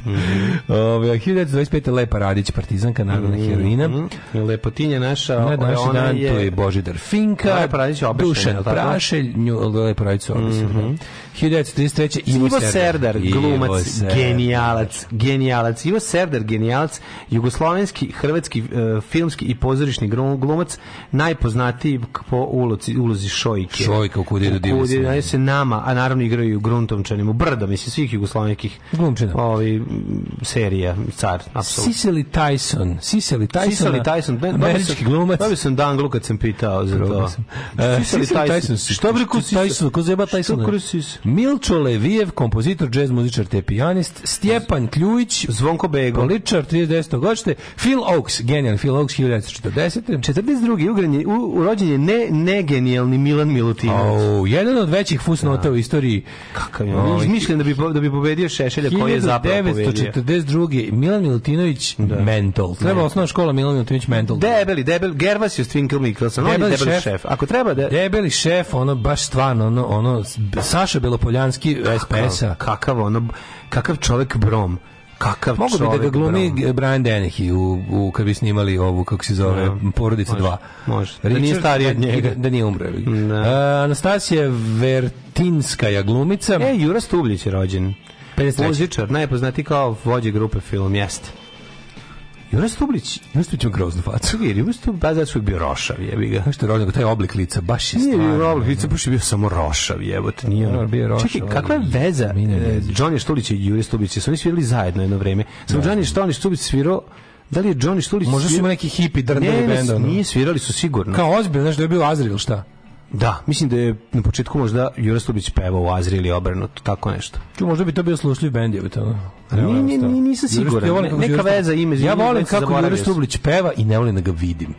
Ove, 1925. Lepa Radić, partizanka, narodna heroina. Lepotinja naša. Na današnji ona dan je- tu je Božidar Finka, Lepa Radić je obešena, Dušan? Prašelj, nju, Lepa Radić su obešena. 1933. Ivo Serdar, Ivo glumac, Serdar. genijalac, genijalac. Ivo Serdar, genijalac, jugoslovenski, hrvatski e, filmski i pozorišni glu- glumac, najpoznatiji po ulozi, ulozi Šojke. Šojka u Kudi Sina. daju se nama, a naravno igraju i u Brdo, mislim, svih jugoslovenskih ovi, serija, car, apsolutno. Cicely Tyson. Cicely Tyson. Sisali Tyson, ben, američki glumac. Dobio sam danglu kad sam pitao za to. Cicely Tyson. Tyson. Što bre ko Sisali? Tyson? Ko zeba Što Tysona? ko Sis? Milčo Levijev, kompozitor, džez muzičar te pijanist, Stjepan Kljujić, Zvonko Bego. Poličar, 39. godište, Phil Oaks, genijalni Phil Oaks, 1940. 42. Ugran je, u, u rođen je ne, ne genijalni Milan Milutinović. Oh, jedan od većih fusnota u istoriji. Kakav je Ovaj, on izmišljen da bi, da bi pobedio Šešelja koji je zapravo pobedio. 1942. Milan Milutinović mental. Treba osnovna škola Milan Milutinović mental. Debeli, debel, Gervas je Twinkle Mikkelson, on je Debeli debeli šef. šef. Ako treba da... Debeli šef, ono baš stvarno, ono, ono Saša Belopoljanski, SPS-a. Kakav ono, kakav čovek brom. Kakav Mogu bi da ga glumi brom. Brian Dennehy u, u kad bi snimali ovu kako se zove Da. Porodica Može, 2. može. Da nije stariji od njega. Da, da nije umro. Da. Uh, Anastasija Vertinskaja glumica. E, Jura Stubljić je rođen. 53. Muzičar, najpoznati kao vođe grupe film, jeste. Jura Stublić, Jura Stublić ima groznu facu. Jura Stublić, pa zato što je bio rošav, jebi ga. Nešto je rođen, taj oblik lica, baš je Nije stvarno. bio Robert Vica, baš je bio samo rošav, jebote, nije ono. bio je rošav, Čekaj, kakva je veza e. Johnny Štulić i Jure Stublić? Su oni svirali zajedno jedno vreme? Samo Johnny Štulić svirao, da li je Johnny Štulić Možda su neki hipi drndavi Ne, ne, bend. ono. nije svirali su sigurno. Kao ozbiljno, znaš da je bio Azril, šta? Da, mislim da je na početku možda Jure Stublić pevao u Azri ili obrnuto, tako nešto. Ču, možda bi to bio slušljiv bend, je to. Nije- nije- nije- nisam siguran. Ja volim Ne- neka veza ime, Ja volim kako sam. Stublić peva i ne volim da ga vidim.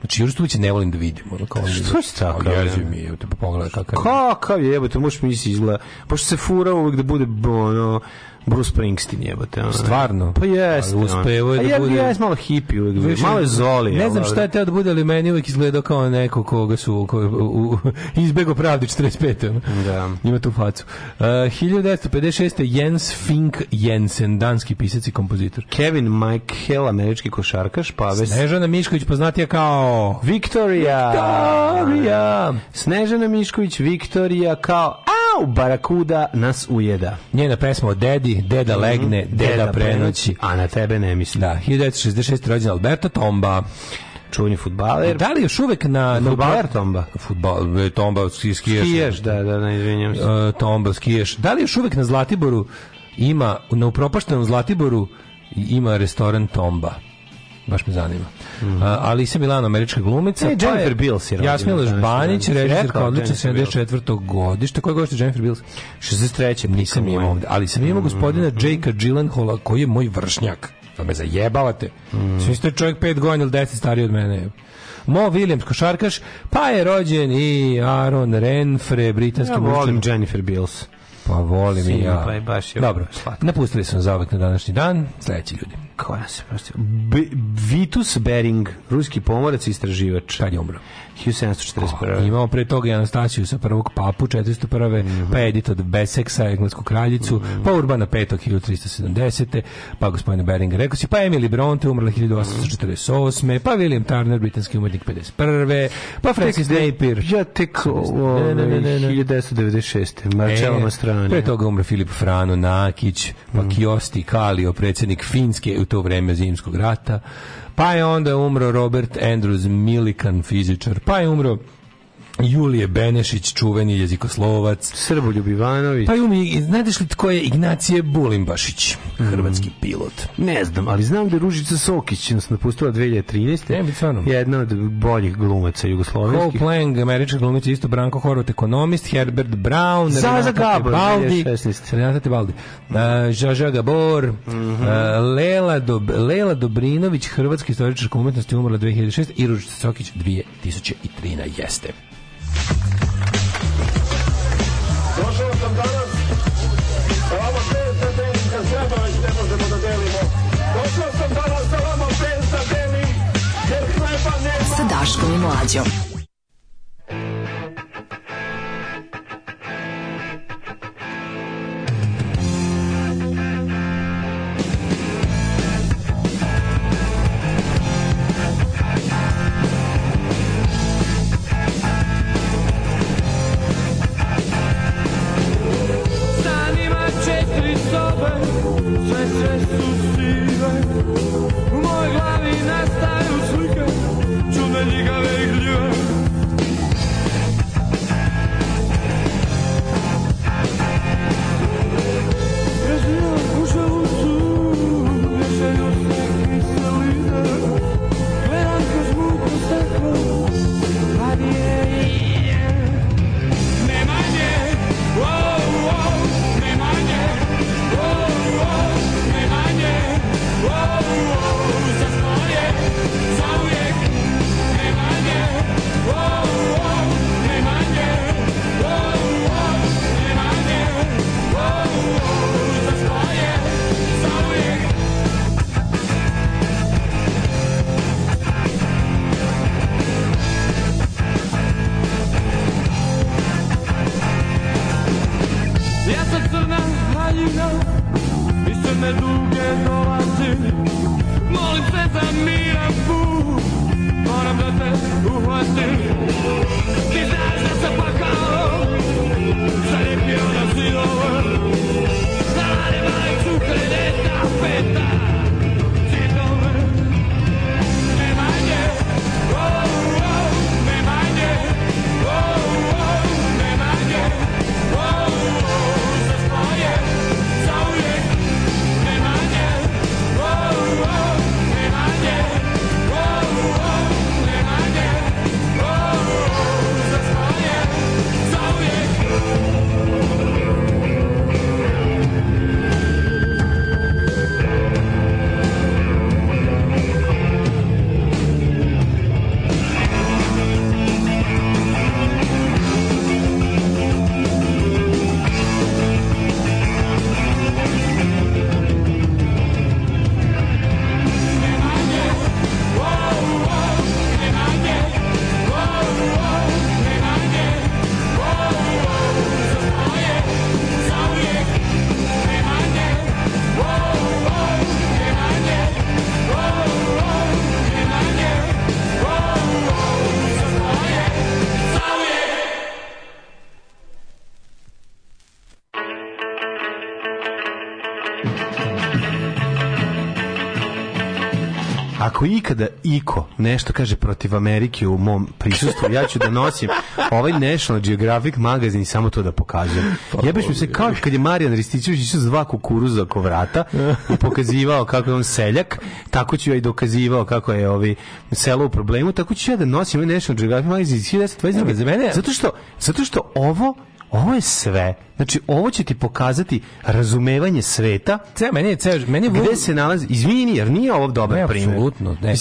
Znači, Jure Stublić ne volim da vidim. Ono, kao, Što si Kao, jeziv ne? mi je, te pa pogledaj kakav je. Kakav je, jebote, možeš misli izgleda. Pošto se fura uvek da bude ono Bruce Springsteen jebote. ono. Stvarno? Pa jeste. Ali uspevao je ono. da A bude- Ja, ja malo hippie uvijek. Više- Malo je zoli. Ne znam šta je teo da bude, ali meni uvijek izgledao kao neko koga su ko, u, izbego pravdi 45. ono. Da. Ima tu facu. Uh, 1956. Jens Fink Jensen, danski pisac i kompozitor. Kevin McHale, američki košarkaš, pa već... Snežana Mišković, poznatija kao... Victoria! Victoria! Snežana Mišković, Viktorija kao au, barakuda nas ujeda. Njena pesma o dedi, deda legne, deda, prenoći. A na tebe ne mislim. Da, 1966. rođen Alberto Tomba. Čuveni futbaler. Da li još uvek na... na Fudbaler Tomba. Futbal, e, Tomba, ski, skijaš. Skiješ, da, da, ne, izvinjam se. Uh, Tomba, skiješ. Da li još uvek na Zlatiboru ima, na upropaštenom Zlatiboru ima restoran Tomba? Baš me zanima. Mm. Alisa Milano, američka glumica. E, Jennifer Bills je rođena Jasmila Žbanić, Rekao, odlična Jennifer Bills. 74. godište. Koje godište Jennifer Bills? 63. Nisam imao ovde, ali sam imao gospodina Jakea Gyllenhaala koji je moj vršnjak. Da me zajebavate. Mm. Svi ste čovjek pet godina ili deset stariji od mene. Mo Williams, košarkaš, pa je rođen i Aaron Renfre, britanski Ja volim Jennifer Bills. Pa volim i Sinu, ja. pa je baš je Dobro, napustili smo za uvek na današnji dan. Sledeći ljudi. Koja se prosto... B- Vitus Bering, ruski pomorac i istraživač. Kad je umro? 1741. Imamo pre toga i Anastasiju sa prvog papu 401. Mhm. Pa Edith od Beseksa, englesku kraljicu, pa Urbana V. 1370. Pa gospodine Beringer, rekao si, pa Emily Bronte umrla 1848. Pa William Turner, britanski umetnik 51. Pa Francis Napier. Ja tek o, Ne, ne, ne, ne, ne. 1996. Marcello E, Mastrani. Pre toga umre Filip Frano Nakić, pa Mm. Kiosti Kalio, predsjednik Finske u to vreme zimskog rata, pa je onda umro Robert Andrews Milikan, fizičar, pa je umro Julije Benešić, čuveni jezikoslovac, Srboljub Ivanović. pa je umi, znate li tko je Ignacije Bulimbašić, hrvatski pilot. Ne znam, ali znam da je Ružica Sokić nas napustila 2013. Ne. Jedna od boljih glumaca Cole jugoslovenskih. Plank, američka glumica, isto Branko Horvat, ekonomist, Herbert Brown, Zaza Gabor, Tebaldi, 2016. Renata Tebaldi, Žaža Gabor, uh, Lela, Dob, Lela Dobrinović, hrvatski istoričarka umetnosti, umrla 2006. i Ružica Sokić 2013. jeste. Došao sam danas, da da. Došao sam danas da Daškom i Mlađom. Uhvatim ako ikada iko nešto kaže protiv Amerike u mom prisustvu, ja ću da nosim ovaj National Geographic magazin i samo to da pokazujem. Jebeš mi se kao kad je Marijan Ristićević išao dva kukuruza oko vrata i pokazivao kako je on seljak, tako ću ja i dokazivao kako je ovi selo u problemu, tako ću ja da nosim ovaj National Geographic magazin iz 1922. Za mene- Zato što, zato što ovo ovo je sve. Znači, ovo će ti pokazati razumevanje sveta, Ceo, meni je ceo, meni je gde se nalazi, izvini, jer nije ovo dobar Ne, primjer. apsolutno, ne.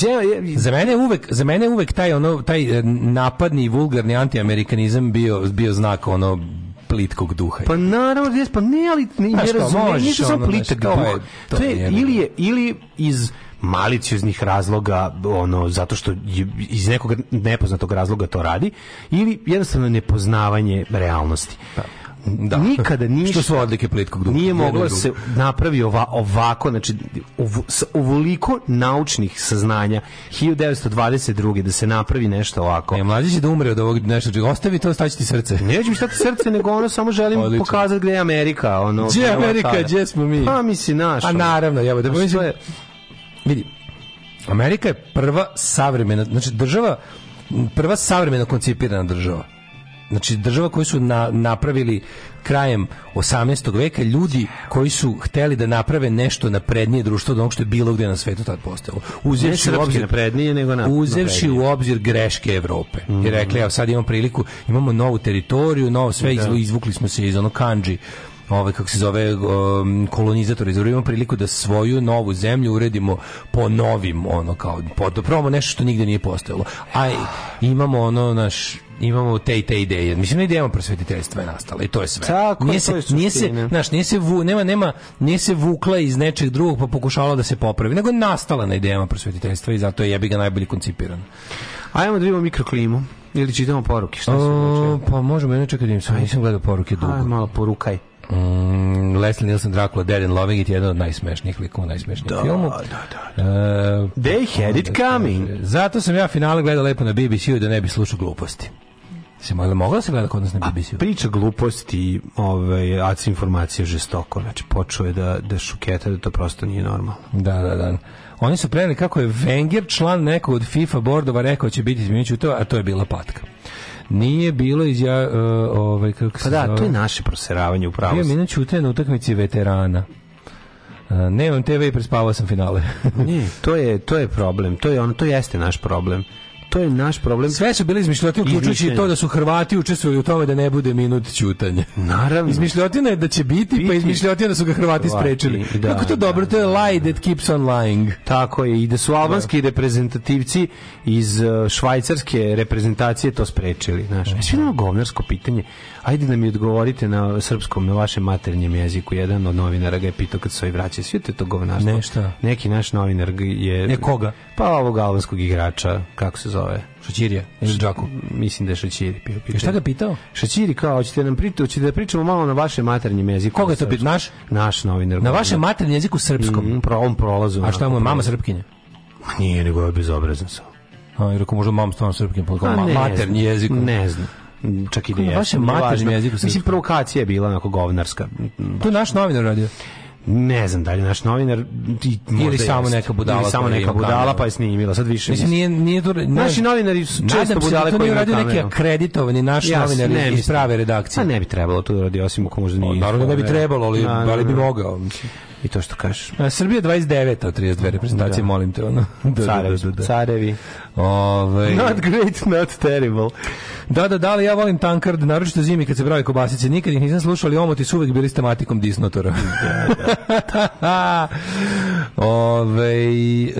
Za mene je uvek, za mene je uvek taj ono taj e, napadni i vulgarni antiamerikanizam bio bio znak ono plitkog duha. Pa naravno, jes, pa ne, ali ne, ne razumijem, nije to samo plitak duh. to To je ili je, ili iz malicioznih razloga, ono, zato što iz nekog nepoznatog razloga to radi, ili jednostavno nepoznavanje realnosti. da. Nikada ništa Što su odlike plitkog duha? Nije moglo da se napravi ova, ovako, znači ovo, s ovoliko naučnih saznanja 1922. da se napravi nešto ovako. E, mlađi će da umre od ovog nešto, čega. ostavi to, staći ti srce. Neće mi stati srce, nego ono samo želim Odlično. pokazati gde je Amerika. Ono, Gdje je Amerika, gdje smo mi? Pa misli naš. A ono. naravno, evo da Pa što je- vidi, Amerika je prva savremena, znači država, prva savremeno koncipirana država. Znači država koju su na, napravili krajem 18. veka ljudi koji su hteli da naprave nešto naprednije društvo od onog što je bilo gde na svetu tad postojalo. Ne Uzevši u obzir naprednije, nego na, uzevši naprednije. u obzir greške Evrope. Mhm. I rekli, evo sad imamo priliku, imamo novu teritoriju, novo sve, izvu- izvukli smo se iz ono kanđi ovaj kako se zove um, kolonizatori imamo priliku da svoju novu zemlju uredimo po novim ono kao po probamo nešto što nigde nije postojalo a imamo ono naš imamo te i te ideje mislim na idejama prosvetiteljstva je nastala i to je sve Tako je, nije to je se nije se znaš, nije se vu, nema nema nije se vukla iz nečeg drugog pa pokušavala da se popravi nego je nastala na idejama prosvetiteljstva i zato je jebi ga najbolje koncipirana Ajmo da vidimo mikroklimu. Ili čitamo poruke, šta se pa možemo jedno čekati, nisam, nisam gledao poruke dugo. Aj, malo porukaj. Mm, Leslie Nielsen Dracula Dead and Loving It je jedan od najsmešnijih likova u najsmešnijem filmu. Da, da, They had it coming. Zato sam ja finale gledao lepo na BBC-u da ne bi slušao gluposti. Se mogla, mogla da se gleda kod nas na BBC-u? Priča gluposti, ovaj, ac informacije žestoko. Znači, počeo je da, da šuketa, da to prosto nije normalno. Da, da, da. Oni su preneli kako je Wenger, član nekog od FIFA bordova, rekao će biti izmjenjući to, a to je bila patka. Nije bilo iz ja, uh, ovaj, kako Pa se da, zove? to je naše proseravanje u Bio pravost. minut ćute na utakmici veterana. Uh, nemam TV i prespavao sam finale. Ne, to je, to je problem. To je ono, to jeste naš problem. To je naš problem. Sve su bili izmišljotine, uključujući i to da su Hrvati učestvovali u tome da ne bude minut ćutanja. Naravno. Izmišljotina je da će biti, pa Biti. izmišljotina da su ga Hrvati Hrvati, sprečili. da, Kako to da, dobro, to je lie that keeps on lying. Tako je, i da su albanski reprezentativci iz uh, švajcarske reprezentacije to sprečili. Znaš. E, Sve ono govnarsko pitanje. Ajde da mi odgovorite na srpskom, na vašem maternjem jeziku. Jedan od novinara ga je pitao kad se ovi vraćaju. Sve to je to govnarstvo. Ne, šta? Neki naš novinar je... Ne, koga? Pa ovog albanskog igrača, kako se zove? Šaćirija ili Džaku. Mislim da je Šaćiri bio pitanje. E, Šta ga pitao? Šaćiri kao, hoćete nam pričati, hoćete da pričamo malo na vašem maternjem jeziku. Koga je to pitao? Naš? Naš novinar. Na vašem maternjem jeziku srpskom. Mm, pro, on prolazu. A šta mu je mama srpkinja? Ma Nije, nego je bezobrazan sam. A, jer ako možda mam stvarno srpkim, pa kao maternji jezikom. Ne znam. Čak i da Kako na je. vašem maternjem jeziku Mislim, provokacija je bila onako govnarska. To je naš novinar radio. Ne znam da li je naš novinar ti, možda samo jeste. neka budala Ili samo neka budala kameru. pa je snimila. Sad više Mislim, nije, nije to... Naši novinari su često da budale koji nije uradio neki akreditovani naš Ja novinar ne iz prave redakcije. A ne bi trebalo to da radi, osim ako možda nije. Naravno da ne bi trebalo, ali, ali bi da. mogao. Mislim. I to što kažeš. A, Srbija 29 od 32 reprezentacije, Da. molim te. Ono. Da, Carevi, da, da, da. carevi. Ovaj, Not great, not terrible. Da, da, da, ali ja volim tankard, naročito zimi kad se pravi kobasice. Nikad ih nisam slušao, ali omoti su uvek bili s tematikom disnotora. Ove, e,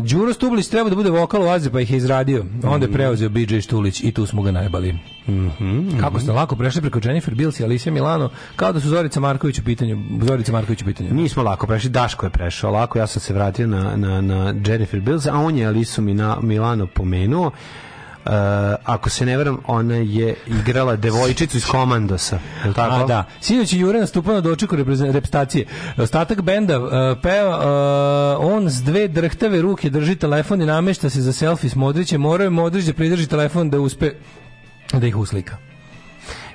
Đuro Stublić treba da bude vokal u Azi, pa ih je izradio. Onda je preuzeo BJ Štulić i tu smo ga najbali. Kako ste lako prešli preko Jennifer Bills i Alicia Milano, kao da su Zorica Marković u pitanju. Zorica Marković u pitanju. Nismo lako prešli, Daško je prešao lako, ja sam se vratio na, na, na Jennifer Bills, a on je Alisu Milano pomenuo. Uh, ako se ne varam, ona je igrala devojčicu iz Komandosa. Je tako? A, da. Sinoć je Jure nastupao na dočeku repstacije. Ostatak benda uh, peo, uh, on s dve drhtave ruke drži telefon i namešta se za selfie s Modrićem. Morao je Modrić da pridrži telefon da uspe da ih uslika.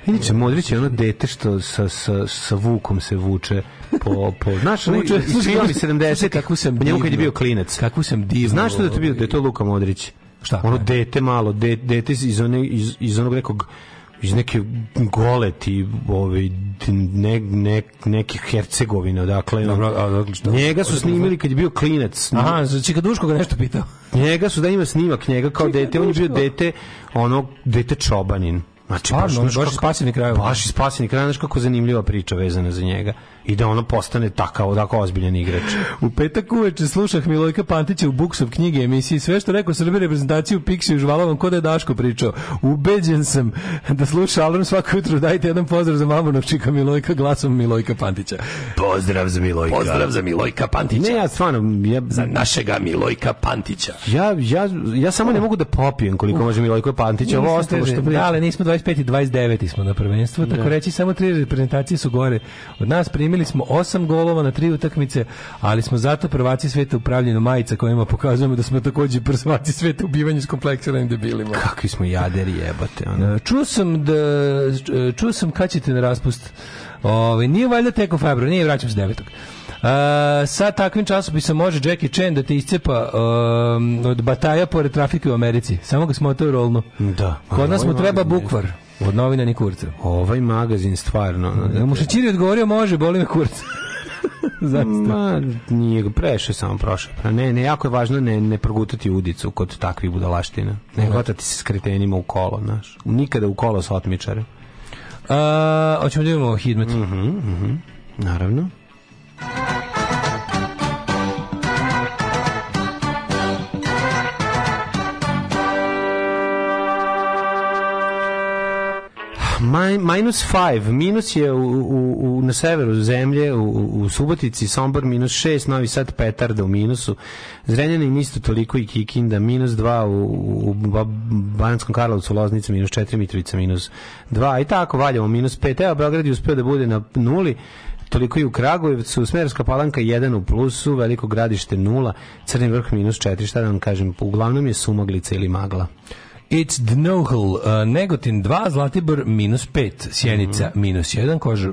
Inače, Modrić je ono dete što sa, sa, sa Vukom se vuče po, po znaš, filmi slušaj, 70 kakvu sam njemu kad je bio klinac. Kakvu sam divno... Znaš što da je to bio, da je to Luka Modrić? Šta? Ono dete malo, de, dete iz, one, iz, iz onog nekog iz neke goleti ovaj ne, ne, nekih Hercegovine odakle Dobro, a odakle- njega su snimili kad je bio klinac Aha, za Čika Duško ga nešto pitao. njega su da ima snimak njega kao Čekaj, dete on je bio dete ono dete čobanin Znači, znaš baš kako- iz Pasivnih krajeva. Baš iz pasivnih krajeva, znaš kako zanimljiva priča vezana za njega. I da ono postane takav, tako ozbiljan igrač. U petak uveče slušah Milojka Pantića u Buksov knjige emisiji. Sve što rekao Srbije reprezentaciju Pixi užvala vam ko da je Daško pričao. Ubeđen sam da sluša alarm svako jutro. Dajte jedan pozdrav za mamunovčika Milojka glasom Milojka Pantića. Pozdrav za Milojka. Pozdrav za Milojka Pantića. Ne, ja stvarno, ja, Za našega Milojka Pantića. ja, ja, ja samo ne mogu da popijem koliko može Milojko Pantić. Ovo ostalo što da, priča. ali nismo 25 i 29 smo na prvenstvu, tako Da. reći samo tri reprezentacije su gore. Od nas primili smo osam golova na tri utakmice, ali smo zato prvaci sveta u pravljenju majica kojima pokazujemo da smo takođe prvaci sveta u bivanju s kompleksiranim debilima. Kakvi smo jaderi jebate. Ono. E, Čuo sam da e, čuo sam kad ćete na raspust. Ovaj nije valjda tek u februaru, nije vraćam se devetog. Uh, sa takvim časopisom može Jackie Chan da te iscepa um, od bataja pored trafike u Americi. Samo ga smotao rolno. Da. Kod nas mu treba bukvar. Od novina ni kurca. Ovaj magazin stvarno. ono, Da mu Šećiri odgovorio može, boli me. Zaista. Ma, nije preše samo prošao. Pa ne, ne, jako je važno ne, ne progutati udicu kod takvih budalaština. Ne hvatati se s kretenima u kolo, znaš. Nikada u kolo sa otmičare. A, hoćemo da imamo Hidmet. Naravno. Minus 5, minus je u, u, u, na severu zemlje, u, u Subotici, Sombor minus 6, Novi Sad Petarda u minusu, Zrenjanin isto toliko i Kikinda, minus 2 u, u Ba- Bananskom Karlovcu, Loznica minus 4, Mitrovica minus 2 i tako, Valjevo minus 5, evo Beograd je uspio da bude na nuli, toliko i u Kragujevcu, Smerska palanka 1 u plusu, Veliko gradište 0, Crni vrh minus 4, šta da vam kažem, uglavnom je sumaglica ili magla. It's Dnohal, uh, Negotin 2, Zlatibor minus 5, Sjenica Mhm. minus 1, Kož, uh,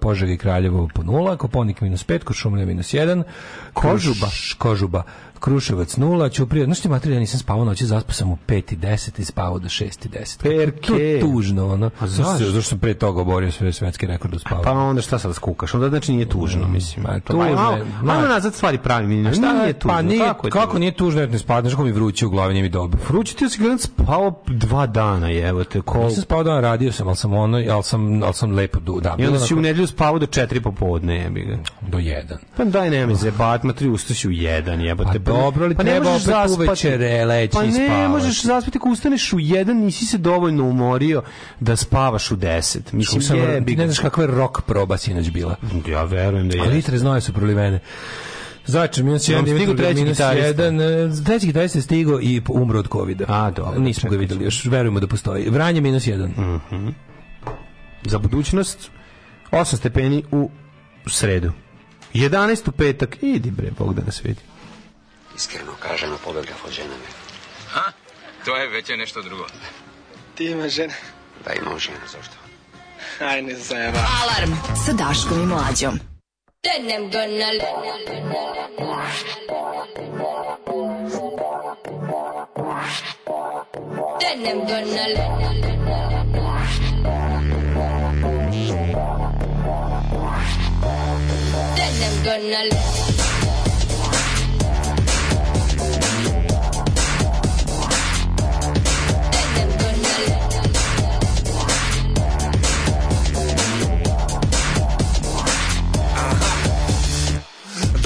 Požeg i Kraljevo po 0, Koponik minus 5, Košumlja minus 1, Kožuba, Kožuba, Kruševac 0, Ćuprija, znaš ti materija, ja nisam spavao noći, zaspao sam u 5 i 10 i spavao do 6 i 10. Perke. To tužno, ono. A zašto? Zašto sam pre toga oborio sve svetski rekord u spavanju? Pa onda šta sad skukaš? Onda znači nije tužno, mislim. ma, tužno je, Ajmo, nazad stvari pravim. A Šta nije tužno? Pa nije, kako, kako, je tužno? nije tužno, jer ne spadneš, kako mi vruće u glavi, nije mi dobro. Vrući ti si gledam spao dva dana, evo te. Ko... Nisam spao dan, radio sam, ali sam ono, ali sam, ali sam lepo, du, da, I onda si u nedelju spavao do četiri popodne, jebi ga. do jedan. Pa daj nema se, bat, ma tri ustasi u jedan, jebote. Pa dobro, ali pa ne treba možeš opet zaspati. uveče leći Pa ne spavati. možeš zaspati ako ustaneš u jedan, nisi se dovoljno umorio da spavaš u deset. Mislim, ti ga. ne znaš kakva je rock proba sinoć bila. Ja verujem da je. litre znoja su prolivene. Začer minus Jel 1, stigo Dimitrovgrad treći gitarista? 1, treći gitarista je stigo i umro od covida. A, dobro, Nismo ga videli još, verujemo da postoji. Vranje minus 1. Za budućnost 8 stepeni u sredu. 11 u petak. Idi bre, Bog da nas vidi. Iskreno kažem, pobegla od žene me. A? To je već je nešto drugo. Ti imaš žene? Da imam žena, zašto? Aj, ne zajeba. Alarm sa Daškom i Mlađom. Then I'm gonna Then I'm gonna Then I'm gonna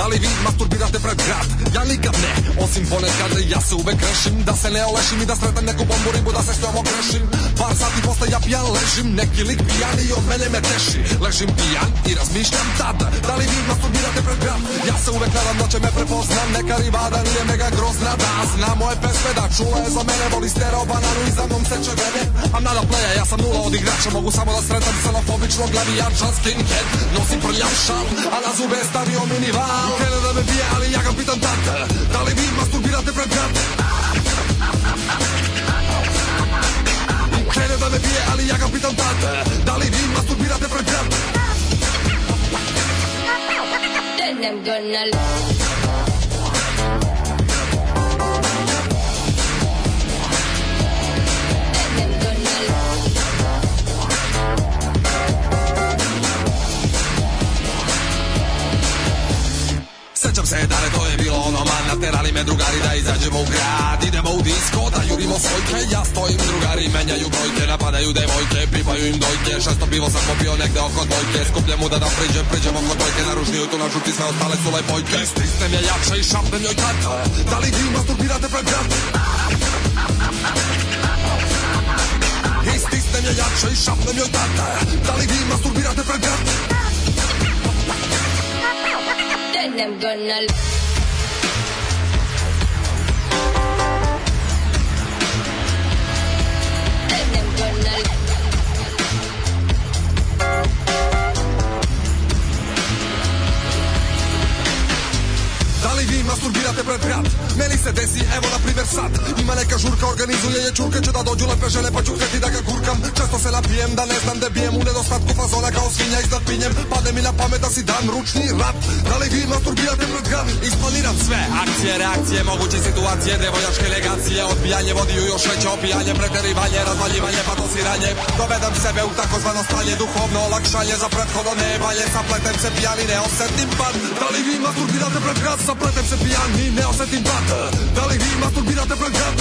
Da li vi masturbirate pred grad? Ja nikad ne, osim ponekad ja se uvek rešim Da se ne olešim i da sretam neku bombu ribu da se s njom okrešim. Par sati posle ja pijan ležim, neki lik pijan i od mene me teši. Ležim pijan i razmišljam tad Da li vi masturbirate pred grad? Ja se uvek nadam da će me prepoznam Neka rivada nije mega grozna da zna moje pesme Da čula je za mene, voli stereo bananu i za mnom seče vene. A player, ja sam nula od igrača Mogu samo da sretam xenofobičnog glavijača Skinhead, nosim prljav šal A na zube stavio minival krene da me bije, ali ja ga pitam tata da li vi masturbirate pred brate? Krene da me bije, ali ja ga pitam tata da li vi masturbirate pred brate? Then I'm gonna love Naterali me drugari da izađemo u grad. Idemo u disko da jurimo svojke Ja stojim drugari menjaju brojke Napadaju devojke, pipaju im dojke. Šesto pivo sam popio negde oko dvojke Skupljem mu da da priđem, priđem oko dvojke Naružniju tu nažuti sve ostale su lepojke Stisnem je jače i šapnem joj kad Da li vi masturbirate pred grad? I stisnem je jače i šapnem joj tad Da li vi masturbirate pred grad? Then I'm gonna masturbirate pred grad? Meni se desi, evo na primjer sad. Ima neka žurka, organizuje je čurke Će da dođu lepe žene pa ću hteti da ga gurkam. Često se napijem da ne znam da bijem U nedostatku fazona kao svinja iznad pinjem Pade mi na pamet da si dan ručni rat. Da li vi masturbirate pred grad? Isplaniram sve, akcije, reakcije, moguće situacije Devojačke legacije, odbijanje Vodiju još veće opijanje, preterivanje Razvaljivanje, patosiranje. Dovedem sebe u takozvano stanje Duhovno olakšanje za prethodno nevalje Sapletem se pijani, ne osetim pad. Da li vi masturbirate pred grad? Sapletem se pijani, ne osetim pad Da li vi masturbirate pred grad?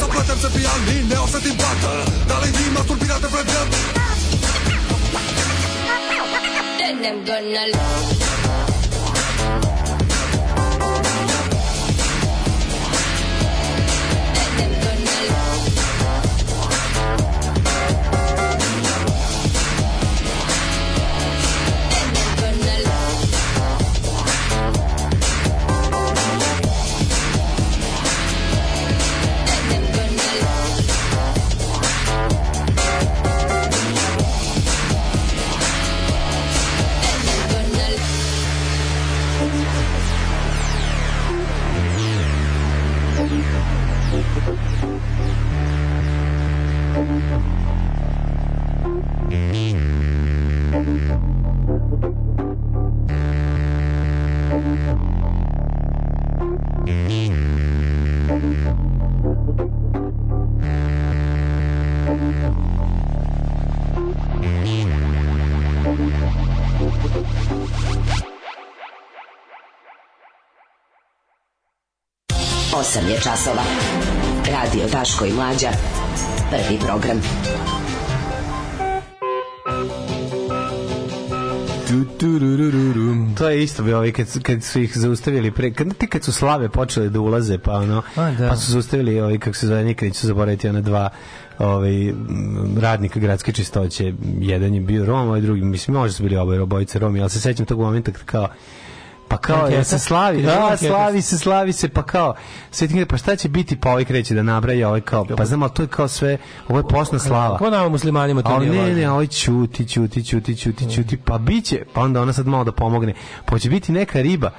Sapletem se pijani, ne osetim pad Da li vi masturbirate pred grad? Then I'm gonna Osam je časova. Radio Daško i Mlađa. Prvi program. To je isto bio ovaj kad, kad su ih zaustavili pre kad ti kad su slave počele da ulaze pa ono A, da. pa su zaustavili ovaj kako se zove nikad neću zaboraviti ona dva ovaj m, radnika gradske čistoće jedan je bio Rom ovaj drugi mislim možda su bili oboje obojice Romi ali se sećam tog momenta kad kao pa kao ja se slavi, Da, da, slavi se, slavi se, pa kao, sve pa šta će biti, pa ovaj kreće da nabraja, ovaj kao, pa znam, ali to je kao sve, ovo je posna slava. Ko nama muslimanima to Ali nije ne, ne, ovaj ćuti, ćuti, ćuti, ćuti, ćuti, pa biće, pa onda ona sad malo da pomogne, pa će biti neka riba,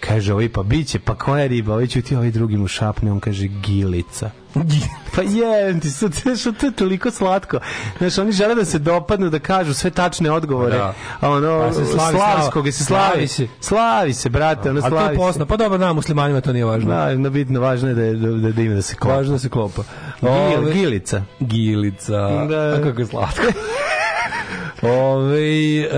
kaže ovaj, pa biće, pa koja riba, ovaj ćuti, ovaj drugi mu šapne, on kaže gilica. pa je, ti sad, što to je toliko slatko. Znaš, oni žele da se dopadnu, da kažu sve tačne odgovore. Da. A ono, Pa se slavi slavskog, se slavi. Slavi se. Slavi se, brate, ono A to slavi je posno. se. Pa dobro, nama muslimanima to nije važno. Da, no, bitno, važno je da, je- da, da, da ima da se klopa. Važno da se klopa. Gil, gilica. Gilica. Da. A kako je slatko. Ove,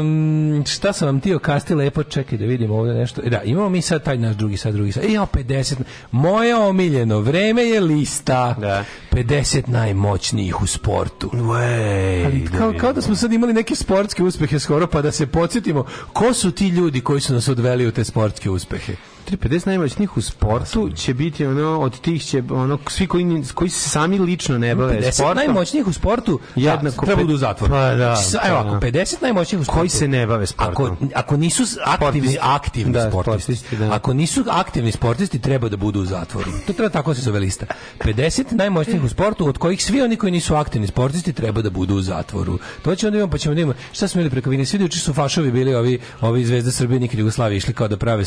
um, šta sam vam tio kasti lepo, čekaj da vidimo ovdje nešto. E, Da, imamo mi sad taj naš drugi sad, drugi sad. E, ja, 50. Moje omiljeno, vreme je lista. Da. 50 najmoćnijih u sportu. Wej, Ali kao, kao da smo sad imali neke sportske uspehe skoro, pa da se podsjetimo ko su ti ljudi koji su nas odveli u te sportske uspehe. 50 najmoćnijih u sportu će biti ono od tih će ono svi koji koji se sami lično ne bave 50 sportom najmoćnijih u sportu Jednako treba budu u zatvoru. Pa da, evo, pa da. ako 50 najmoćnijih u sportu koji se ne bave sportom. Ako, ako nisu aktivni, aktivni Da, sportisti, sportisti, da. ako nisu aktivni sportisti, treba da budu u zatvoru. To treba tako da se zove lista. 50 najmoćnijih u sportu, od kojih svi oni koji nisu aktivni sportisti treba da budu u zatvoru. To ćemo da imamo, pa ćemo da imamo. Šta smo imali preko vine? Svi su fašovi bili ovi, ovi iz Zvezde Srbije, nikad Jugoslavije išli kao da prave,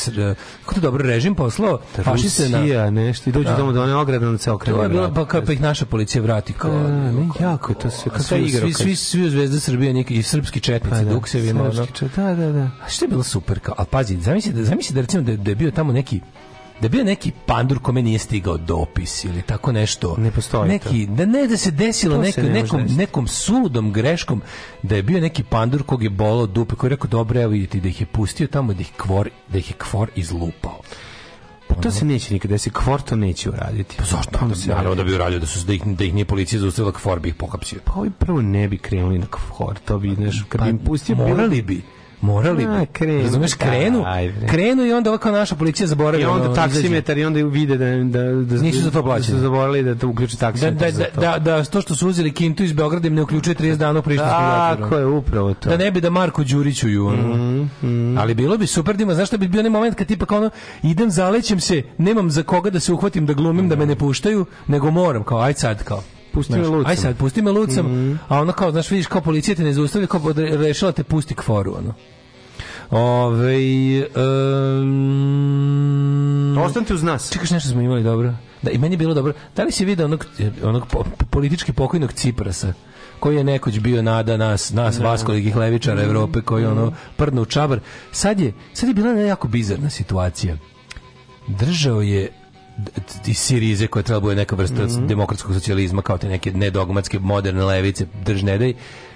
kako dobro režim poslao fašiste na Rusija, nešto, i dođu Da. tamo do one ograde, onda se okrenu. To je bilo pa kad pa ih naša policija vrati kao. Da, ne, jako to sve, kakva svi, igra, svi, svi, svi Zvezda Srbije neki i srpski četnici, Pa da, duksevi, čet- da, da, da. A što je bilo super kao, a pazi, zamisli da zamisli da recimo da, da je bio tamo neki da je bio neki pandur kome nije stigao dopis ili tako nešto. Ne postoji neki, Da ne da se desilo To se neko, ne nekom, desiti. nekom suludom greškom da je bio neki pandur kog je bolo dupe koji je rekao dobro evo vidite da ih je pustio tamo da ih kvor da ih je kvor izlupao. Pa to se neće nikada desiti, kvor to neće uraditi. Pa zašto? Pa, se Naravno da bi uradio da su da ih, da ih nije policija zaustavila kvor bi ih pohapsio. Pa ovi prvo ne bi krenuli na kvor, to bi, znaš, kad bi im pustio... Pa morali bi. Morali bi. krenu, Razumeš, da, krenu, krenu i onda ovako naša policija zaboravi. I onda ono, taksimetar i onda vide da, da, da, Nisu za to plaćeni. Da su zaboravili da to uključi Da, taksimetar da, da, da, da, to što su uzeli kintu iz Beograda im ne uključuje 30 dana u prištinskom zatvoru. Tako je, upravo to. Da ne bi da Marko Đurićuju ono. Ali bilo bi super da ima, znaš šta bi bio onaj moment kad tipa kao ono, idem, zalećem se, nemam za koga da se uhvatim da glumim, da me ne puštaju, nego moram, kao, aj sad, kao. Pusti me lucem. Aj sad, pusti me lucem, a ono kao, znaš, vidiš, kao policija te ne zaustavlja, kao rešila te pusti k foru, ono. Ove, um, Ostanite uz nas. Čekaš nešto smo imali dobro. Da, i meni je bilo dobro. Da li si video onog, onog po- politički pokojnog Ciprasa? koji je nekoć bio nada nas, nas vaskolikih levičara Evrope, koji ono prdnu u čabar. Sad je, sad je bila jedna jako bizarna situacija. Držao je iz Sirize koja treba bude neka vrsta demokratskog socijalizma kao te neke nedogmatske moderne levice drž ne daj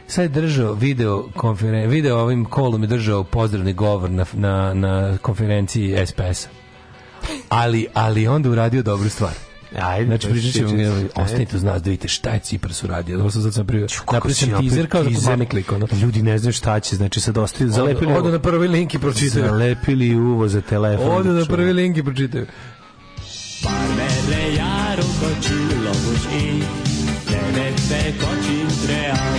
sad je držao video konferen video ovim kolom je držao pozdravni govor na, na, na konferenciji SPS-a ali, ali onda uradio dobru stvar Ajde, Znači, to pričat ćemo, ostanite uz nas da vidite šta je Cipras uradio. Ovo sam sad sam prije, napravio sam teaser kao da kupami klik, ono. Ljudi ne znaju šta će, znači sad ostaju, zalepili, Odu na prvi link i pročitaju. zalepili uvo za telefon. Odu na prvi link i pročitaju. Parmele járok a csillagos ég, nevettek a csintreán.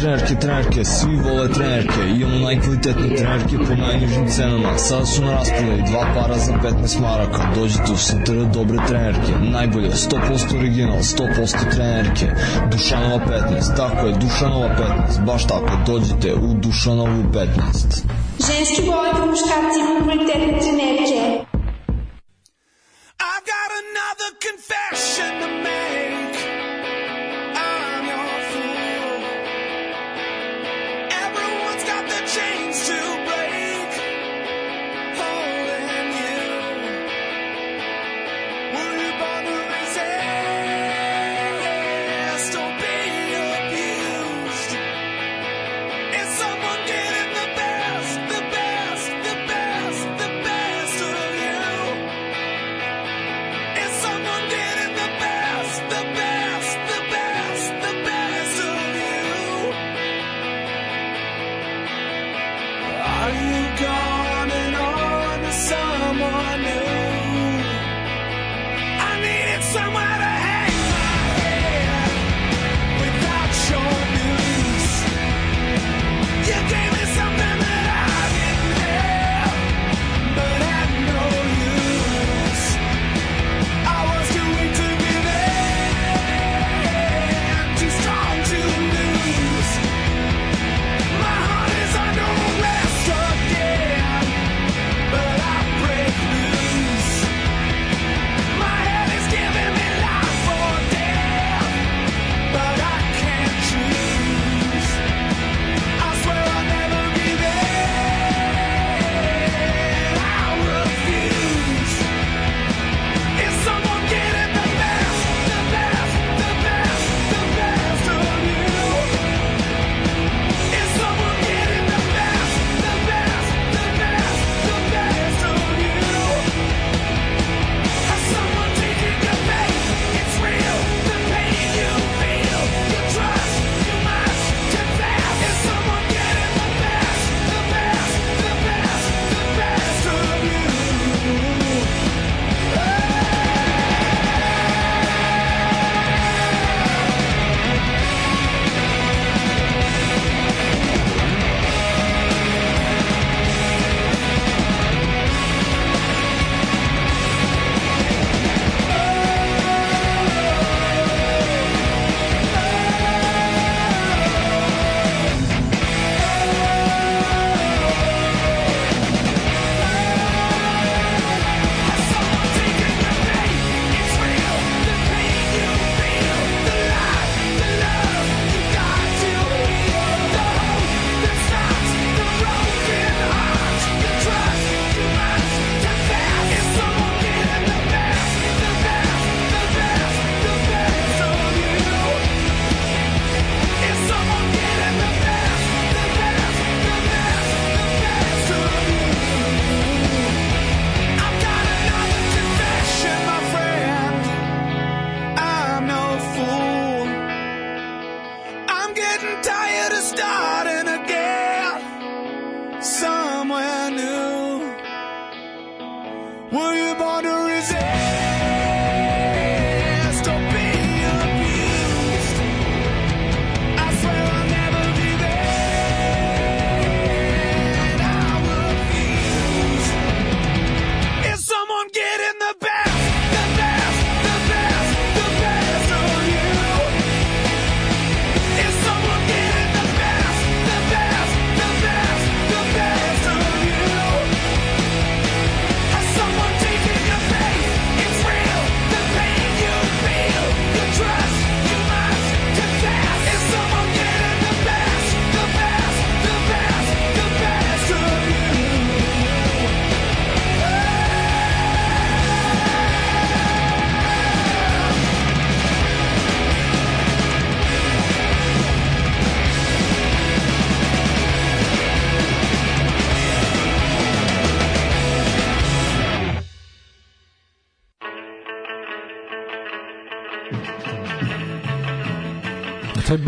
trenerke, trenerke, svi vole trenerke, imamo najkvalitetne trenerke po najnižim cenama. Sada su na raspodaju dva para za 15 maraka. Dođite u Santara dobre trenerke, najbolje, 100% original, 100% trenerke. Dušanova 15, tako je, Dušanova 15, baš tako, dođite u Dušanovu 15. Ženski boli po muškarcima kvalitetne trenerke.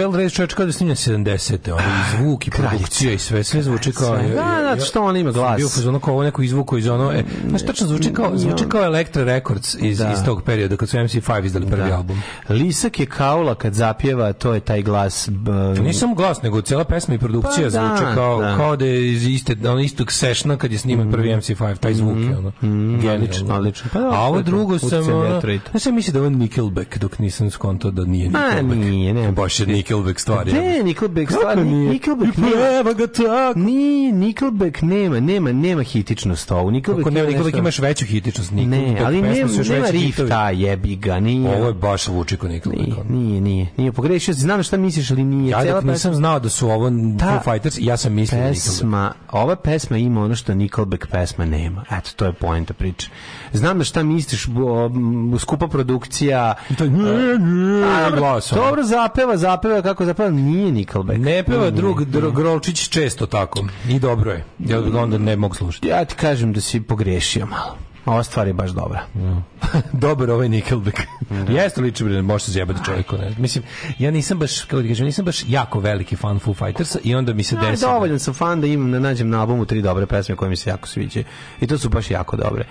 Bell Race čovječ kao da snimlja 70. Ono, i zvuk i produkcija i sve, sve zvuči kao... Da, zato što on ima glas. Bio u fazonu kao ovo neko izvuko iz ono... E, znaš, tačno zvuči kao, zvuči kao Elektra Records iz, Da. iz tog perioda, kad su MC5 izdali prvi Da. album. Lisak je kaula kad zapjeva, to je taj glas. b- Nije samo glas, nego cela pesma i produkcija Pa da, zvuče kao, da. kao da je iz iste, ono istog sešna kad je sniman prvi MC5, taj zvuk je ono. genijalno. odlično, odlično. Pa da, A ovo drugo sam, ono, ja sam mislio da je ovo Nickelback, dok nisam skontao da nije A, Nickelback. nije, ne. Baš je Nickelback stvar. je. Ne, Nickelback Kako stvar, nije? Nickelback nema. ga tako. Nije, Nickelback nema, nema, nema hitičnost ovu. Nickelback Kako ne, ima Nickelback imaš veću hitičnost. Ne, Nickelback ali pesme nema, nema rifta, jebi ga, nije. Ovo je baš zvuči kao Nickelback. Nije, nije, nije, pogrešio, znam šta misliš, ali nije. Ja dok nisam znao da su ovo Foo Fighters, ja sam mislio da Nickelback. pesma, ova pesma ima ono što Nickelback pesma nema. Eto, to je poenta priče. Znam da šta misliš, skupa produkcija. A, dobro, dobro zapeva, zapeva kako zapeva, nije Nickelback. Ne peva drug. Dro- Grolčić često tako. I dobro je. Ja onda ne mogu slušati. Ja ti kažem da si pogrešio malo. Ova stvar je baš dobra. Dobar ovaj Nickelback. Jeste liči bre, može se zjebati čovjeku, ne. Mislim, ja nisam baš, kako ti kažem, nisam baš jako veliki fan Foo Fightersa i onda mi se Ja, desi. dovoljan sam fan da imam, da nađem na albumu tri dobre pesme koje mi se jako sviđaju. I to su baš jako dobre.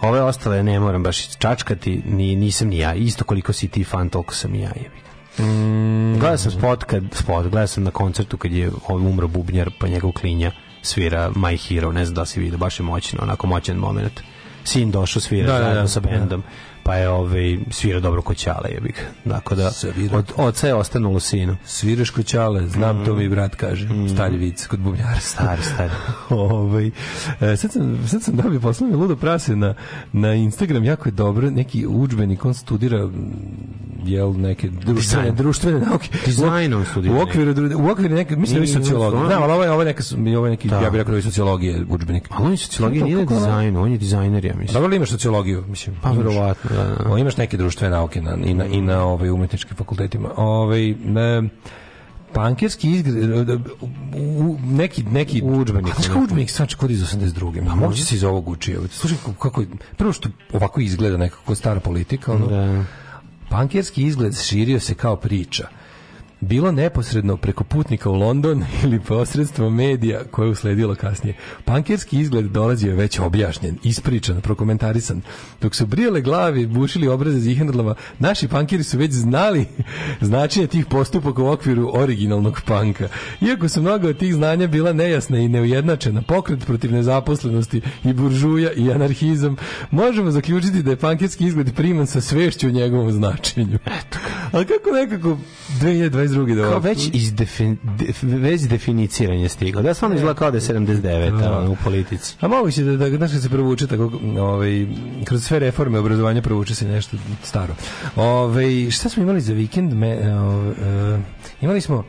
Ove ostale ne moram baš čačkati, ni, nisam ni ja. Isto koliko si ti fan, toliko sam i ja. Jebi. Mm. Gledao sam spot, kad, spot, gledao sam na koncertu kad je umro bubnjar, pa njegov klinja svira My Hero, ne znam da si vidio, baš je moćno, onako moćan moment. Sin došao svira Da, da, zajedno da, sa da. Pa je ovaj, svira dobro koćale, jebi ga. Dakle da, Svira. od oca je ostanulo sinu. Sviraš koćale, znam to mi brat kaže. Stari vic kod bubnjara. Mm. Stari, stari. ovaj, e, sad, sam, sad sam dobio poslovno ludo prase na, na Instagram, jako je dobro, neki udžbenik, on studira m, jel neke društvene, Dizajn. društvene nauke. Dizajn on studira U okviru, u okviru neke, mislim da je Nije, sociologija. on- Da, ali ovo je, ovo je neka, ovo je neki, ja bih rekao da je sociologije udžbenik. Ali on je sociologija, nije dizajnu, on je dizajner, ja mislim. Dobro li imaš sociologiju, mislim? Pa, verovatno, da. O, imaš neke društvene nauke na, i na, i na ovaj, umetničkim fakultetima. Ovaj, ne, Pankerski izgled, u- u- neki, neki Udžbenik, A Znaš kao udžbenik stvarno kod iz 82. Pa moguće se iz ovog učio. Slušaj, kako- kako, prvo što ovako izgleda nekako stara politika, ono, Da. Pankerski izgled širio se kao priča. Bilo neposredno preko putnika u London ili posredstvom medija koje je usledilo kasnije. Pankerski izgled dolazio je već objašnjen, ispričan, prokomentarisan. Dok su brijale glavi, bušili obraze Zihenrlova, naši pankeri su već znali značenje tih postupaka u okviru originalnog panka. Iako su mnoga od tih znanja bila nejasna i neujednačena, pokret protiv nezaposlenosti i buržuja i anarhizam, možemo zaključiti da je pankerski izgled priman sa svešću o njegovom značenju. Ali kako nekako 2022. da Kao već iz defin, def, već definiciranje stiglo. Da stvarno izgleda kao da je 79 Da. ono, u politici. A moguće da, da, znaš, kad se provuče tako, ovaj, kroz sve reforme obrazovanja provuče se nešto staro. Ovaj, šta smo imali za vikend? Me, o, e, imali smo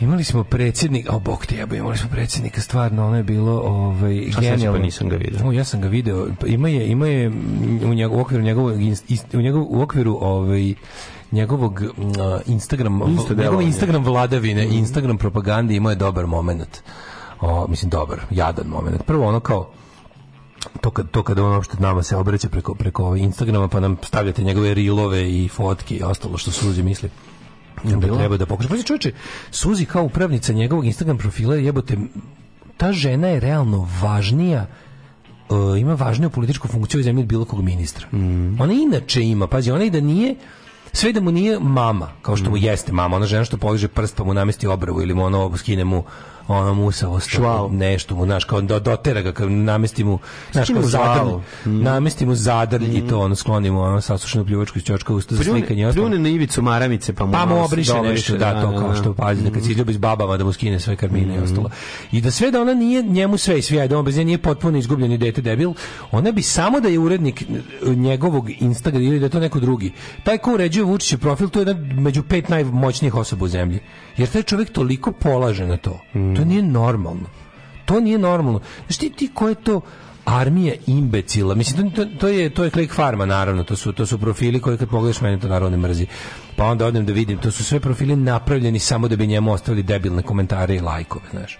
Imali smo predsjednik, o bog te jebo, imali smo predsjednika, stvarno, ono je bilo ovaj, A se genijalno. pa nisam ga vidio. O, ja sam ga video. Pa Ima je, ima je u, njegov, u okviru njegovog, u, njegov, u okviru ovaj, njegovog mm, a, Instagram, njegove delovanje. Instagram vladavine, Instagram propagande imao je dobar moment. O, mislim, dobar, jadan moment. Prvo ono kao, to kad to kad on uopšte nama se obraća preko preko Instagrama pa nam stavljate njegove rilove i fotke i ostalo što Suzi misli da treba da pokaže. Pa čoveče, Suzi kao upravnica njegovog Instagram profila jebote ta žena je realno važnija e, ima važniju političku funkciju u zemlji od bilo kog ministra. Ona inače ima, pazi, ona i da nije sve da mu nije mama, kao što mu jeste mama, ona žena što poliže prst pa mu namesti obravu ili mu ono skine mu ono musavost, Šval. nešto mu, znaš, kao do, dotera ga, kao namesti mu, znaš, kao zadrlj, žvalu. namesti mu zadrlj i to, ono, skloni mu, ono, sasušenu pljuvačku iz čočka usta za slikanje. i Pljune, ostalo. pljune na ivicu maramice, pa mu, Pa mu obriše dobriše, nešto, da, to kao što pazi, da kad se izljubi s babama da mu skine sve karmine i ostalo. I da sve da ona nije njemu sve i sve, da on bez nje nije potpuno izgubljeni dete debil, ona bi samo da je urednik njegovog Instagrama ili da je to neko drugi. Taj ko uređuje Vučićev profil, to je jedan među pet najmoćnijih osoba u zemlji. Jer taj čovjek toliko polaže na to. To nije normalno. To nije normalno. Znaš ti, ti ko je to armija imbecila. Mislim, to, to, je, to je klik farma, naravno. To su, to su profili koji kad pogledaš mene to naravno ne mrzi. Pa onda odem da vidim. To su sve profili napravljeni samo da bi njemu ostavili debilne komentare i lajkove, znaš.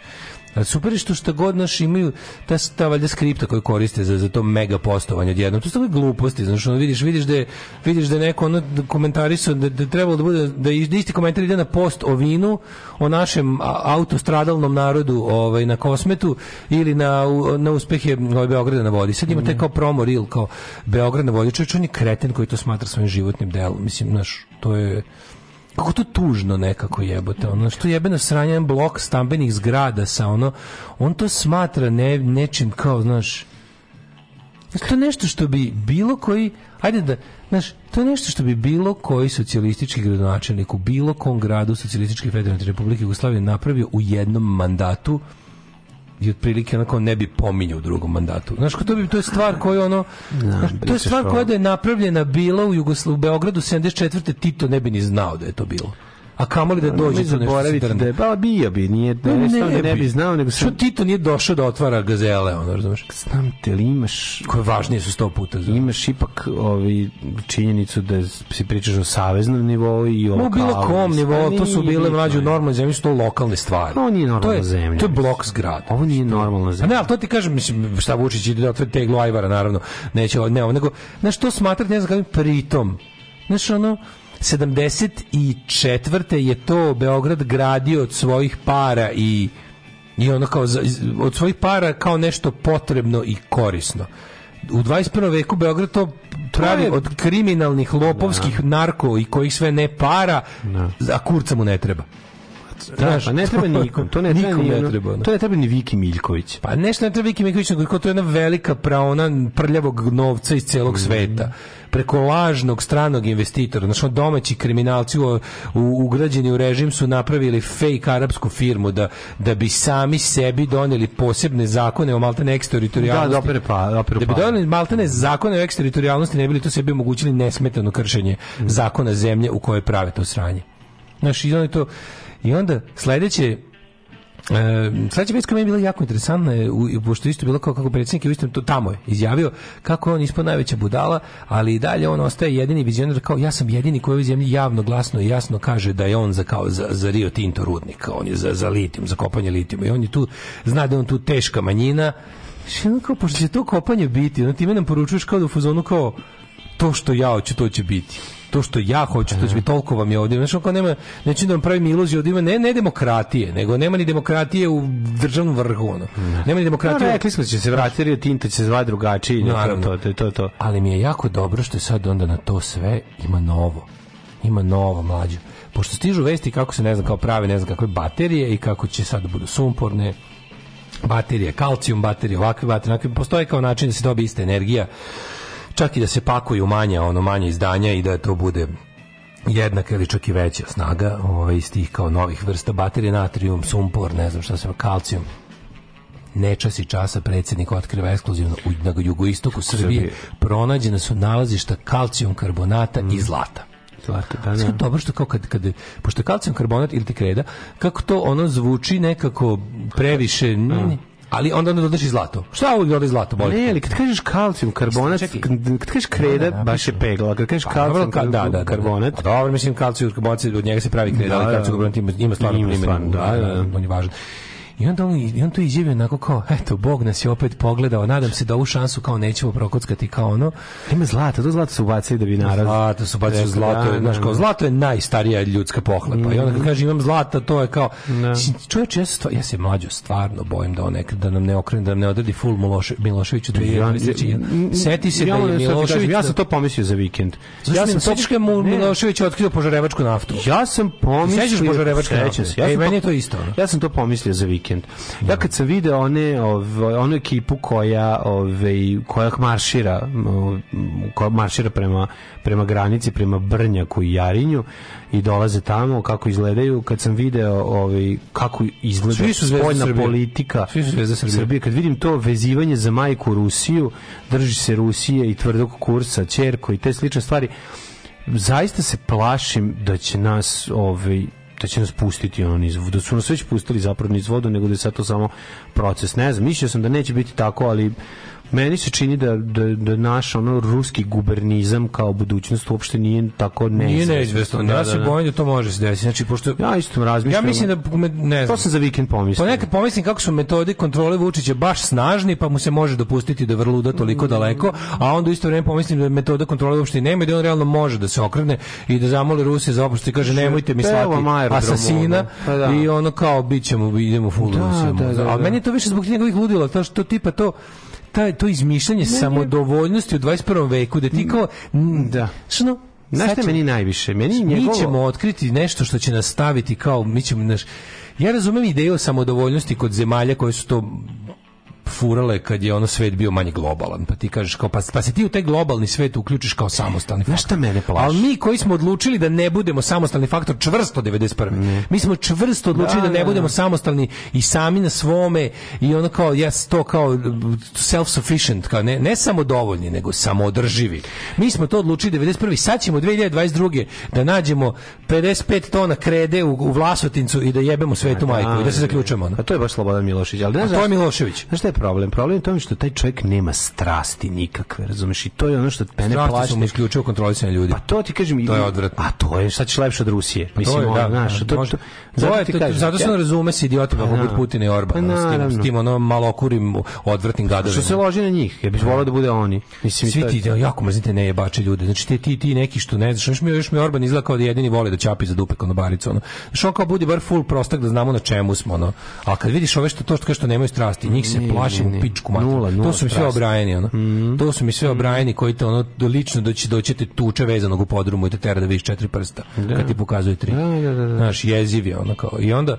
Super je što šta god naš imaju ta, ta valjda skripta koju koriste za, za to mega postovanje odjednom. To su takve gluposti, znaš, ono, vidiš, vidiš da je, vidiš da je neko ono komentarisao da, da trebalo da bude, da is- isti komentar ide na post o vinu, o našem autostradalnom narodu ovaj, na kosmetu ili na, na uspehe ovaj, Beograda na vodi. Sad ima taj kao promo reel, kao Beograd na vodi. Čovječ, on je kreten koji to smatra svojim životnim delom. Mislim, znaš, to je kako to tužno nekako jebote ono što jebeno sranje jedan blok stambenih zgrada sa ono on to smatra ne, nečim kao znaš to je nešto što bi bilo koji ajde da znaš, to je nešto što bi bilo koji socijalistički gradonačelnik u bilo kom gradu socijalističke federativne republike Jugoslavije napravio u jednom mandatu i otprilike onako ne bi pominjao u drugom mandatu. Znaš, to bi to je stvar koju ono znaš, to je stvar koja da je napravljena bila u Jugosla u Beogradu 74. Tito ne bi ni znao da je to bilo. A kamoli da dođe nešto zaboraviti se da je, ba, bio bi, nije, ne, ne, ne, ne, bi znao, nego Što sam... Tito nije došao da otvara gazele, ono, razumeš? Znam te, ali imaš... Koje važnije su sto puta. Za... Imaš ipak ovaj, činjenicu da si pričaš o saveznom nivou i o u bilo kom nivou, Pa to su bile mlađe u je. normalnoj zemlji, su to lokalne stvari. Ovo nije to normalna je, zemlja. To je blok zgrada. Ovo nije normalna A zemlja. ne, ali to ti kažem, mislim, šta Vučić ide da otvori teglu ajvara, naravno, neće, ne, nego, znaš, to smatrati, ne znam pritom, znaš, ono, 74. je to Beograd gradio od svojih para i i ono kao od svojih para kao nešto potrebno i korisno. U 21. veku Beograd to pravi je- od kriminalnih, lopovskih, narko i kojih sve ne para, a kurca mu ne treba. Da, pa ne treba nikom, to ne treba Nikom ni, ne treba, ono. to ne treba ni Viki Miljković. Pa nešto ne treba Viki Miković, nego to je jedna velika praona prljavog novca iz celog Mhm. sveta preko lažnog stranog investitora. Znači, domaći kriminalci u, u, ugrađeni u režim su napravili fake arapsku firmu da, da bi sami sebi doneli posebne zakone o maltene eksteritorijalnosti. Da, da pa, da Da bi pare. doneli maltene zakone o eksteritorijalnosti, ne bi li to sebi omogućili nesmetano kršenje Mhm. zakona zemlje u kojoj prave to sranje. Znaš, i onda, to, i onda sledeće E, sledeća vest koja je bila jako interesantna je, u, pošto isto bilo kao kako predsjednik je u istom to tamo je izjavio kako on ispod najveća budala, ali i dalje on ostaje jedini vizionar kao ja sam jedini koji u zemlji javno, glasno i jasno kaže da je on za kao za, za Rio Tinto rudnik, on je za, za litijum, za kopanje litijuma i on je tu, zna da on tu teška manjina. Što ono kao, pošto će to kopanje biti, ono time nam poručuješ kao da u fazonu kao to što ja hoću, to će biti. To što ja hoću, to će biti, toliko vam je ovdje. Znaš, ako nema, neću da vam pravim iluziju, ovdje ima ne, ne demokratije, nego nema ni demokratije u državnom vrhu, ono. Nema ni demokratije. No, rekli smo da će se vratiti Rio Tinto, će se zvati drugačije. Naravno. To, to, to, to. Ali mi je jako dobro što je sad onda na to sve ima novo. Ima novo mlađe. Pošto stižu vesti kako se ne znam kao prave, ne znam kakve baterije i kako će sad da budu sumporne baterije, kalcijum baterije, ovakve baterije, onakve, postoje kao način da se dobije ista energija, čak i da se pakuju manja, ono manje izdanja i da to bude jednaka ili čak i veća snaga ovaj, iz tih kao novih vrsta baterije, natrium, sumpor, ne znam šta se, kalcijum nečas i časa predsjednik otkriva ekskluzivno u, na jugoistoku Srbije Srbije. pronađena su nalazišta kalcijum karbonata i zlata. Zlata, da, da. dobro što kao kad, kad pošto je kalcijum karbonat ili ti kreda, kako to ono zvuči nekako previše, n- ali onda onda dodaš i zlato. Šta uvijek dodaš zlato? Boli? Ne, ali kad kažeš kalcijum, karbonat, Čekaj. kad, kažeš kreda, Da, da, baš je pegla. Kad kažeš Pa, kalcijum, dobro, ka- da, da, karbonat, Da, dobro, mislim kalcijum karbonat od njega se pravi kreda, Da, ali da. kalcijum karbonat ima, ima stvarno primjenu. da, da, da. on je važan. I onda on, i on to izjavio onako kao, eto, Bog nas je opet pogledao, nadam se da ovu šansu kao nećemo prokockati kao ono. Ima zlata, to zlato su ubacili da bi narod... Zlato su bacili Rekao, zlato, da, je, znaš, da, kao da. zlato je najstarija ljudska pohlepa. I onda kad kaže imam zlata, to je kao čovječe, ja se, stva- ja se mlađo stvarno bojim da on nekad da nam ne okrene, da nam ne odredi full Miloše, Miloševiću 2023. Seti se da je Milošević Ja sam to pomislio za vikend. Ja sam to što mu. Milošević otkrio požarevačku naftu. Ja sam pomislio... Sećaš se. Ja Ej, meni to- je to isto. Ja sam to pomislio za vikend. Ja kad sam video one, ove, onu ekipu koja, ove, koja maršira, koja maršira prema, prema granici, prema Brnjaku i Jarinju i dolaze tamo, kako izgledaju, kad sam video ove, kako izgleda Svi su spoljna Srbije. politika Svi su zvezde Srbije. Kad vidim to vezivanje za majku Rusiju, drži se Rusije i tvrdog kursa, ćerko i te slične stvari, zaista se plašim da će nas ovaj da će nas pustiti ono niz da su nas već pustili zapravo niz vodu nego da je sad to samo proces. Ne znam mislio sam da neće biti tako ali Meni se čini da, da, da naš ono ruski gubernizam kao budućnost uopšte nije tako neizvesno. Nije neizvesno. Da, ja da, se da. bojim da to može se desiti. Znači, pošto... Ja isto razmišljam. Ja mislim da, ne znam. To sam za vikend pomislio. Ponekad pomislim kako su metode kontrole Vučića baš snažni, pa mu se može dopustiti da vrluda toliko daleko, a onda isto vrijeme pomislim da metoda kontrole uopšte nema i da on realno može da se okrene i da zamoli Rusije za oprost i kaže nemojte mi slati asasina. Pa da. i ono kao bit ćemo, idemo full Da, da, da, A da. meni je to više zbog njegovih ludila, to što tipa to taj to izmišljanje samodovoljnosti u 21. veku da ti kao da. što Znaš šta meni najviše? Meni mi njegovo... ćemo otkriti nešto što će nas staviti kao mi ćemo naš ja razumem ideju o samodovoljnosti kod zemalja koje su to furale kad je ono svet bio manje globalan pa ti kažeš kao pa, pa se ti u taj globalni svet uključiš kao samostalni faktor. Znaš šta mene plaši? Ali mi koji smo odlučili da ne budemo samostalni faktor čvrsto 91. Mi smo čvrsto odlučili da, Da, ne da, budemo da. samostalni i sami na svome i ono kao yes, to kao self-sufficient, kao ne, ne samo dovoljni, nego samoodrživi. Mi smo to odlučili 91. Sad ćemo 2022. da nađemo 55 tona krede u, u Vlasotincu i da jebemo svetu majku i da se zaključujemo. Ono. A to je baš Slobodan Milošević. Ali ne A znaš- to je Milošević. Znaš šta je problem? Problem je tome što taj čovjek nema strasti nikakve, razumeš? I to je ono što mene Strasti plaši. su mu isključivo kontrolisanje ljudi. Pa to ti kažem. To je odvratno. A to je, sad ćeš lepše od Rusije. Mislim, to je, da, znaš, da, to, to, to zato je, ti kažem. zato se on razume s idiotima Pa poput da. Putina i Orbana, Pa s tim, s tim ono malokurim, odvratnim gadovima. Što se loži na njih. Ja bih volao da bude oni. Mislim, Svi ti jako mrzite nejebače ljude. Znači ti ti ti neki što ne znaš, još mi još mi Orban izgleda kao da jedini voli da ćapi za dupe konobaricu ono. Što on kao budi bar full prostak da znamo na čemu smo ono. A kad vidiš ove što to što kaže što nemaju strasti, njih se Ne, plašim ne, u ne. pičku. Nula, nula To su mi sve obrajeni ono. To su mi sve obrajeni koji te ono lično doći doćete tuče vezanog u podrumu i te tera da vidiš četiri prsta kad ti pokazuje tri. Da, da, da, da. Znaš, jeziv je ono kao. I onda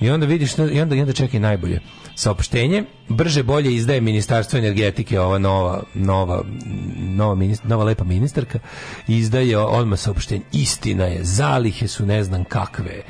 i onda vidiš i onda i onda čekaj najbolje. Saopštenje brže bolje izdaje ministarstvo energetike ova nova nova nova minist, nova lepa ministarka izdaje odmah saopštenje istina je zalihe su ne znam kakve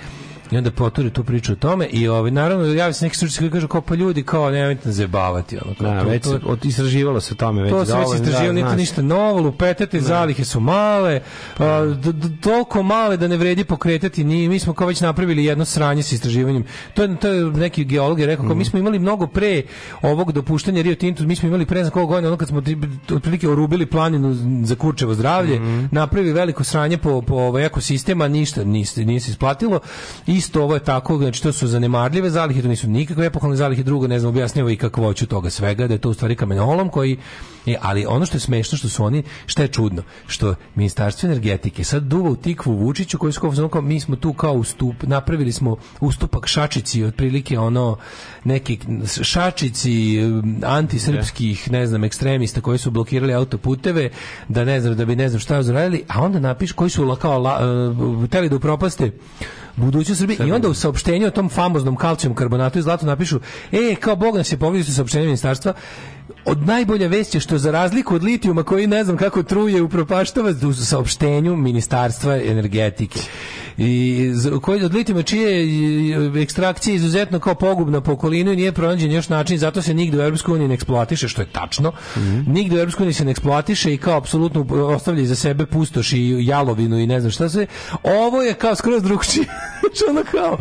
i onda poturi tu priču o tome i ovaj naravno javi se neki stručnjaci koji kažu kao pa ljudi kao nemojte nas zebavati ono kao, Da, to- već to- od, istraživalo se tome već. to se već istraživalo, da, ništa novo, lupetate, zalihe su male, a, d- d- toliko male da ne vredi pokretati, ni, mi smo kao već napravili jedno sranje sa istraživanjem. To je, to je neki geolog je rekao, kao mi smo imali mnogo pre ovog dopuštanja Rio Tinto, mi smo imali pre za koliko godina, ono kad smo otprilike orubili planinu za kurčevo zdravlje, napravili veliko sranje po, po ovaj ekosistema, ništa niste, nije se isplatilo. Isto ovo je tako, znači to su zanemarljive zalihe, to nisu nikakve epohalne zalihe, drugo ne znam, objašnjava i kakvoću toga svega, da je to u stvari kamenolom koji E, ali ono što je smešno što su oni, šta je čudno, što ministarstvo energetike sad duva u tikvu Vučiću koji su kao, mi smo tu kao ustup, napravili smo ustupak šačici, otprilike ono neki šačici um, antisrpskih, ne znam, ekstremista koji su blokirali autoputeve, da ne znam, da bi ne znam šta zaradili, a onda napiš koji su kao la, uh, hteli da upropaste budućnost Srbije i onda u saopštenju o tom famoznom kalcijum karbonatu i zlatu napišu e, kao Bog nas je povidio sa saopštenjem ministarstva od najbolja vest je što za razliku od litijuma koji ne znam kako truje u propaštava u saopštenju ministarstva energetike i koji od litijuma čije ekstrakcija je izuzetno kao pogubna po okolinu i nije pronađen još način zato se nigde u EU ne eksploatiše što je tačno. Nigde u EU se ne eksploatiše i kao apsolutno ostavlja iza sebe pustoš i jalovinu i ne znam šta sve. Ovo je kao skroz drugčije. Znači, ono kao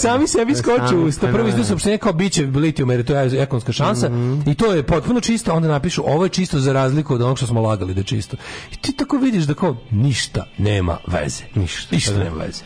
sami sebi skoču u usta. prvo da, izdu da. saopštenje kao biće litijum jer to je ekonomska šansa. I to je potpuno čisto onda napišu ovo je čisto za razliku od onog što smo lagali da je čisto. I ti tako vidiš da kao ništa nema veze. Ništa. ništa da. nema veze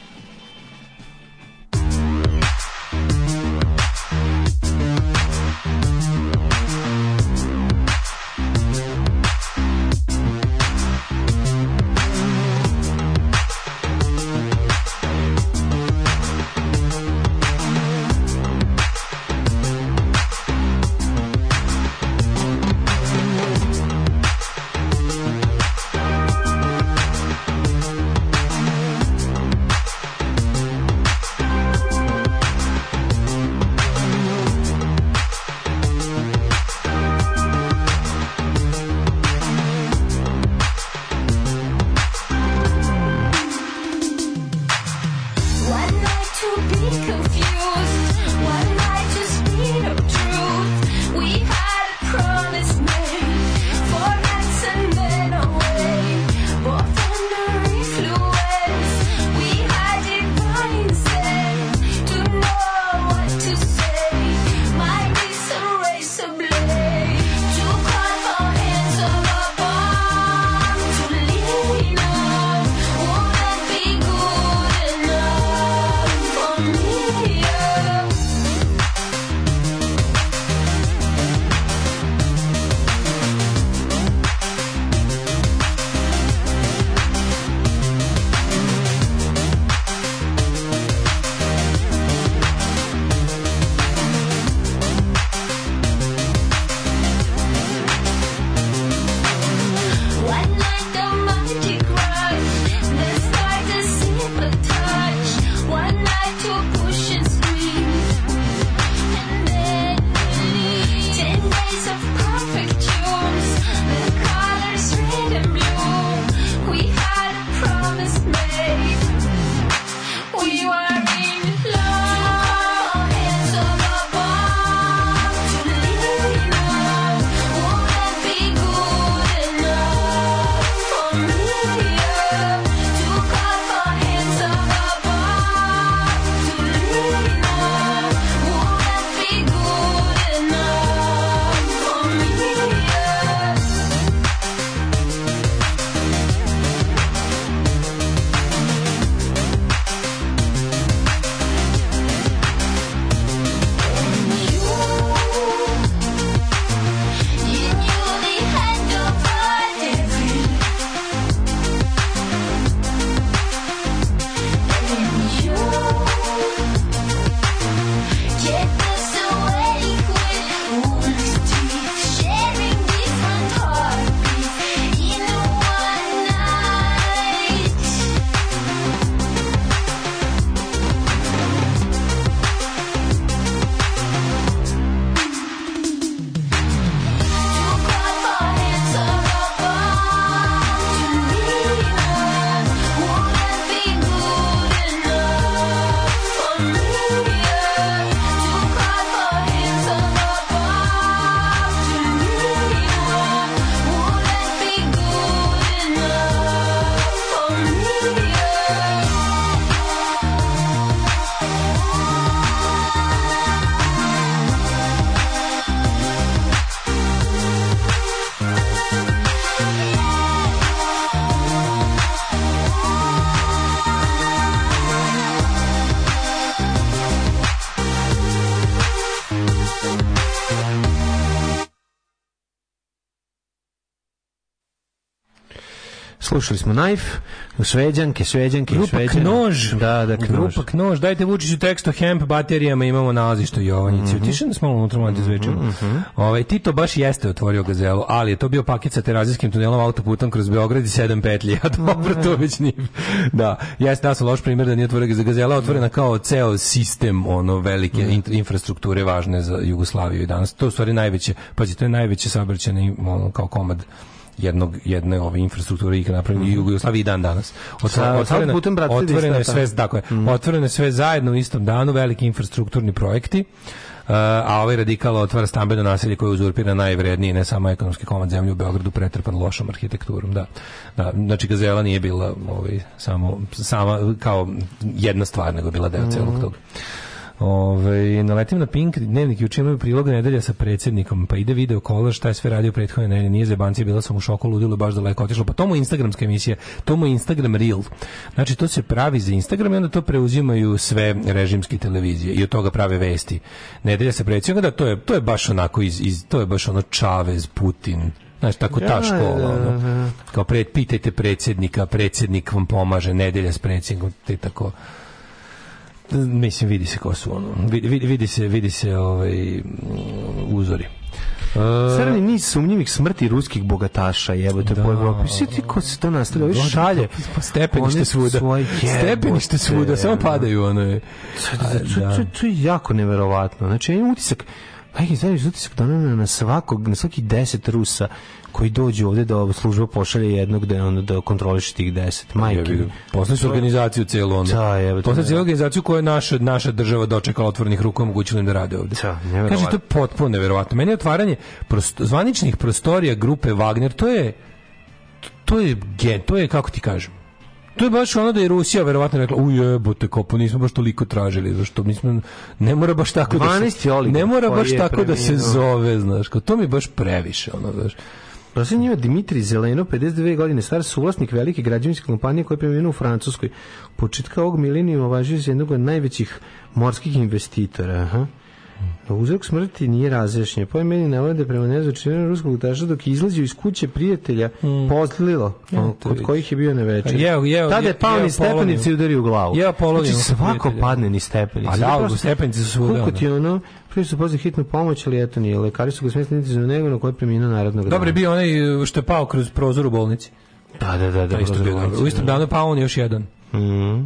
Slušali smo Knife, Šveđanke, Šveđanke, Grupa Šveđane. Knož. Da, da, Knož. Grupa Knož. Dajte Vučiću tekst o hemp baterijama, imamo nalazište u Jovanjici. Mhm. Otišao da smo unutra, malo te zvečemo. Ovaj, Tito baš jeste otvorio gazelu, ali je to bio paket sa terazijskim tunelom autoputom kroz Beograd i sedam petlji. A dobro, to već nije. Da, jeste, da sam loš primjer da nije otvorio gazela. Otvorena kao ceo sistem ono velike Mhm. int- infrastrukture važne za Jugoslaviju i danas. To je u stvari najveće, pazi, to je najveće saobraćajne ono, kao komad jednog jedne ove infrastrukture ikad napravljene u Jugoslaviji i dan danas. Mhm. Sa autoputom Bratislava otvoreno je sve, tako. je, Mhm. otvoreno je sve zajedno u istom danu, veliki infrastrukturni projekti. Uh, a ovaj radikal otvara stambeno naselje koje uzurpira najvredniji, ne samo ekonomski komad zemlje u Beogradu pretrpan lošom arhitekturom, da. da znači Gazela nije bila ovaj, samo, sama kao jedna stvar, nego bila deo celog toga. Ove, naletim na Pink, dnevnik juče imaju prilog nedelja sa predsjednikom, pa ide video kola šta je sve radio prethodne nedelje, nije zebancija, bila sam u šoku, ludilo, baš daleko otišlo, pa to mu je instagramska emisija, to mu je Instagram Reel. Znači, to se pravi za Instagram i onda to preuzimaju sve režimske televizije i od toga prave vesti. Nedelja sa predsjednikom, da, to je, to je baš onako, iz, iz, to je baš ono Čavez, Putin, Znaš, tako ta Da, škola, da, ono. da. Kao pred, pitajte predsjednika, predsjednik vam pomaže, nedelja s predsjednikom, te tako mislim vidi se ko su ono vidi, vidi, vidi se vidi se ovaj mm, uzori E, Crni niz sumnjivih smrti ruskih bogataša, jebote, po Evropi. Svi ti ko se to nastavlja, ovi Da, šalje. pa stepenište one svuda. Stepenište svuda, samo padaju, ono je. To, to, to, to, to je jako neverovatno. Znači, ja imam utisak, Ajde, znaš, utisak da na, na svakog, na svaki deset Rusa koji dođu ovde da služba pošalje jednog da ono da kontroliše tih deset. Majke. mi. Posle su organizaciju celu ono. Da, jebote, Posle da. celu organizaciju koju je naša, naša država dočekala otvorenih ruku, omogućila im da rade ovde. Da. Kaže, to je potpuno neverovatno. Meni je otvaranje prosto, zvaničnih prostorija grupe Wagner, to je to je gen, to je kako ti kažem. To je baš ono da je Rusija verovatno rekla, u jebote, kopu, nismo baš toliko tražili, zašto mi smo, ne mora baš tako da 12 se, ne mora baš je tako da se zove, znaš, kao, to mi je baš previše, ono, znaš. Prosim njima Dimitri Zeleno, 52 godine star, suvlasnik velike građevinske kompanije koja je preminuo u Francuskoj. Početka ovog milenijuma važio za jednog od najvećih morskih investitora. Aha. Uzrok smrti nije razrešen. Pojem meni navode prema nezvučenju ruskog lutaša dok je izlazio iz kuće prijatelja pozlilo, Ja, kod to vidi. kojih je bio na večer. Jeo- jeo- Tada je pao niz poloniju. stepenice i udario u glavu. Jeo poloniju Znači svako padne ni stepenice. A da, To u prosto- stepenice su svuda, Koliko ti ono, prije su pozvali hitnu pomoć, ali eto nije. Lekari su ga smestili niti za nego na koje je preminuo narodnog Dobro je bio onaj što je pao kroz prozor u bolnici. Da, da, da. da prozor dobro. U istom danu je pao on još jedan. Mhm.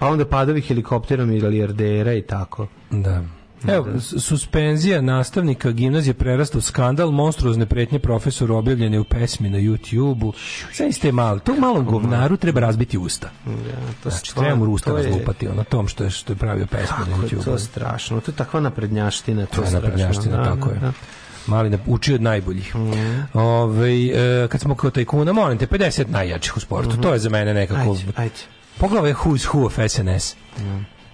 Pa onda padovi helikopterom milijardera i tako. Da. Evo, s- suspenzija nastavnika gimnazije prerasta u skandal, monstruozne pretnje profesoru objavljene u pesmi na YouTube-u. Sve ste malo, tog malom govnaru treba razbiti usta. to znači, treba mu usta to je- razlupati na tom što je, što je pravio pesmu na je YouTube-u. to strašno, to je takva naprednjaština. To je strašno, naprednjaština, da, tako da, je. da. Mali uči od najboljih. Ovaj, e, kad smo kod tajkuna, molim te, 50 najjačih u sportu. To je za mene nekako... Ajde, ajde. Pogledaj who's who of SNS.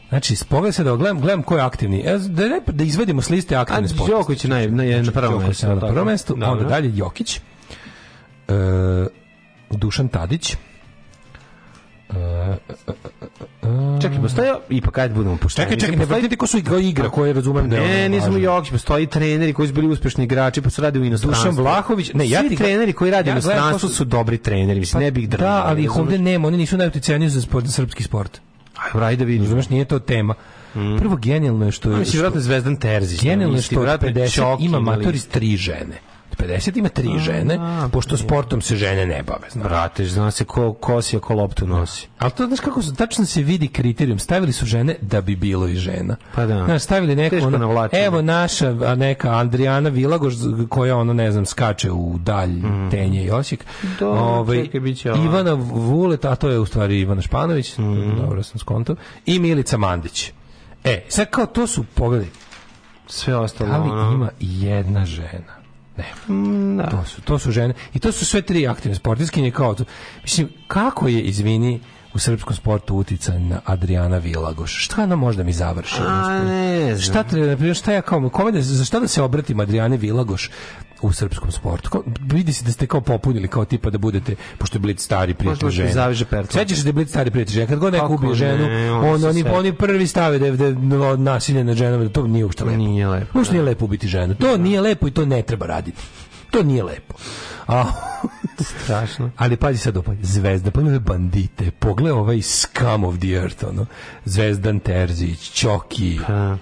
Znači, pogledaj se da gledam, gledam ko je aktivni. E, da, ne, da izvedimo s liste aktivne sportiste. Đoković je na, na prvom Đoković mjestu. je na prvom mestu, onda dalje Jokić, e, Dušan Tadić, Čekaj, postoje, ipak ajde budemo pošteni. Čekaj, čekaj, postoji- vrtite ko su igra, igra koje razumem da Ne, nismo. Jokić, postoji treneri koji su bili uspešni igrači, pa su radi u inostranstvu. Dušan Vlahović, ne, ja ti- treneri koji rade u inostranstvu su- dobri treneri, mislim, ne bih ih držao. Da, ali ih ovde nema, oni nisu najuticajniji za sport, za srpski sport. Ajde, ajde da vidimo. Razumeš, nije to tema. Prvo, genijalno je što je... Mislim, vjerojatno Zvezdan Terzić. Genijalno je isti, što od vjerojatno 50 Čoki ima matori tri žene. Od 50 ima tri žene, pošto sportom se žene ne bave. Znaš. Brate, zna se ko kosi, a ko loptu nosi. Ali to, znaš kako tačno se vidi kriterijum, stavili su žene da bi bilo i žena. Pa da. Znaš, stavili neko, ono, evo naša a neka Andrijana Vilagoš, koja ono, ne znam, skače u dalj Tenje i Osijek. Mm. Dobro, čekaj, bit će ova. Ivana Vulet, a to je u stvari Ivana Španović, Mm. dobro sam skontao, i Milica Mandić. E, sad kao to su, pogledaj, Sve ostalo. da li ono. ima jedna žena? Mm, da. To su, to su žene. I to su sve tri aktivne sportiskinje kao to. Mislim, kako je, izvini, u srpskom sportu uticaj na Adriana Vilagoš? Šta ona možda mi završi? A, ne znam. Šta šta ja kao, kome da, za šta da se obratim Adriane Vilagoš u srpskom sportu? Kao, vidi se da ste kao popunili kao tipa da budete, pošto je Blic stari prijatelj zaveže pertlom. Sećaš se da je Blic stari prijatelj žena? Kad god neko ubije ne, ženu, onda on, oni, oni prvi stave da je, da je nasilje nad ženama, da to nije uopšte lepo. Nije lepo. Uopšte nije lepo ubiti ženu. To nije lepo i to ne treba raditi. To nije lepo. A, Strašno. ali pazi sad opet, Zvezda, pogledaj bandite, pogledaj ovaj scum of the earth, ono, Zvezdan Terzić, Ćoki, A.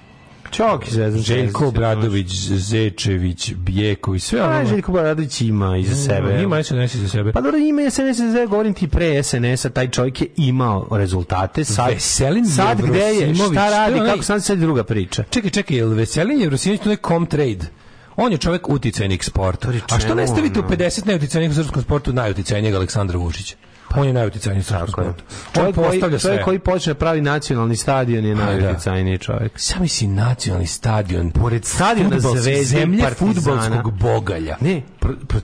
Čoki Zvezdan Željko Terzić, Obradović, Zečević, Bjeković, sve A, ono. Željko Obradović ima iza sebe. Ima SNS za sebe. Pa dobro, ima SNS, za govorim ti pre SNS-a, taj čovjek je imao rezultate, sad, Veselin sad gde je, šta radi, kako sam sad druga priča. Čekaj, čekaj, je li Veselin Jevrosinović to je Comtrade? On je čovjek uticajnik sporta. A što ne stavite u ono. 50 najuticajnijih u srpskom sportu najuticajnijeg Aleksandra Vučića? On je najuticajniji srpskom sportu. On Čovjek koji, postavlja sve. čovjek koji počne pravi nacionalni stadion je da. najuticajniji čovjek. Sam si nacionalni stadion. Pored stadiona Zvezde zemlje fudbalskog bogalja. Ne,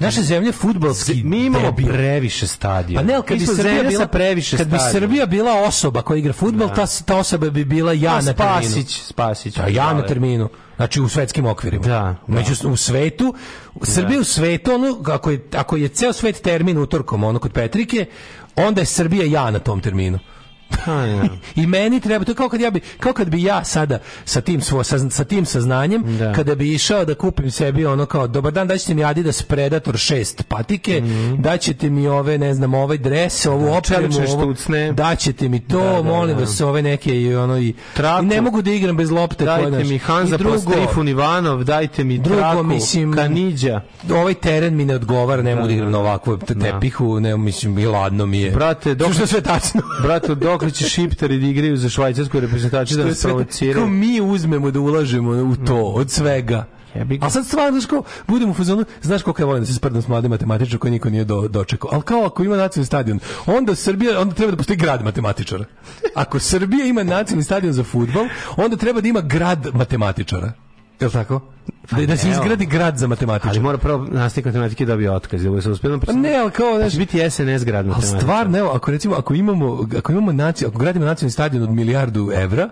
Naša zemlja fudbalski mi imamo debil. previše stadiona. Pa ne, kad bi Srbija bila previše kad bi. Srbija bila osoba koja igra fudbal, ta ta osoba bi bila ja na terminu. Spasić, Spasić. A ja na terminu. Znači u svetskim okvirima. Da, Među, u svetu, u Srbiji u svetu, ono, ako je, ako je ceo svet termin utorkom, ono kod Petrike, onda je Srbija ja na tom terminu. I meni treba, to je kao kad, ja bi, kao kad bi ja sada sa tim, svo, sa, sa tim saznanjem, Da. kada bi išao da kupim sebi ono kao, dobar dan, daćete mi Adidas Predator 6 patike, daćete mi ove, ne znam, ovaj dres, ovu opremu, čelične ovo, daćete mi to, Da, da, molim da. vas, ove neke i ono i, Traku. i ne mogu da igram bez lopte. Dajte znaš, mi Hanza i drugo- Trifun Ivanov, dajte mi Drugo, Traku, mislim, Kaniđa. ovaj teren mi ne odgovara, ne mogu da igram na ovakvom te- tepihu, ne, mislim, i ladno mi je. Brate, dok Što sve tačno. Brate, dok će šiptari da igraju za švajcarsku reprezentaciju da je nas provociraju? mi uzmemo da ulažemo u to, od svega. A sad stvarno, znaš budemo u fazonu, znaš koliko ja volim da se sprdam s mladim matematičarom koji niko nije do, dočekao. Ali kao ako ima nacionalni stadion, onda Srbija, onda treba da postoji grad matematičara. Ako Srbija ima nacionalni stadion za futbol, onda treba da ima grad matematičara. Je li tako? Da, da se izgradi grad za matematičara. Ali mora prvo nastavnik matematike da dobije otkaz, da se uspjelo. Pa ne, ali kao, znaš, će biti SNS grad matematike. stvarno, evo, ako recimo, ako imamo, ako imamo naciju, ako gradimo nacionalni stadion od milijardu evra,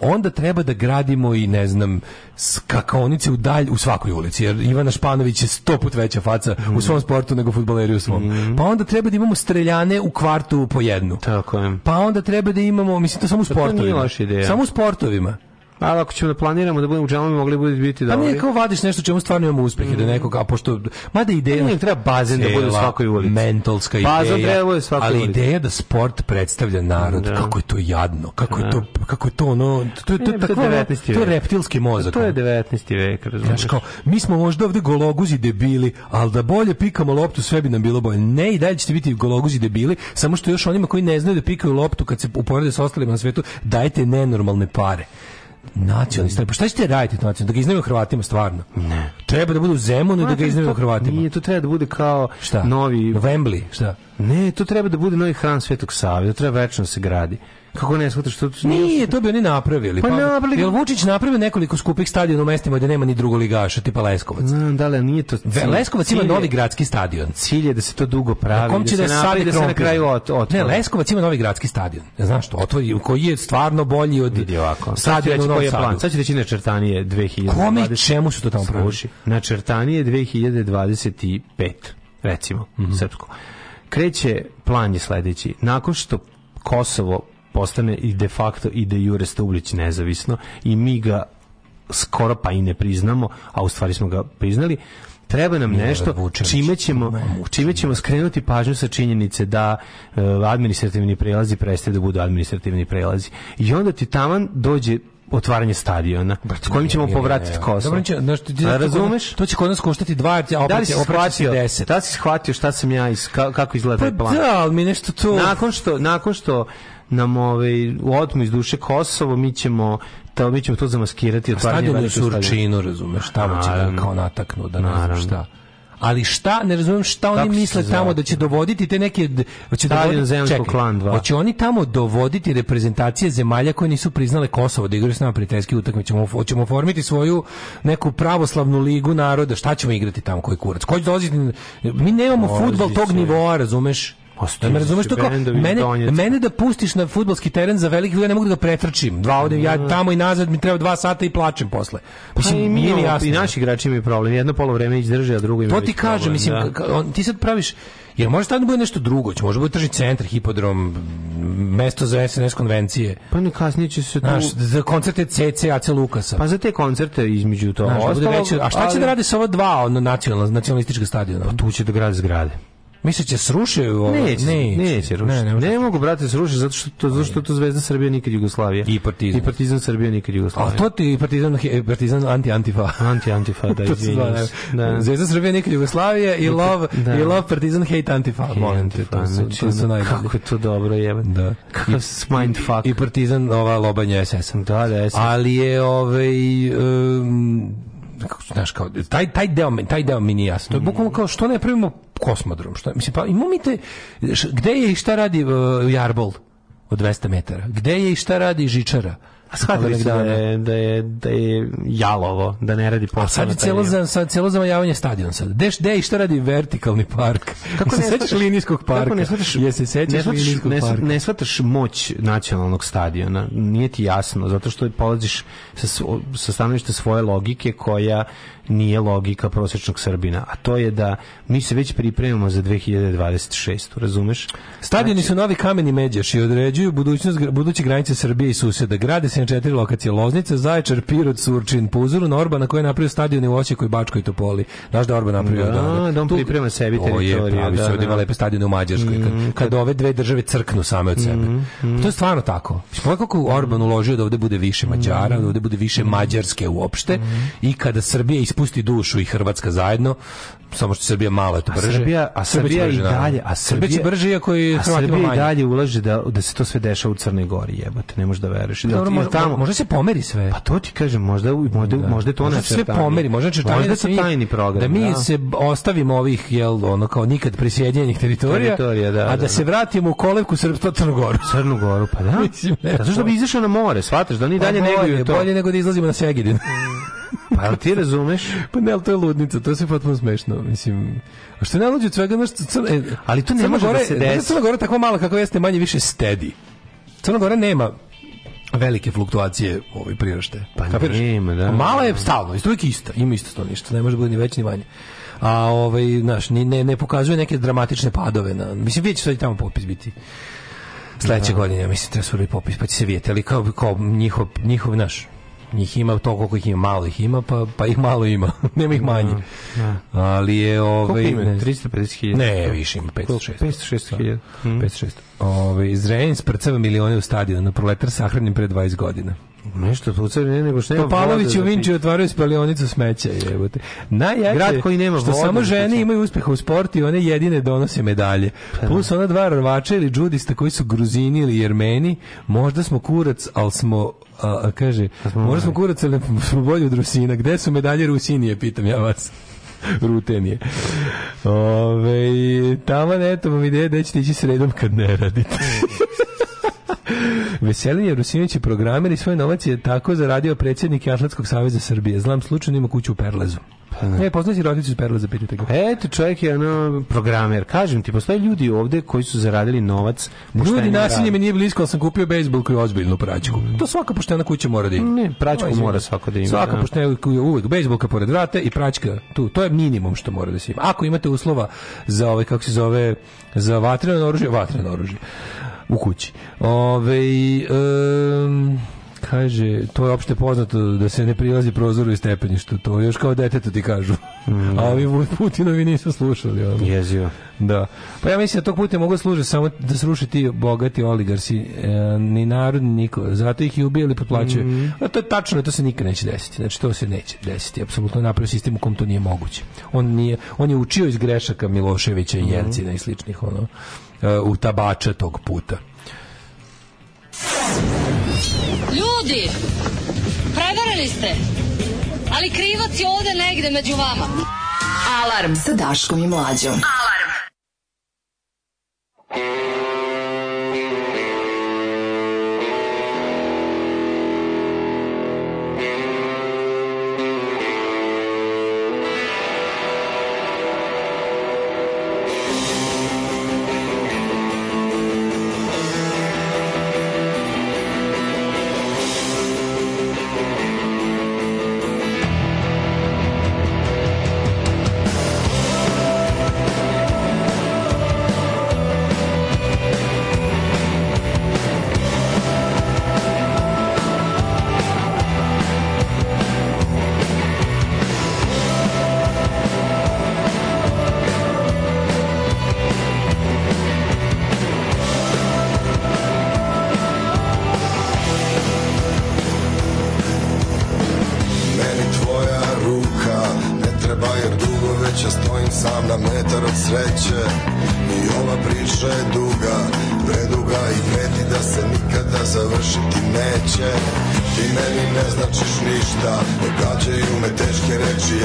onda treba da gradimo i, ne znam, skakaonice u dalj, u svakoj ulici, jer Ivana Španović je sto put veća faca u svom sportu nego futboleri u svom. Pa onda treba da imamo streljane u kvartu po jednu. Tako je. Pa onda treba da imamo, mislim, to samo u Pa sportovima. Samo u sportovima. Ali ako ćemo da planiramo da budemo u dželovi, mogli bi biti Pa dobri. nije kao vadiš nešto čemu stvarno imamo uspehe, da nekog, a pošto, mada ideja... Pa nije, treba bazen da bude u svakoj ulici. Mentalska Bazen ideja. treba da bude u svakoj ali ulici. ideja da sport predstavlja narod, Da. kako je to jadno, kako je to, kako je to ono, to, je- to, je Ne, to je tako ono, 19. to je reptilski mozak. To je ono. 19. vek, razumiješ? Znaš kao, mi smo možda ovde gologuzi debili, ali da bolje pikamo loptu, sve bi nam bilo bolje. Ne, i dalje ćete biti gologuzi debili, samo što još onima koji ne znaju da pikaju loptu kad se uporede s ostalima na svetu, dajte nenormalne pare. Nacionalni. Pa šta ćete raditi to nacionalno? Da ga iznajmimo Hrvatima stvarno? Ne. Treba da bude u Zemunu i da ga iznajmimo Hrvatima. Nije, to treba da bude kao Šta? novi... Wembley, šta? Ne, to treba da bude novi hram Svetog Save, to treba večno da se gradi. Kako ne shvataš što to Nije, to bi oni napravili. Pa napravili- Jel Vučić napravio nekoliko skupih stadiona u mestima gde nema ni drugoligaša, tipa Leskovac? Znam, da li, nije to cilj. Leskovac ima Cilj je- novi gradski stadion. Cilj je da se to dugo pravi, kom će da, se napravi, da se na kraju ot, otvori. Ne, Leskovac ima novi gradski stadion. Ne znaš što, otvori, koji je stvarno bolji od Vidi ovako. Reći u Novom koji je plan. Sadu. Sad ću reći načrtanije 2020. Kome čemu su to tamo pravili? Sluši, načrtanije 2025, recimo, Mhm. srpsko. Kreće plan je sledeći. Nakon što Kosovo postane i de facto i de jure Stublić nezavisno i mi ga skoro pa i ne priznamo, a u stvari smo ga priznali, treba nam nešto čime ćemo, čime ćemo skrenuti pažnju sa činjenice da e, administrativni prelazi prestaju da budu administrativni prelazi. I onda ti taman dođe otvaranje stadiona s kojim ćemo povratiti. Kosovo. Dobro, razumeš? To će kod nas koštati dva, a Da li opet, opet će shvatio, deset. da li si shvatio šta sam ja, kako izgleda Pa taj plan? da, ali mi nešto to... Nakon što, nakon što nam ovaj, otmu iz duše Kosovo, mi ćemo to, mi ćemo to zamaskirati otvaranje Stadion je. Surčinu, razumeš, tamo će Naravno. kao nataknu, da ne znam šta. Ali šta, ne razumijem šta oni Kako će misle tamo da će dovoditi te neke hoće dovoditi čekaj, klan dva. Hoće oni tamo dovoditi reprezentacije zemalja koje nisu priznale Kosovo da igraju s nama prijateljski utakmice. Hoćemo hoćemo oformiti svoju neku pravoslavnu ligu naroda. Šta ćemo igrati tamo koji kurac? Ko će dolaziti? Mi nemamo fudbal tog nivoa, razumeš? Da me razumeš to kao, mene, mene da pustiš na fudbalski teren za veliki ja ne mogu da ga pretrčim. Dva odem ja tamo i nazad mi treba dva sata i plačem posle. Mislim, Mislim, Pa i, mi nije mi jasno. i naši igrači imaju problem. Jedno polovreme izdrže, a drugo ima To ti kažem, mislim, da. on- ti sad praviš, jer može tamo da bude nešto drugo, će može bude tržni centar, hipodrom, mesto za SNS konvencije, Pa ne kasnije će se tu... znaš, za koncerte CC, AC Lukasa. Pa za te koncerte između to Znaš, da ostalo, veće- a šta će ali- da rade sa ova dva ono, nacionalna, nacionalistička stadiona? Tu će da grade zgrade. Misle će sruše ovo? Neće, neće, rušiti. Ne, Ne, ne, mogu, brate, se rušiti zato što to, zato što to Zvezda Srbija nikad Jugoslavija. I Partizan. I Partizan Srbija nikad A Jugoslavija. to ti partizan, partizan anti-antifa. Anti-antifa, da, izvinjam. Da. Zvezda Srbije nikad Jugoslavija i love, Da. i love partizan hate antifa. Molim te, to su, Znači, to su ono, najbolji. Kako je to dobro, jebe. Da. Kakav mindfuck. I partizan ova lobanja SS-a. Da, da, SS. Ali je ovaj um, kako znaš kao taj taj deo taj deo mi nije jasan. To je bukvalno kao što ne pravimo kosmodrom, što mislim pa imamo mi te gde je i šta radi uh, Jarbol od 200 metara? Gde je i šta radi Žičara? A shvatili su da je, da je, da je jalovo, da ne radi posao. A sad je celo, za, sad celo zamajavanje stadion sad. Gde, gde i šta radi vertikalni park? Kako ne sećaš linijskog parka? Kako ne shvataš, Je se sećaš ne shvataš, linijskog ne, parka? ne shvataš moć nacionalnog stadiona, nije ti jasno, zato što polaziš sa, sa stanovišta svoje logike koja nije logika prosječnog Srbina, a to je da mi se već pripremamo za 2026. Razumeš? Stadioni su novi kameni međaš i određuju budućnost buduće granice Srbije i suseda. Grade se na četiri lokacije: Loznica, Zaječar, Pirot, Surčin. Po uzoru na koji je napravio stadione u Osijeku i Bačkoj Topoli. Znaš da Orban napravio? Da, da on Tu- priprema sebi To je teritoriju, pravi, da, se ovdje ima da. lepe stadione u Mađarskoj. Kad, kad ove dve države crknu same od sebe. To je stvarno tako. Pogledaj kako Orban uložio da ovdje bude više Mađara, da ovdje bude više Mađarske uopšte i kada Srbija ispusti dušu i Hrvatska zajedno, samo što Srbija malo je to A brže. Srbija, a Srbija će Srbija i dalje, a Srbija će Srbija brže iako i a Hrvatima Srbija i dalje ulaže da da se to sve dešava u Crnoj Gori, jebote, ne možeš da veruješ. Da Dobro, možda, tamo možda se pomeri sve. Pa to ti kažem, možda možda možda je to možda se sve pomeri, možda četanje možda da se tajni program. da mi da. se ostavimo ovih jel ono kao nikad prisjedinjenih teritorija, Teritorija, da, a da, da, se da. vratimo u kolevku srpstva Crnu Goru. Crnu Goru, pa da. Mislim, ne, Zato što bi izašao na more, shvataš da oni dalje Pa bolje, neguju to. bolje nego da izlazimo na Segedin. Pa jel ti razumeš? pa ne, ali to je ludnica, to je sve potpuno smešno. Mislim, a što je najluđe od svega, znaš, Crna, e, Ali to ne Crna može da Gora- se znaš, desi. Crna Gora tako mala kako jeste manje više stedi. Crna Gora nema velike fluktuacije ovaj prirašte. Pa Kapiraš? nema, da. Mala je stalno, isto uvijek ista, ima isto to ništa, ne može biti ni veće ni manje. A ovaj, znaš, ne, ne pokazuje neke dramatične padove. Na, mislim, vidjet će sad i tamo popis biti sledeće godine, ja mislim, treba popis, pa će se vidjeti, ali kao, kao njihov, njihov, naš, njih ima to koliko ih ima, malo ih ima, pa, pa ih malo ima, nema ih manje. Ali je, Koliko ovaj, ima? ne, 350.000. ne, više ima, 506. 506.000. Mm. 506. Ovaj Izraelin sprcava milione u stadion, na proletar sahranim pre 20 godina. Nešto pucaju, ne, nego što nema Topalović u za Vinči otvaraju spalionicu smeća, jebote. Najjače Grad koji nema što vode samo za žene imaju uspeha u sportu i one jedine donose medalje. Plus ona dva rvača ili džudista koji su gruzini ili jermeni, možda smo kurac, ali smo a, a, kaže, možda smo kurac, ali smo bolji od Rusina. Gde su medalje Rusinije, pitam ja vas. Rutenije. Ove, tamo neto vam ideja da ćete ići sredom kad ne radite. Veselin Rusinović je programer i svoj novac je tako zaradio predsjednik Atletskog saveza Srbije. Znam slučajno ima kuću u Perlezu. E, poznaš i roditelj iz Perleza, pitajte ga. Eto, čovjek je ono programer. Kažem ti, postoje ljudi ovde koji su zaradili novac. Ljudi, nasilje mi nije blisko, ali sam kupio bejsbolku i ozbiljnu praćku. To svaka poštena kuća mora da ima. Ne, praćku Aj, mora svako da ima, Svaka da. poštena kuća uvek bejsbolka pored vrata i praćka tu. To je minimum što mora da se ima. Ako imate uslova za ovaj kako se zove za vatreno oružje, vatreno oružje u kući. Ove, em, kaže, to je opšte poznato da se ne prilazi prozoru i stepeništu. To još kao detetu ti kažu. A ovi Putinovi nisu slušali. Ono. Jezivo. Da. Pa ja mislim da tog puta mogu služiti samo da sruše ti bogati oligarsi, e, ni narod, ni niko. Zato ih i ubijali, potplaćaju. Mhm. A to je tačno, to se nikad neće desiti. Znači, to se neće desiti. Apsolutno napravio sistem u kom to nije moguće. On, nije, on je učio iz grešaka Miloševića Mhm. i Jelcina i sličnih, ono, e, u tabača tog puta. Ljudi, prevarili ste, ali krivac je ovde negde među vama. Alarm sa Daškom i Mlađom. Meni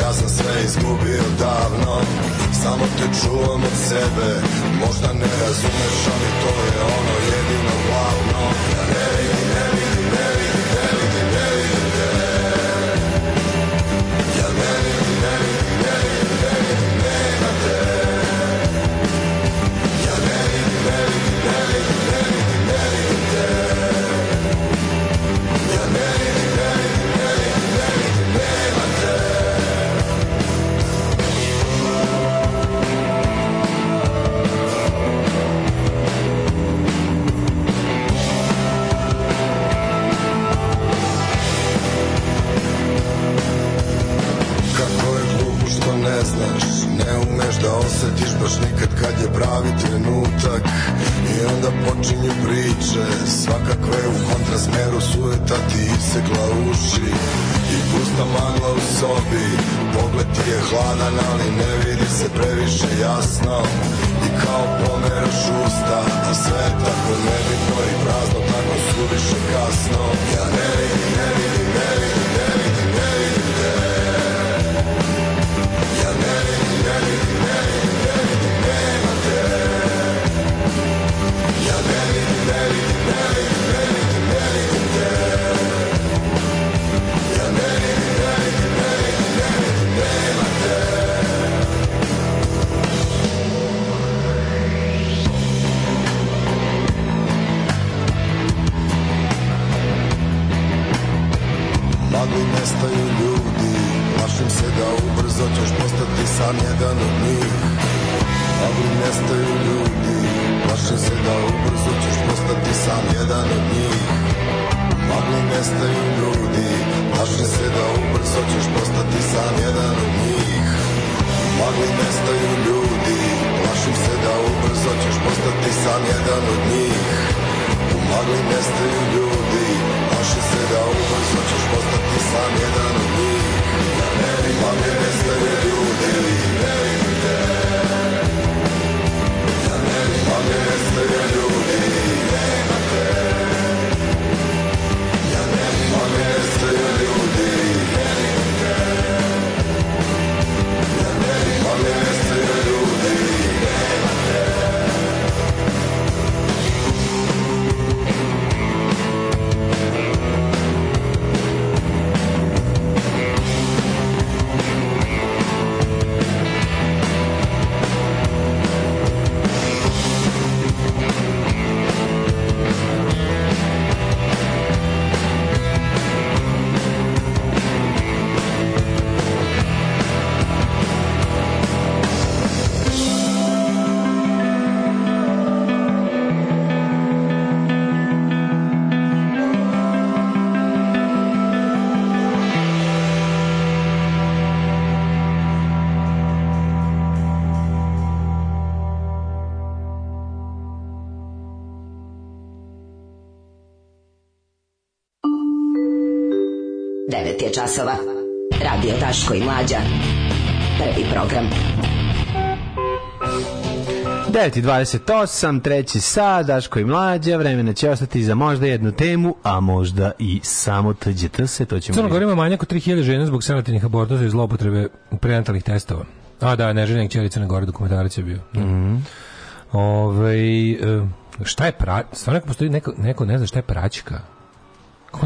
ja sam sve izgubio davno Samo te čuvam od sebe, možda ne razumeš, ali to je ono jedino 9 je časova. Radio Daško i Mlađa. Prvi program. 9.28, treći sad, Daško i mlađa, vremena će ostati za možda jednu temu, a možda i samo TGT se, to ćemo... Ima manjak od 3000 žena zbog selektivnih abortusa i zloupotrebe prenatalnih testova. A da, neželjenik ćeli Crne Gore dokumentarac je bio. Mhm. Ovaj, e, šta je pra... Stvarno neko postoji neko, neko ne zna šta je praćka.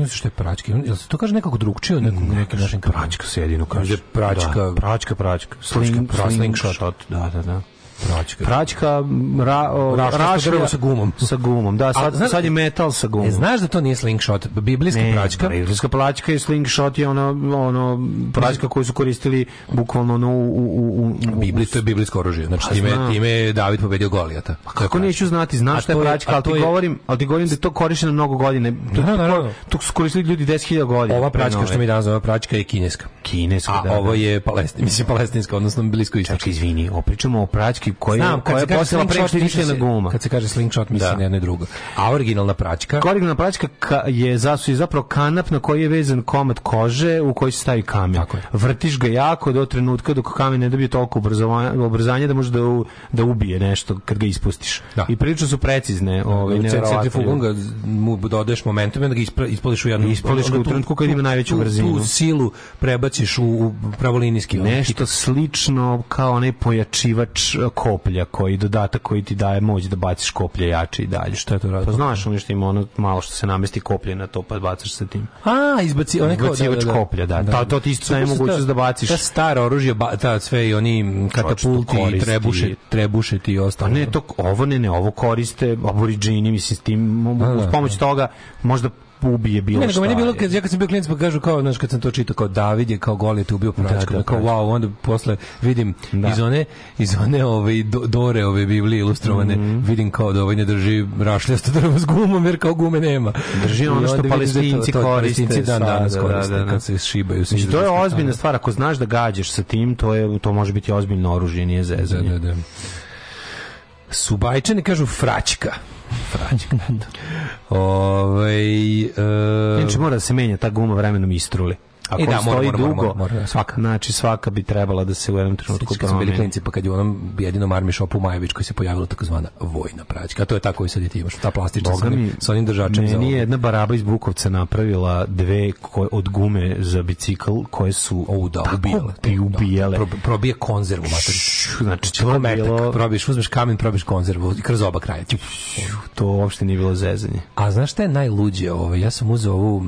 Ne zna šta je praćka? Jel se to kaže nekako drugčije od nekog nekim našim Praćka se jedino kaže. praćka. Da, praćka, praćka. Sling, Praćka, slingshot. Da, da, da. Praćka. Praćka, ra, o, rašlja sa gumom. Sa gumom, da, sad, A, znaš- sad je metal sa gumom. E, znaš da to nije slingshot, biblijska Ne, praćka? Biblijska plaćka i slingshot je ono, ono praćka koju su koristili bukvalno ono, u, u, u, u, Bibli, to je biblijsko oružje. Znači, Pa time, time je David pobedio Golijata. Je Kako neću znati, znam A šta je to je- praćka, a ali ti je- govorim, ali ti govorim da je to korišteno mnogo godine. To, Da, su koristili ljudi 10.000 godina. Ova praćka što mi danas zove praćka je kineska. Kineska, A da, ovo da. je palestin, mislim palestinska, odnosno blisko istočna. Čekaj, izvini, opričamo o praćki koja, Znam, koja je postala se- guma. Kad se kaže slingshot, misli Da. na jedno i drugo. A originalna praćka, Originalna praćka ka- je zasu je zapravo kanap na koji je vezan komad kože u koji se stavi kamen. Tako je. Vrtiš ga jako do trenutka dok kamen ne dobije toliko ubrzanja da može da, u- da ubije nešto kad ga ispustiš. Da. I prilično su precizne. Ovaj, nevjerovatne. centrifugom ga mu dodaješ momentum i onda ga ispra, ispališ u jednu... Ispališ u trenutku kad ima najveću brzinu. Tu silu prebaciš u, u pravolinijski. Nešto slično kao onaj pojačivač e, koplja koji dodatak koji ti daje moć da baciš koplje jače i dalje. Šta je to radi? Pa znaš ono što ima ono malo što se namesti koplje na to pa bacaš sa tim. A, izbaci, onaj kao, Izbacivač koplja, da. Ta- to ti isto su mogućnost da baciš. Ta stara oružja, ba, ta sve i oni katapulti, koristi. trebuše, trebušeti i Pa ostalo. ne, to, ovo ne, ne, ovo koriste aboriđini, mislim, s tim, mogu, Da, uz da, pomoć toga možda ubije bilo Ne, nego šta. meni je bilo, kad, ja kad sam bio klinac pa kažu kao, znaš, kad sam to čitao, kao David je kao Golijat ubio pračkom, da, kao pračkom. wow, onda posle vidim Da. iz one, iz one ove, do, dore ove Biblije ilustrovane, Mhm. vidim kao da ovaj ne drži rašljasto drvo s gumom, jer kao gume nema. Drži ono što da palestinci to- to koriste Palestinci dan danas da, da, koriste, da, da. kad se šibaju. Mislim, to je ozbiljna stvar, ako znaš da gađaš sa tim, to je to može biti ozbiljno oružje, nije Da, zezanje. da, da. Subajčani kažu fraćka. Fraćka. Ovaj e, Inače mora da se menja ta guma vremenom istruli. Ako I da, mora, stoji mora, mora, dugo, mora, mora, svaka. znači svaka bi trebala da se u jednom trenutku smo bili promeni. klinci, pa kad je u onom jedinom armi šopu u Majevičkoj se pojavila takozvana vojna praćka. A to je ta koju sad i ti imaš, ta plastična sa Boga onim, sa onim držačem meni je jedna baraba iz Bukovca napravila dve ko- od gume za bicikl koje su O, da, tako ubijale. bi ubijale. Pro, probije konzervu, mater. Znači, To je je bilo, Probiješ, uzmeš kamen, probiješ konzervu i kroz oba kraja. to uopšte nije bilo zezanje. A znaš šta je najluđe? Ovo? Ja sam uzeo ovu,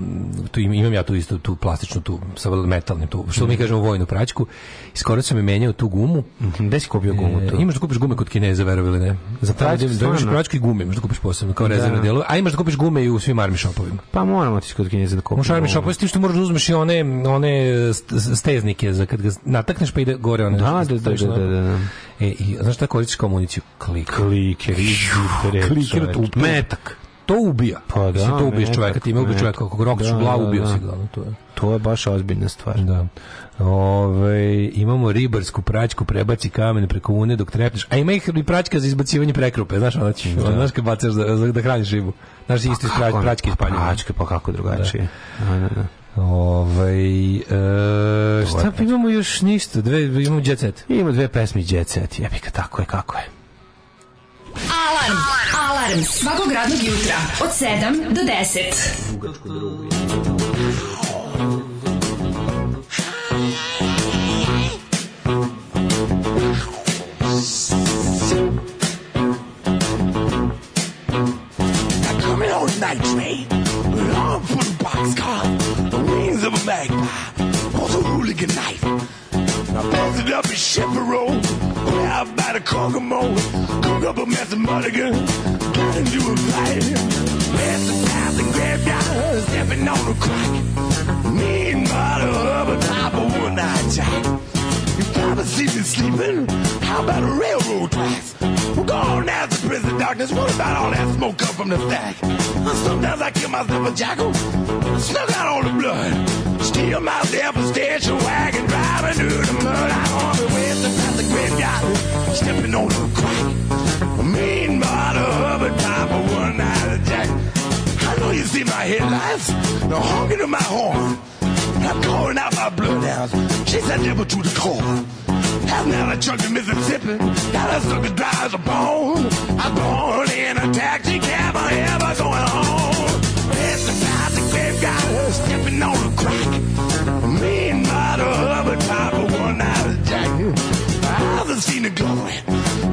tu im- imam ja tu isto tu plastičnu, tu sa metalnim, tu, što mi kažemo vojnu praćku. I skoro sam je menjao tu gumu. Gde si kupio gumu E, tu? imaš da kupiš gume kod Kineza, verovali ne? Za praćku, da imaš praćku i gume, imaš da kupiš posebno kao Da. rezervne delove, a imaš da kupiš gume i u svim armi shopovima. Pa moramo otići kod Kineza da kupimo. Možeš armi gumu. shopove s tim što moraš da uzmeš i one, one st- steznike za kad ga natakneš pa ide gore one. Da, da, da, da, na- da, da. E, i znaš šta koristiš kao municiju? Klik. Tu- tu- metak. To ubija. Pa da, Mislim, to ubiješ čoveka, time ubiješ čoveka, kako rokćeš Da, u glavu, da, ubio da. si ga, ono, to je. To je baš ozbiljna stvar. Da. Ove, imamo ribarsku praćku, prebaci kamen preko une dok trepneš. A ima ih i praćka za izbacivanje prekrupe, znaš, ono, će, ono, znaš kad bacaš da, da hraniš ribu. Znaš, isto prać, Kako ne? praćke Pa ispaljene. Praćke, pa kako drugačije. Da, da, da. Ovaj e, šta pa imamo još ništa, dve, imamo jet set. Ima dve pesme Jet Set, jebika, tako je, kako je. Alarm! Alarm! Svakog radnog jutra od 7 do 10. Now coming on a night train, long for the the of a also hooligan knife. Now busted up Chevrolet, out by the Kokomo, cook up a mess of mulligan, got into a fight. Past the path and graveyard, stepping on a crack. Me Meanwhile, up on top of one night jack. You probably see me sleeping. How about a railroad tracks? Well, go on now to prison darkness. What about all that smoke come from the stack? Sometimes I kill myself a jackal. Snuck out all the blood. Steal myself a station wagon, driving through the mud. I'm on the way to the graveyard, stepping on the crack. Meanwhile, up on top of one night jack. I know you see my headlights, the honking of my horn. I'm calling out my bloodhounds. She's a devil to the core. Have now a chunk of Mississippi. Got a sucker dry as a bone. I'm born in a taxi cab. I ever going home. The glory.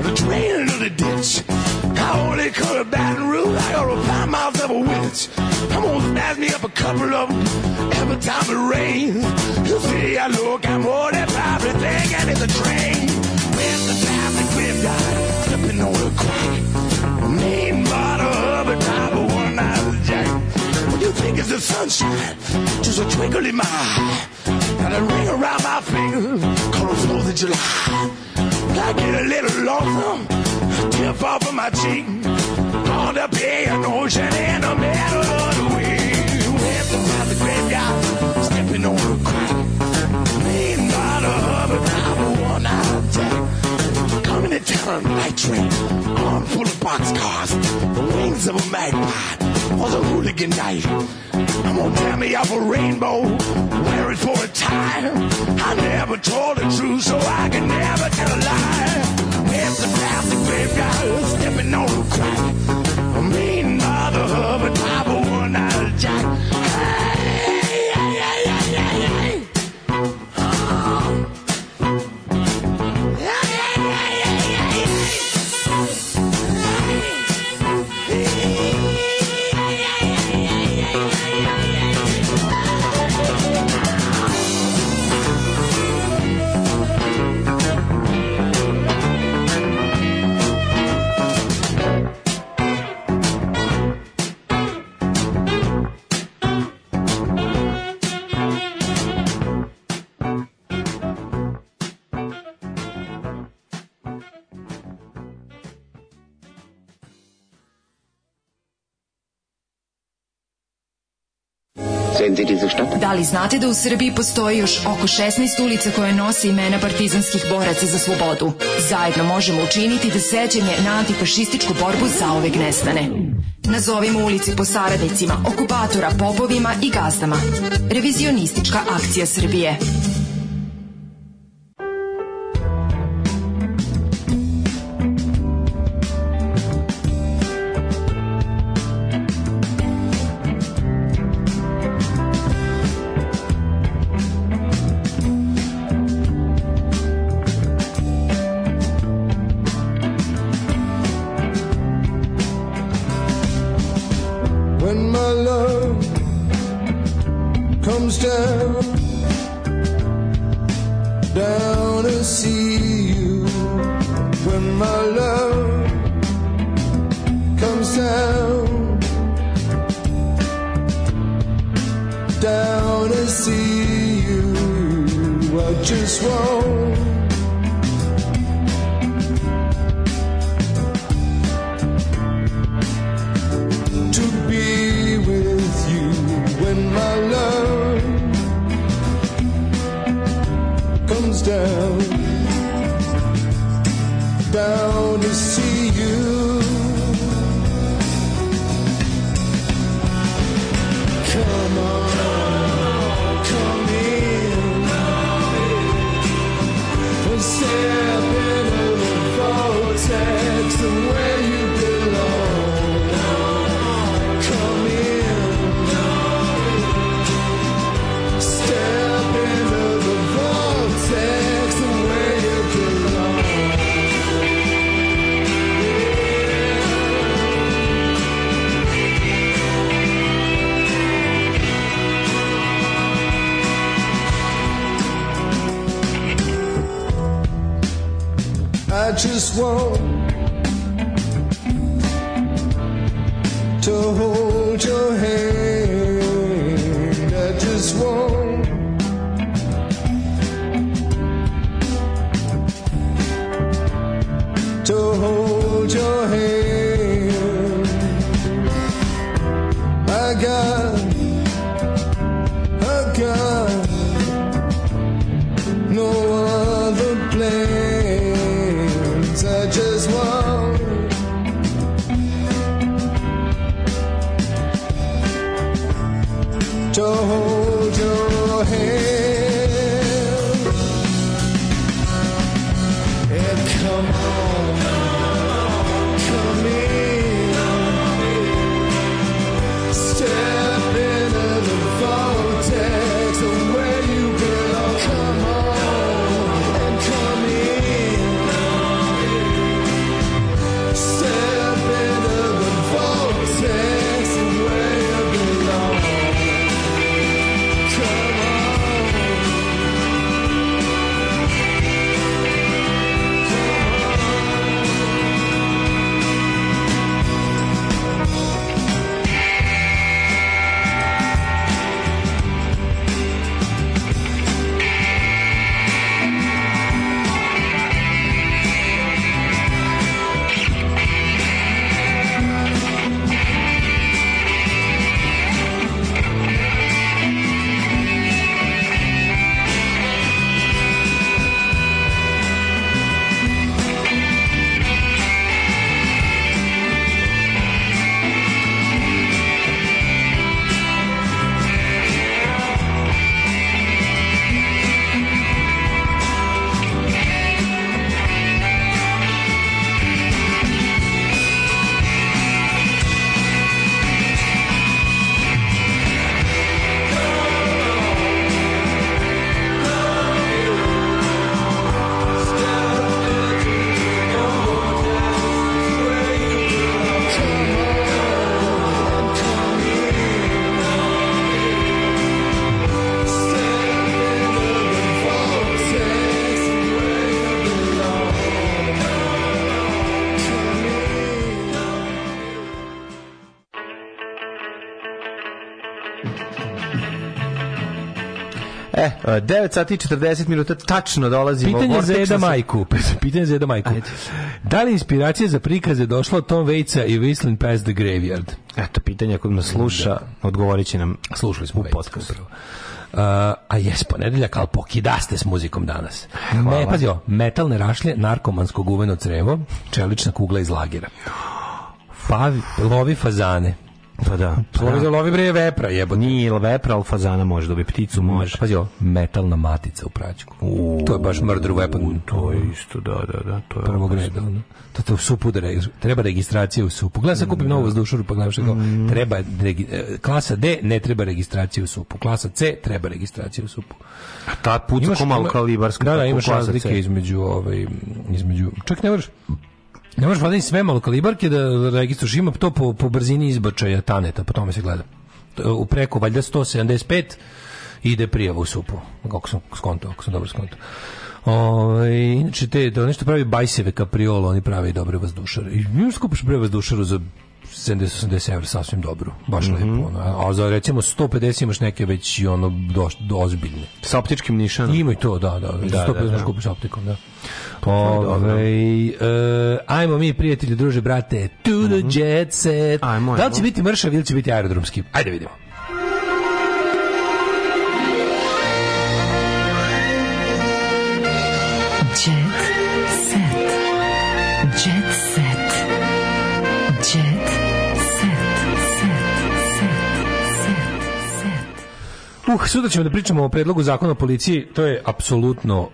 The train into the ditch. I only cut a Baton Rouge. I a five miles of a witch. I'm gonna smash me up a couple of them every time it rains. You see, I look, I'm more than probably and it's a train. With the traffic graveyard, slipping on the crack. Mean bottle of a top Think is the sunshine? Just a twinkle in my eye. Got a ring around my finger, call it 4th of July. I get a little lonesome, tear fall from my cheek. On the bay, an ocean in the middle of the week. Whipped the graveyard, stepping on the jack. Coming to town on a night train, arm full of boxcars, the wings of a magpie. Was a hooligan night. I'm gonna tear me up a rainbow, wear it for a tie. I never told the truth, so I can never tell a lie. It's the plastic graveyard, stepping on the crack. A mean mother of a top of one out of jack. Li znate da u Srbiji postoji još oko 16 ulica koje nose imena partizanskih boraca za slobodu? Zajedno možemo učiniti da sećanje na antifašističku borbu zaovek nestane. Nazovimo ulici po saradnicima, okupatora, popovima i gazdama. Revizionistička akcija Srbije. E, 9 sati i 40 minuta tačno dolazimo. Pitanje za Eda Majku. Pitanje za Eda Majku. Da li inspiracija za prikaze došla od Tom Waitsa i Whistling Past the Graveyard? Eto, pitanje ako nas sluša, odgovorit će nam Slušali smo u podcastu. Uh, a jes ponedeljak, ali pokidaste s muzikom danas. Hvala. Me, pazi, ovo, metalne rašlje, narkomansko guveno crevo, čelična kugla iz lagera. Pavi, lovi fazane. Pa da. Lovi, lovi bre vepra, jebote. Nije vepra, ali fazana može dobiti pticu, može. Pazi ovo, metalna matica u praćku. to je baš murder weapon. To je isto, da, da, da. To je prvog reda. To te u supu da re- treba registracija u supu. Gledam sad kupim novu vazdušaru pa gledam što kao treba regi- e, klasa D ne treba registracija u supu. Klasa C treba registracija u supu. Ta puca Imaš- ko malo ima- kalibarska. Da, da, imaš razlike između ovaj između čak ne možeš ne možeš valjda sve malo kalibarke da registruješ ima to po, po brzini izbačaja taneta, po tome se gleda. U preko valjda 175 ide prijava u supu. Kako sam skonto, ako sam dobro skonto. Ovaj inače te da nešto pravi bajseve kapriolo, oni pravi dobre vazdušare. I mi skupiš bre vazdušaru za 70-80 evra sasvim dobro, baš Mhm. lepo. Ono. A za recimo 150 imaš neke već i ono do, do ozbiljne. Sa optičkim nišanom. Ima i to, da, da. Da, da 150 da, da. kupiš optikom, da. dobro. Ove, e, ajmo mi, prijatelji, druže, brate, to the jet set. Mhm. Ajmo, Da li će ajmo. biti mršav ili će biti aerodromski? Ajde vidimo. Uh, sutra ćemo da pričamo o predlogu zakona o policiji, to je apsolutno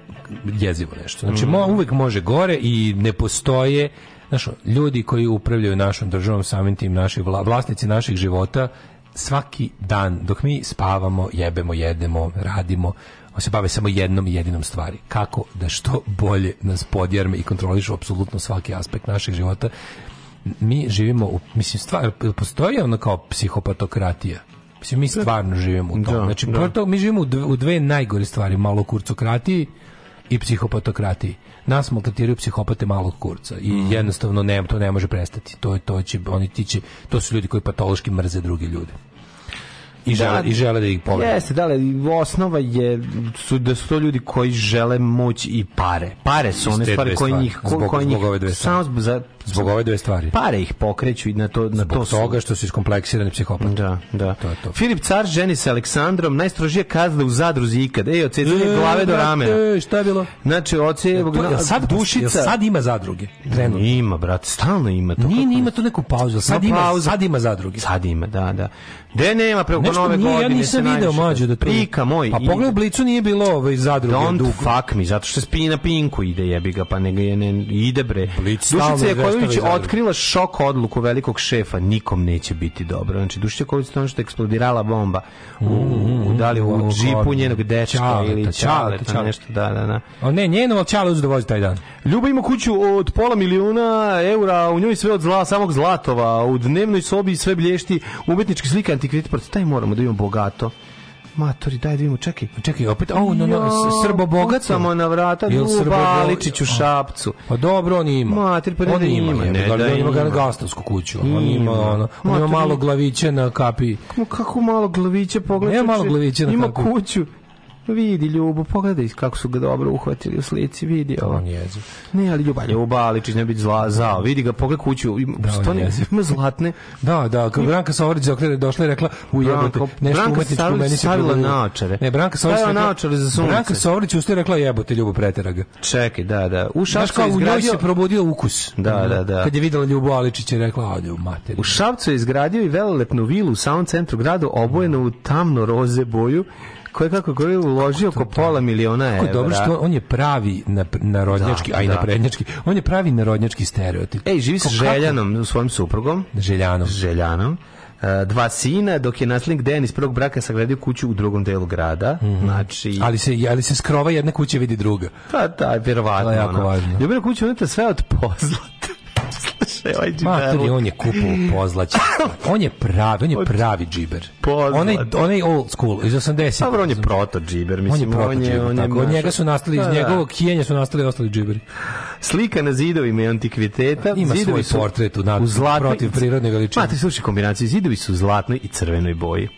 jezivo nešto. Znači, mo, uvek može gore i ne postoje znaš, ljudi koji upravljaju našom državom, samim tim naši vla- vlasnici naših života, svaki dan, dok mi spavamo, jebemo, jedemo, radimo, on se bave samo jednom i jedinom stvari. Kako da što bolje nas podjarme i kontrolišu apsolutno svaki aspekt naših života. Mi živimo, u, mislim, stvar, postoji ono kao psihopatokratija. Mislim, mi stvarno živimo u tom. Da, znači, da. toga, mi živimo u dve, u dve najgore stvari, malo kurcokratiji i psihopatokratiji. Nas smo tretiraju psihopate malog kurca i Mhm. jednostavno ne, to ne može prestati. To, to, će, oni tiče, to su ljudi koji patološki mrze druge ljude. I žele, i žele da ih povedu. Jeste, da, ali osnova je su, da su to ljudi koji žele moć i pare. Pare su one stvari koje njih... ko- Zbog- koje zbog njih ove dve samo stvari. zbog, za, Zbog ove dve stvari. Pare ih pokreću i na to, na to Zbog su... toga što su iskompleksirani psihopati. Da, da. To je to. Filip Car ženi se Aleksandrom, najstrožija kazna u zadruzi ikad. Ej, odsecanje glave do ramena. E, šta je bilo? Znači, oce, Jel to- jel sad, dušica... jel sad ima zadruge? Trenutno. Ima, brate, stalno ima to. Nije, ima tu neku pauzu. Sad Ma ima, sad ima zadruge. Sad ima, da, da. Gde nema preko nove nije, godine ja nisam se video mlađe da to... Prika moj. Pa pogledaj u Blicu nije bilo ovaj zadruge. Don't dugo. fuck me, zato što spi na pinku ide jebi ga, pa je ne, ide bre. Blic Dušica Jakovljević otkrila šok odluku velikog šefa, nikom neće biti dobro. Znači, Dušica Jakovljević je ono što je eksplodirala bomba u, u, da li u, u- džipu njenog dečka ili čaleta, nešto, da, da, da. A ne, njeno, ali Čale uzeo da vozi taj dan. Ljuba ima kuću od pola milijuna eura, u njoj sve od zla, samog zlatova, u dnevnoj sobi sve blješti, umetničke slike, antikviteti, pa taj moramo da imamo bogato. Matori, daj da vidimo, čekaj. Čekaj, opet, o, no, no, Srbo bogato. Samo na vrata, Srbo Aličić u Šapcu. Pa dobro, on ima. Mater, pa ne on da ima, ima, ne ne, da on ima ima. gastavsku kuću. On ima, Ima. ono, on ima malo ima. glaviće na kapi. Kako malo glavića pogledaj. Nema malo glavića na Ima kapi. kuću. Vidi Ljubo, pogledaj kako su ga dobro uhvatili u slici, vidi ovo. On jezik. Ne, ali Ljuba, Ljuba Aličić ne biti zla, zao. Vidi ga, pogledaj kuću, ima, Da, stvarno, ima zlatne. Da, da, kad Branka Savorić došla i rekla u jebote, nešto Branka umetničko meni se stavila naočare. Ne, Branka Savorić Stavila rekla- naočare za sunce. Branka Savorić ustaje i rekla jebote, ljubo pretera ga. Čekaj, da, da. U Šapcu kao je u njoj izgradio... se probudio ukus. Da, da, da. Kad je videla Ljubo Aličić je rekla, ode u materiju. U Šapcu je izgradio i velelepnu vilu u samom centru grada obojenu u tamno roze boju koje kako koji je uložio oko pola miliona evra. dobro što on je pravi na, narodnjački, Da, a i da. naprednjački. On je pravi narodnjački stereotip. Ej, živi sa? Željanom, svojim suprugom. Željanom. Željanom. E, dva sina, dok je naslednik Dejan iz prvog braka sagradio kuću u drugom delu grada. Znači, Mhm. Ali se, ali se skrova jedna kuća vidi druga. pa da, je jako važno. Ljubina kuća unutra sve od pozlata. Slušaj, ovaj džiberluk. on je kupao pozlaće. On je pravi, on je pravi džiber. Onaj, onaj old school, iz 80. Dobro, on je proto džiber, On je mislim, proto džiber, on je tako. Od njega su nastali, iz Da, da. njegovog hijenja su nastali ostali džiberi. Slika na zidovima i antikviteta. Ima zidovi svoj portret u, u zlatnoj, protiv prirodne veličine. Mate, slušaj kombinaciju, zidovi su u zlatnoj i crvenoj boji.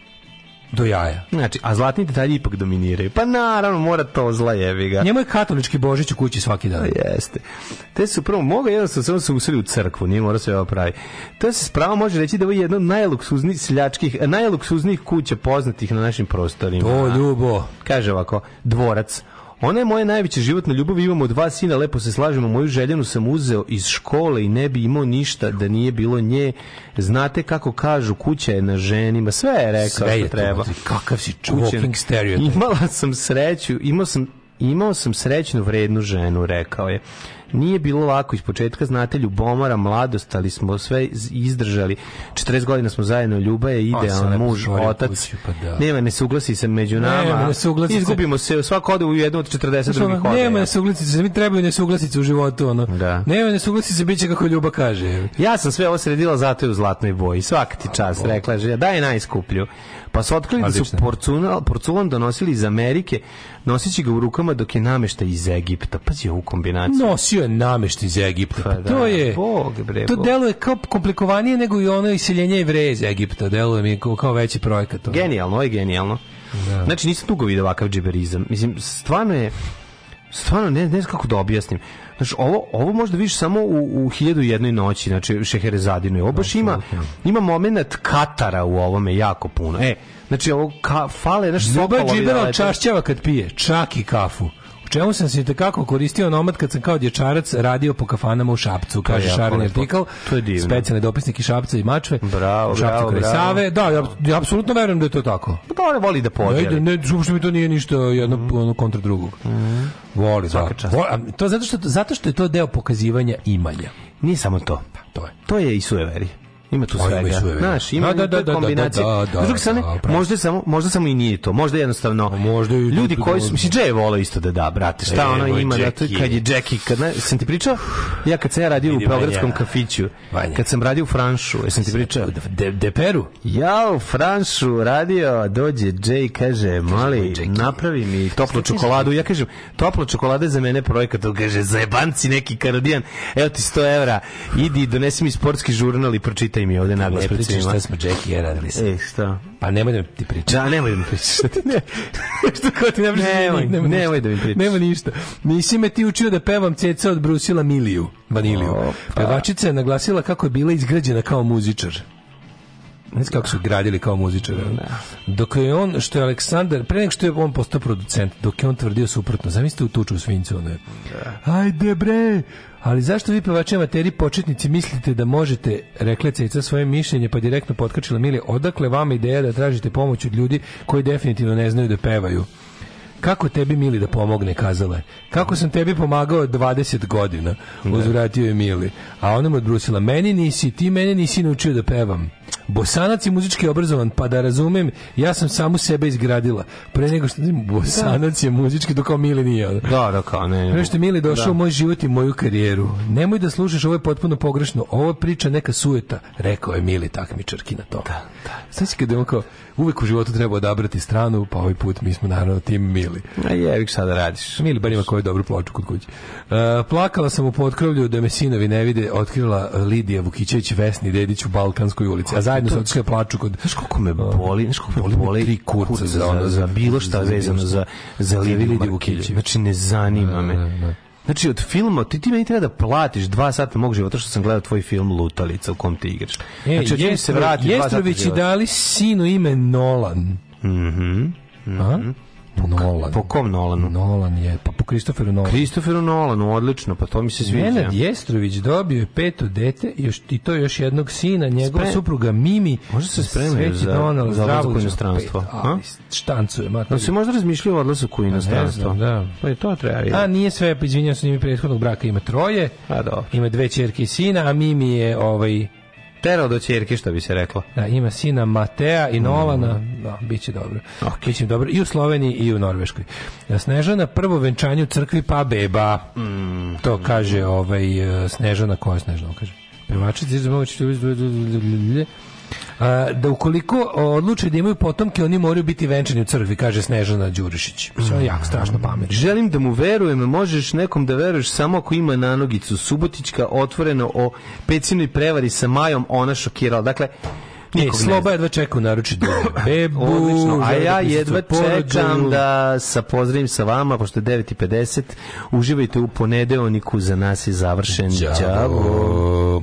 Do jaja. Znači, a zlatni detalji ipak dominiraju. Pa naravno, mora to zla jebi ga. Njemu je katolički božić u kući svaki dan. Jeste. Te su prvo mogu jednostavno samo se usili u crkvu, nije mora se ovo pravi. To se spravo može reći da je ovo jedna od najluksuznijih seljačkih, najluksuznijih kuća poznatih na našim prostorima. To ljubo. Kaže ovako, dvorac. Ona je moja najveća životna ljubav, imamo dva sina, lepo se slažemo, moju željenu sam uzeo iz škole i ne bi imao ništa da nije bilo nje. Znate kako kažu, kuća je na ženima, sve je rekao Sve što je treba. znači, kakav si walking stereotype. Imala sam sreću, imao sam imao sam srećnu vrednu ženu, rekao je. Nije bilo lako iz početka, znate, ljubomora, mladost, ali smo sve iz- izdržali. 40 godina smo zajedno, Ljuba je idealan muž, otac. kuću, pa da. Nema nesuglasi se među nama. Nema nesuglasice. Izgubimo se, svako ode u jednu od 40 Znaš, drugih ode. nema nesuglasice, mi trebaju nesuglasice u životu, ono. Da. Nema nesuglasice, bit će kako Ljuba kaže. Ja sam sve ovo sredila zato je u zlatnoj boji. Svaka ti čast, rekla je daj najskuplju. Pa su otkrili da su porculan, porculan donosili iz Amerike, nosići ga u rukama dok je namešta iz Egipta. Pazi ovu kombinaciju. Nosio je namešt iz Egipta. Pa, Pa to da, je... Bog, bre, to deluje kao komplikovanije nego i ono iseljenje jevreja iz Egipta. Deluje mi kao, kao veći projekat. ono. Genijalno, ovo je genijalno. Znači nisam dugo vidio ovakav džiberizam. Mislim, stvarno je stvarno ne, ne znam kako da objasnim. Znači, ovo, ovo možda vidiš samo u, u hiljadu jednoj noći, znači Šeherezadinu. Ovo baš ima, ima moment Katara u ovome jako puno. E, znači, ovo ka, fale, znaš, sokolovi Džibera da lete. čašćava kad pije, čak i kafu. Čemu sam se tekako koristio nomad kad sam kao dječarac radio po kafanama u Šapcu, kaže jako Šaran artikal. To je divno. Specijalni dopisnik iz Šapca i Mačve. Bravo, u Šapcu bravo. Save. Da, ja, ja apsolutno verujem da je to tako. Pa on voli da Ne, podijeli. ne, uopšte mi to nije ništa jedno ono kontra drugog. Voli, da. Svaka. Voli, a to zato što zato što je to deo pokazivanja imanja. Nije samo to. To je. To je i sueveri. Ima tu svega. Znaš, ima Da, da, da, da, da, kombinacije. da, da, strane, da, pravo. možda, samo, možda samo i nije to. Možda jednostavno možda i ljudi koji su... Mislim, Jay je volao isto da da, brate. Šta ona ima? Da, to, kad je Jackie, kad, ne, sam ti pričao? Ja kad sam ja radio u Beogradskom kafiću, Vanja. kad sam radio u Franšu, jesam ti pričao? De, de Peru? Ja u Franšu radio, dođe Jay, kaže, mali, napravi mi toplu čokoladu. Ja kažem, topla čokolada je za mene projekat. On kaže, zajebanci neki karodijan, evo ti 100 evra, idi, donesi mi sportski žurnal i pročitaj mi ovde naglas Ne pred pričaš svima. šta smo Jackie i ja radili sa. E, šta? Pa nemoj da mi ti pričaš. Da, nemoj da mi pričaš. ne. Što kao ti ne pričaš? Nemoj, nemoj ništa. da mi pričaš. Nema ništa. Nisi me ti učio da pevam ceca od Brusila Miliju, vaniliju. Pevačica je naglasila kako je bila izgrađena kao muzičar. Ne znam kako su gradili kao muzičar. Dok je on, što je Aleksandar, pre nego što je on postao producent, dok je on tvrdio suprotno, zamislite u tuču u svincu, ono je, ajde bre, ali zašto vi pevači amateri početnici mislite da možete, rekla Ceca svoje mišljenje, pa direktno potkačila Mili, odakle vama ideja da tražite pomoć od ljudi koji definitivno ne znaju da pevaju? Kako tebi Mili da pomogne, kazala je. Kako sam tebi pomagao 20 godina, uzvratio je Mili. A ona mu odbrusila, meni nisi, ti mene nisi naučio da pevam. Bosanac je muzički obrazovan, pa da razumem, ja sam samu sebe izgradila. Pre nego što Bosanac je muzički, dok kao Mili nije. ono. Da, da, kao ne. Pre što Mili došao Da. u moj život i moju karijeru. Nemoj da slušaš, ovo je potpuno pogrešno. Ovo priča neka sueta, rekao je Mili takmičarki na to. Da, da. Znači kada je on kao, uvek u životu treba odabrati stranu, pa ovaj put mi smo naravno tim Mili. A jevik šta da radiš. Mili bar ima koju dobru ploču kod kuće. Uh, plakala sam u potkrovlju da me sinovi ne vide, otkrila Lidija Vukićević Vesni Dedić u Balkanskoj ulici, a zajedno su otišli da plaču kod... Znaš koliko me boli, znaš koliko me boli tri kurca za, ono, za bilo šta vezano za, za Lidiju Vukićević. Znači, ne zanima Da, me. da, da. Znači, od filma, ti, ti meni treba da platiš dva sata mog života što sam gledao tvoj film Lutalica u kom ti igraš. E, znači, mi se Jestro- vrati dva sata Jestrović i dali sinu ime Nolan. Mhm. A? Nolan. Po kom Nolanu? Nolan je, pa po Kristoferu Nolanu. Kristoferu Nolanu, odlično, pa to mi se sviđa. Nenad Jestrović dobio je peto dete i još, i to još jednog sina, njegova Spre- supruga Mimi. Možda se spremaju Sveći za- donela za odlazak u inostranstvo, a? Štancuje, Da mater. se možda razmišljaju o odlasak u inostranstvo. znam, da. Pa je to treba A vidjeti. nije sve, pa izvinjam se, njimi prethodnog braka ima troje, A dobro. ima dve čerke i sina, a Mimi je ovaj, Terao do ćerke, što bi se reklo. da, ima sina Matea i Nolana, da, bit će dobro. Ok. Biće dobro i u Sloveniji i u Norveškoj. Snežana prvo venčanje u crkvi pa beba. To kaže ovaj e, Snežana, koja je Snežana, kaže. Pevačica iz da ukoliko odluče da imaju potomke, oni moraju biti venčani u crkvi, kaže Snežana Đurišić. Ona je jako strašno pametna. Želim da mu verujem, možeš nekom da veruješ samo ako ima nanogicu. Subotićka otvoreno o pecinoj prevari sa Majom, ona šokirala. Dakle, Nikog ne Sloba jedva čeka u naruči bebu. Odlično, a ja da jedva čekam da sa pozdravim sa vama, pošto je 9.50, uživajte u ponedeoniku, za nas je završen đavo.